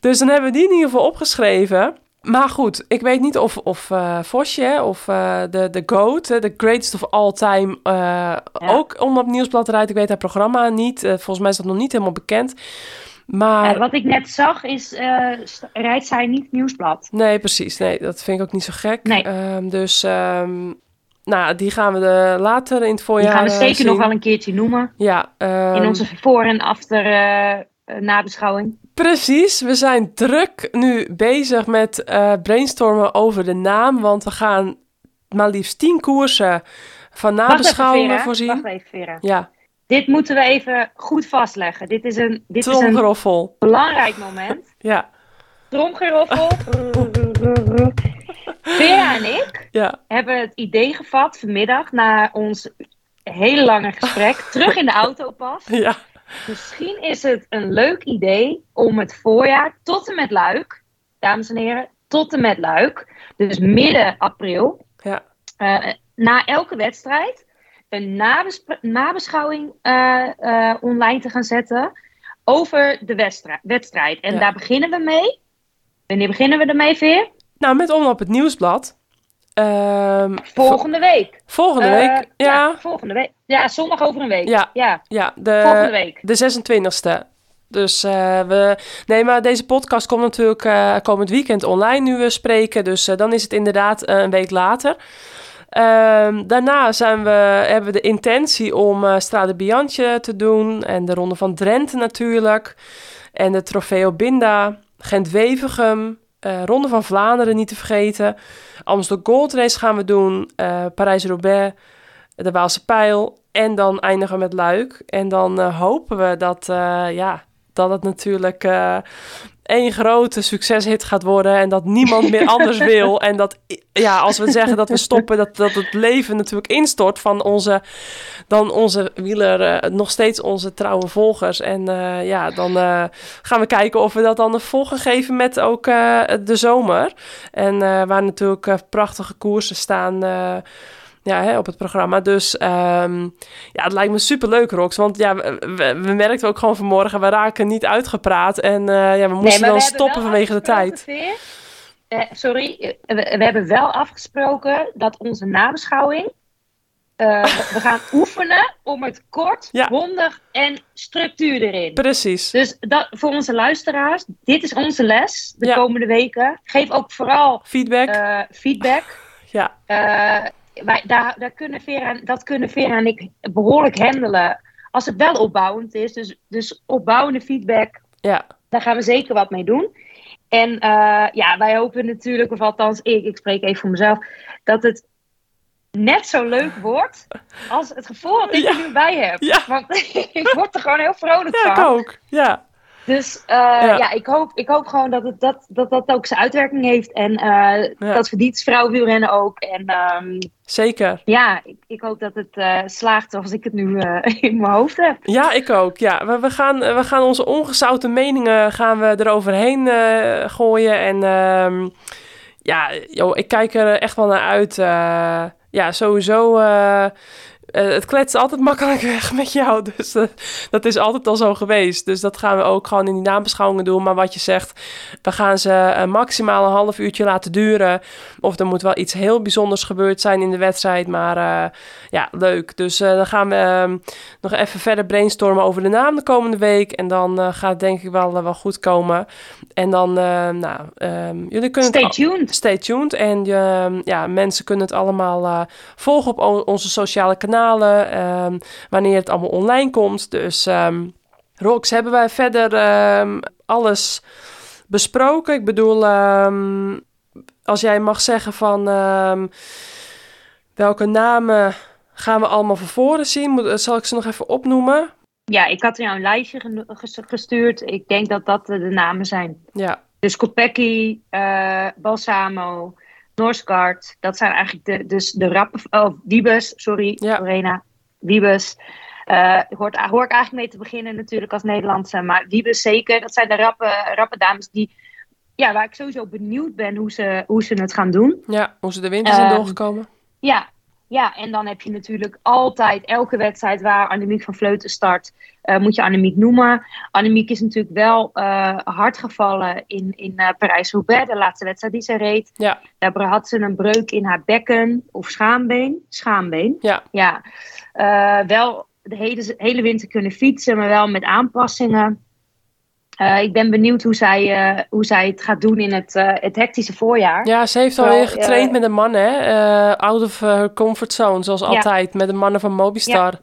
Dus dan hebben we die in ieder geval opgeschreven. Maar goed, ik weet niet of, of eh Vosje of eh, de, de GOAT, de greatest of all time, eh, ook om op Nieuwsblad rijdt. Ik weet haar programma niet. Volgens mij is dat nog niet helemaal bekend. Maar... Wat ik net zag is, rijdt zij niet nieuwsblad. Nee, precies. Nee, dat vind ik ook niet zo gek. Nee. Ehm, dus, ehm, nou, die gaan we de, later in het Die voorjaar gaan we zeker zien. nog wel een keertje noemen. Ja, ehm, In onze voor- en eh, nabeschouwing. Precies. We zijn druk nu bezig met eh, brainstormen over de naam, want we gaan maar liefst tien koersen van nabeschouwingen voorzien. Wacht even, Vera. Ja, Dit moeten we even goed vastleggen. Dit is een, dit is een belangrijk moment. Ja, Tromgeroffel. Vera en ik ja, hebben het idee gevat vanmiddag na ons hele lange gesprek. terug in de auto pas. ja, Misschien is het een leuk idee om het voorjaar tot en met Luik, dames en heren, tot en met Luik, dus midden april, ja. eh, na elke wedstrijd een nabesp- nabeschouwing eh, eh, online te gaan zetten over de wedstrij- wedstrijd. En Ja. daar beginnen we mee. Wanneer beginnen we ermee, Veer? Nou, met Omloop het Nieuwsblad. Ehm, Volgende week. volgende week. ja, volgende week. Ja, zondag over een week. Ja. ja ja, volgende de, week. de 26e. Dus eh, we. Nee, maar deze podcast komt natuurlijk eh, komend weekend online nu we spreken. Dus eh, dan is het inderdaad een week later. Ehm, daarna zijn we, hebben we de intentie om Strade Bianche te doen. En de Ronde van Drenthe natuurlijk. En de Trofeo Binda. Gent-Wevergem. Ronde van Vlaanderen niet te vergeten. Amstel Gold Race gaan we doen. Parijs-Roubaix. De Waalse Pijl. En dan eindigen we met Luik. En dan eh, hopen we dat, eh, ja, dat het natuurlijk eh één grote succeshit gaat worden. En dat niemand meer anders wil. En dat, ja, als we zeggen dat we stoppen, dat, dat het leven natuurlijk instort van onze, dan onze wieler, nog steeds onze trouwe volgers. En ja, dan gaan we kijken of we dat dan een volgen geven met ook de zomer. En waar natuurlijk prachtige koersen staan. Ja, hè, op het programma. Dus ehm, ja, het lijkt me super leuk, Rox. Want ja, we, merkten ook gewoon vanmorgen, we raken niet uitgepraat. En eh, ja, we moesten maar dan we stoppen wel vanwege de tijd. eh, sorry, we, we hebben wel afgesproken dat onze nabeschouwing. eh, we gaan oefenen om het kort, Ja. bondig en structuur erin. Precies. Dus dat, voor onze luisteraars, dit is onze les de Ja. komende weken. Geef ook vooral Feedback. feedback. ja, wij, daar, daar kunnen Vera, dat kunnen Vera en ik behoorlijk handelen. Als het wel opbouwend is. Dus, dus opbouwende feedback, ja, daar gaan we zeker wat mee doen. En eh, ja, wij hopen natuurlijk, of althans ik, ik spreek even voor mezelf, dat het net zo leuk wordt als het gevoel dat ik Ja. er nu bij heb. Ja. Want ik word er gewoon heel vrolijk ja, van. ik ook. Ja, Dus eh, Ja. ja, ik, hoop, ik hoop gewoon dat het, dat, dat, dat ook zijn uitwerking heeft. En Ja. dat verdient vrouwenwielrennen ook. En ehm, zeker. ja, ik, ik hoop dat het eh, slaagt zoals ik het nu in mijn hoofd heb. Ja, ik ook. Ja, we, we, gaan, we gaan onze ongezouten meningen gaan we eroverheen gooien. En ehm, ja, joh, ik kijk er echt wel naar uit. ja, sowieso. Eh, het kletst altijd makkelijk weg met jou. Dus eh, dat is altijd al zo geweest. Dus dat gaan we ook gewoon in die nabeschouwingen doen. Maar wat je zegt, we gaan ze eh, maximaal een half uurtje laten duren. Of er moet wel iets heel bijzonders gebeurd zijn in de wedstrijd. Maar ja, leuk. Dus dan gaan we ehm, nog even verder brainstormen over de naam de komende week. En dan gaat het denk ik wel, wel goed komen. En dan, nou, ehm, jullie kunnen Stay tuned. Stay tuned. En ehm, ja, mensen kunnen het allemaal volgen op onze sociale kanalen. Ehm, wanneer het allemaal online komt. Dus ehm Rox, hebben wij verder ehm, alles besproken? Ik bedoel, als jij mag zeggen van welke namen gaan we allemaal van voren zien? Moet, zal ik ze nog even opnoemen? Ja, ik had jou een lijstje gestuurd. Ik denk dat dat de namen zijn. Ja, Dus Kopecky, eh Balsamo, Norsgaard. Dat zijn eigenlijk de, dus de rappen... Oh, Wiebes, sorry, Ja. Lorena. Wiebes. Eh hoort, hoor ik eigenlijk mee te beginnen natuurlijk als Nederlandse. Maar Wiebes zeker. Dat zijn de rappe, rappe dames die... Ja, waar ik sowieso benieuwd ben hoe ze, hoe ze het gaan doen. ja hoe ze de winter zijn Ehm, doorgekomen. Ja, ja, en dan heb je natuurlijk altijd elke wedstrijd waar Annemiek van Vleuten start, eh, moet je Annemiek noemen. Annemiek is natuurlijk wel eh, hard gevallen in, in eh, Parijs-Roubaix, de laatste wedstrijd die ze reed. Ja. Daar had ze een breuk in haar bekken of schaambeen. Schaambeen, Ja, ja. Wel de hele, hele winter kunnen fietsen, maar wel met aanpassingen. Ik ben benieuwd hoe zij, hoe zij het gaat doen in het, het hectische voorjaar. Ja, ze heeft alweer getraind eh, met de mannen, hè? Out of her comfort zone, zoals altijd. Met de mannen van Mobistar.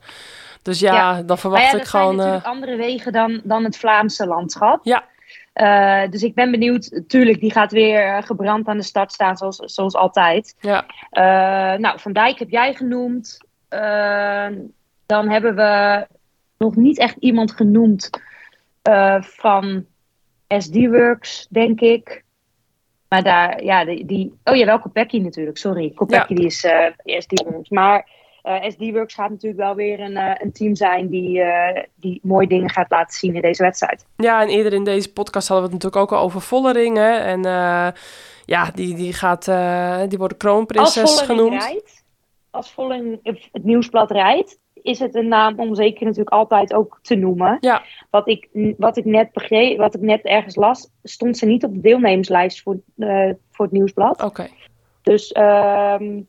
Dus ja, dan verwacht ik dat zijn gewoon... eh, natuurlijk andere wegen dan, dan het Vlaamse landschap. Ja. Eh, dus ik ben benieuwd. Tuurlijk, die gaat weer eh, gebrand aan de start staan, zoals, zoals altijd. ja, nou, Van Dijk heb jij genoemd. Dan hebben we nog niet echt iemand genoemd van SD-Works, denk ik. Maar daar, ja, die... die oh ja, wel Kopecky natuurlijk, sorry. Kopecky die is SD-Works. Maar SD-Works gaat natuurlijk wel weer een, eh, een team zijn die, eh, die mooie dingen gaat laten zien in deze wedstrijd. ja, en eerder in deze podcast hadden we het natuurlijk ook al over Vollering, hè? En eh, ja, die, die gaat... eh, die wordt kroonprinses genoemd. rijdt, als Vollering het nieuwsblad rijdt, is het een naam om zeker natuurlijk altijd ook te noemen. Ja. Wat ik, wat ik net begreep, wat ik net ergens las, stond ze niet op de deelnemerslijst voor, eh, voor het nieuwsblad. Oké, Dus ehm,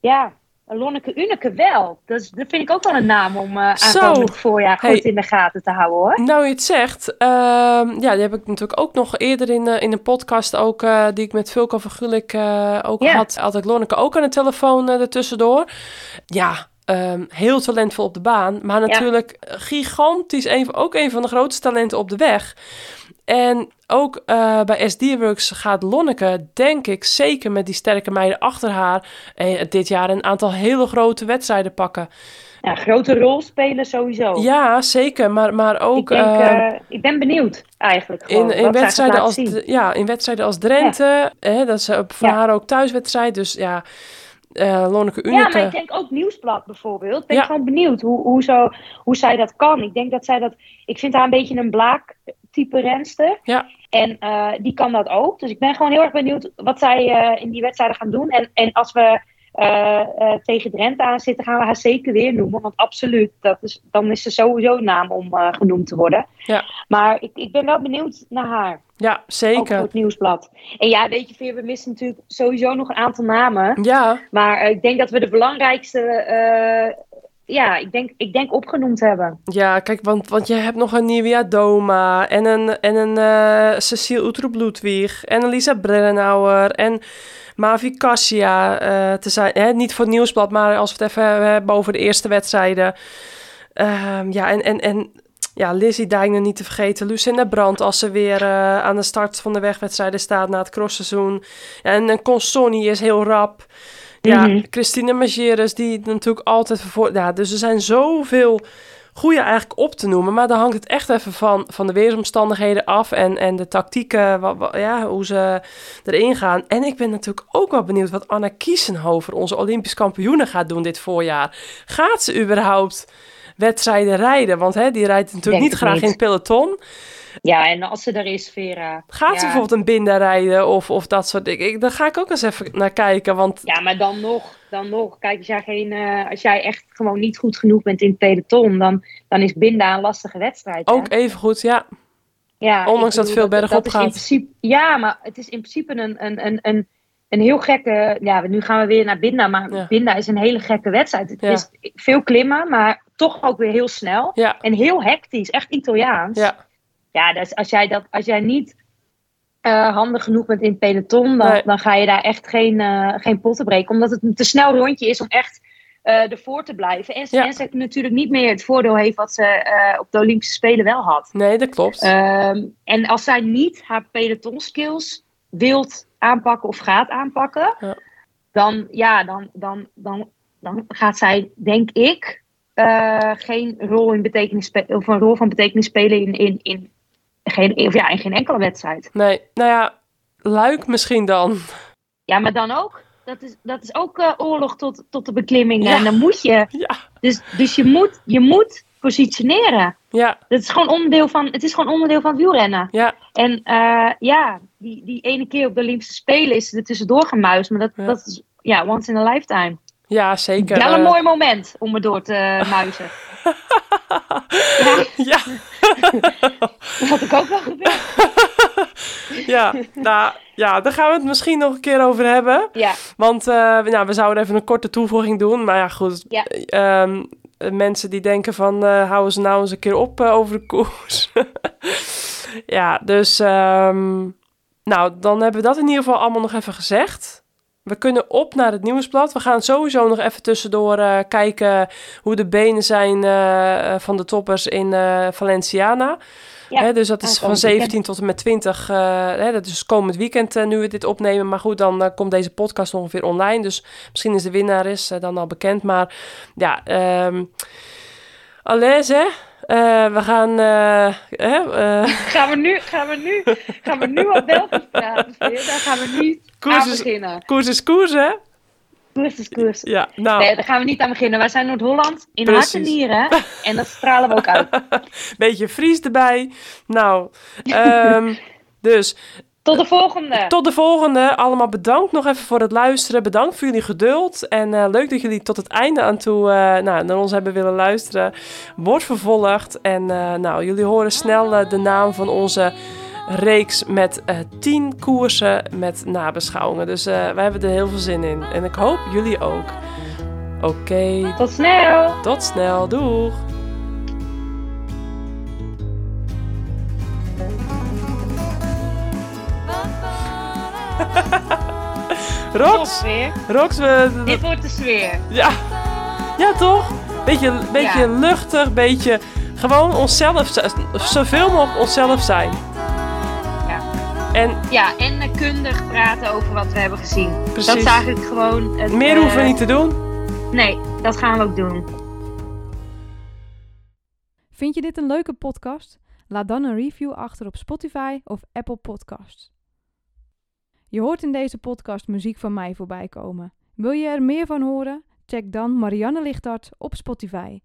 ja, Lonneke Uneke wel. Dus, dat vind ik ook wel een naam om eh Zo. aankomend voorjaar goed Hey. in de gaten te houden hoor. Nou, je het zegt, ehm, ja, die heb ik natuurlijk ook nog eerder in, eh, in een podcast ook, eh, die ik met Vulko van Gulik eh, ook had, had ik Lonneke ook aan de telefoon eh ertussendoor. Ja, ehm, heel talentvol op de baan, maar natuurlijk gigantisch, een, ook een van de grootste talenten op de weg. En ook eh, bij SD-Works gaat Lonneke, denk ik, zeker met die sterke meiden achter haar, eh, dit jaar een aantal hele grote wedstrijden pakken. Ja, grote rol spelen sowieso. Ja, zeker, maar, maar ook... ik, denk, ehm, eh, ik ben benieuwd eigenlijk. Gewoon, in, wedstrijden als, zien. ja, in wedstrijden als Drenthe, hè, dat is op- voor Ja. haar ook thuiswedstrijd. Dus ja, eh Lonneke Ja, maar ik denk ook Nieuwsblad bijvoorbeeld. Ik ben Ja. gewoon benieuwd hoe, hoe, zo, hoe zij dat kan. Ik denk dat zij dat... Ik vind haar een beetje een blaak-type renster. Ja. En eh, die kan dat ook. Dus ik ben gewoon heel erg benieuwd wat zij eh, in die wedstrijden gaan doen. En, en als we eh, tegen Drenthe aan zitten, gaan we haar zeker weer noemen. Want absoluut, dat is, dan is ze sowieso een naam om genoemd te worden. Ja. Maar ik, ik ben wel benieuwd naar haar. Ja, Ook voor zeker. het nieuwsblad. En ja, weet je, Veer, we missen natuurlijk sowieso nog een aantal namen. Ja, Maar ik denk dat we de belangrijkste, ja, ik denk, ik denk opgenoemd hebben. ja, kijk, want, want je hebt nog een Nivea Doma en een, en een eh Cecile Utroep Ludwig en een Lisa Brennauer en Mavi Cassia eh, te zijn. Hè, niet voor het nieuwsblad, maar als we het even hebben over de eerste wedstrijden. Ehm, ja, en, en, en ja, Lizzie Dijkner niet te vergeten. Lucinda Brandt als ze weer eh, aan de start van de wegwedstrijden staat na het crossseizoen. En, en Consoni is heel rap. Ja, Mhm. Christine Majeres die natuurlijk altijd voor... Ja, dus er zijn zoveel goede eigenlijk op te noemen. Maar dan hangt het echt even van, van de weersomstandigheden af. En, en de tactieken, wat, wat- ja, hoe ze erin gaan. En ik ben natuurlijk ook wel benieuwd wat Anna Kiesenhover, onze Olympisch kampioene, gaat doen dit voorjaar. Gaat ze überhaupt wedstrijden rijden? Want hè, die rijdt natuurlijk Denk niet graag niet. in het peloton. Ja, en als ze er is, Vera. Gaat ja. ze bijvoorbeeld een Binda rijden of, of dat soort dingen? Ik- Daar ga ik ook eens even naar kijken. Want Ja, maar dan nog, dan nog. Kijk, als jij, geen, eh, als jij echt gewoon niet goed genoeg bent in het peloton, dan, dan is Binda een lastige wedstrijd. hè? ook even goed, ja. Ja, Ondanks dat veel bergop in gaat. principe, ja, maar het is in principe een, een, een, een, een heel gekke... Ja, nu gaan we weer naar Binda, maar Ja. Binda is een hele gekke wedstrijd. Het Ja. is veel klimmen, maar toch ook weer heel snel. Ja, En heel hectisch, echt Italiaans. ja. Ja, dus als jij, dat, als jij niet eh, handig genoeg bent in het peloton, dan, Nee. dan ga je daar echt geen, eh, geen potten breken. Omdat het een te snel rondje is om echt eh ervoor te blijven. En, Ja. ze natuurlijk niet meer het voordeel heeft wat ze op de Olympische Spelen wel had. Nee, dat klopt. Ehm, en als zij niet haar peloton skills wilt aanpakken of gaat aanpakken, Ja. dan, ja, dan, dan, dan, dan gaat zij, denk ik, geen rol in betekenis of een rol van betekenis spelen in, in, in, geen, of ja, in geen enkele wedstrijd. Nee, nou ja, Luik misschien dan. Ja, maar dan ook. Dat is, dat is ook eh, oorlog tot, tot de beklimming. Ja. En dan moet je. Ja, Dus, dus je, moet, je moet positioneren. ja, Dat is gewoon onderdeel van, het is gewoon onderdeel van het wielrennen. ja. En eh, ja, die, die ene keer op de Olympische Spelen is er tussendoor gemuist. Maar dat, Ja. dat is ja, once in a lifetime. Ja, zeker. Wel een mooi moment om er door te muizen. Ja, Ja, dat had ik ook wel gebeurd. ja, nou, ja, daar gaan we het misschien nog een keer over hebben. Ja, Want eh, nou, we zouden even een korte toevoeging doen. Maar ja, goed. Ja. eh, ehm, eh, mensen die denken van, eh houden ze nou eens een keer op over de koers. ja, dus... ehm, nou, dan hebben we dat in ieder geval allemaal nog even gezegd. We kunnen op naar het nieuwsblad. We gaan sowieso nog even tussendoor eh, kijken hoe de benen zijn eh, van de toppers in eh, Valenciana. Ja, Hè, dus dat is van aankomend 17 tot en met 20. eh, hè, dat is komend weekend eh, nu we dit opnemen. Maar goed, dan eh, komt deze podcast ongeveer online. Dus misschien is de winnaar is, eh, dan al bekend. Maar ja, Alès, hè? Eh, we gaan... eh, hè, eh, gaan we nu, gaan we nu, gaan we nu op Belgisch praten? Daar gaan we nu Koers aan is- beginnen. koers is koers, hè? Koers is koers. Ja, nou, Nee, daar gaan we niet aan beginnen. Wij zijn Noord-Holland in Precies. hart en nieren. En dat stralen we ook uit. beetje Fries erbij. Nou, ehm, dus Tot de volgende. Tot de volgende. Allemaal bedankt nog even voor het luisteren. Bedankt voor jullie geduld. En eh, leuk dat jullie tot het einde aan toe eh, nou, naar ons hebben willen luisteren. Wordt vervolgd. En eh, nou, jullie horen snel de naam van onze reeks met eh 10 koersen met nabeschouwingen. Dus wij hebben er heel veel zin in. En ik hoop jullie ook. Oké, Tot snel! tot snel. Doeg! Rox, we, Dit wordt de sfeer. ja, ja toch? Beetje, beetje Ja. luchtig, beetje gewoon onszelf, zoveel mogelijk onszelf zijn. Ja. En Ja, en eh, kundig praten over wat we hebben gezien. Precies. Dat is eigenlijk gewoon... Het, meer eh, hoeven we niet te doen. Nee, dat gaan we ook doen. Vind je dit een leuke podcast? Laat dan een review achter op Spotify of Apple Podcasts. Je hoort in deze podcast muziek van mij voorbij komen. Wil je er meer van horen? Check dan Marianne Lichtart op Spotify.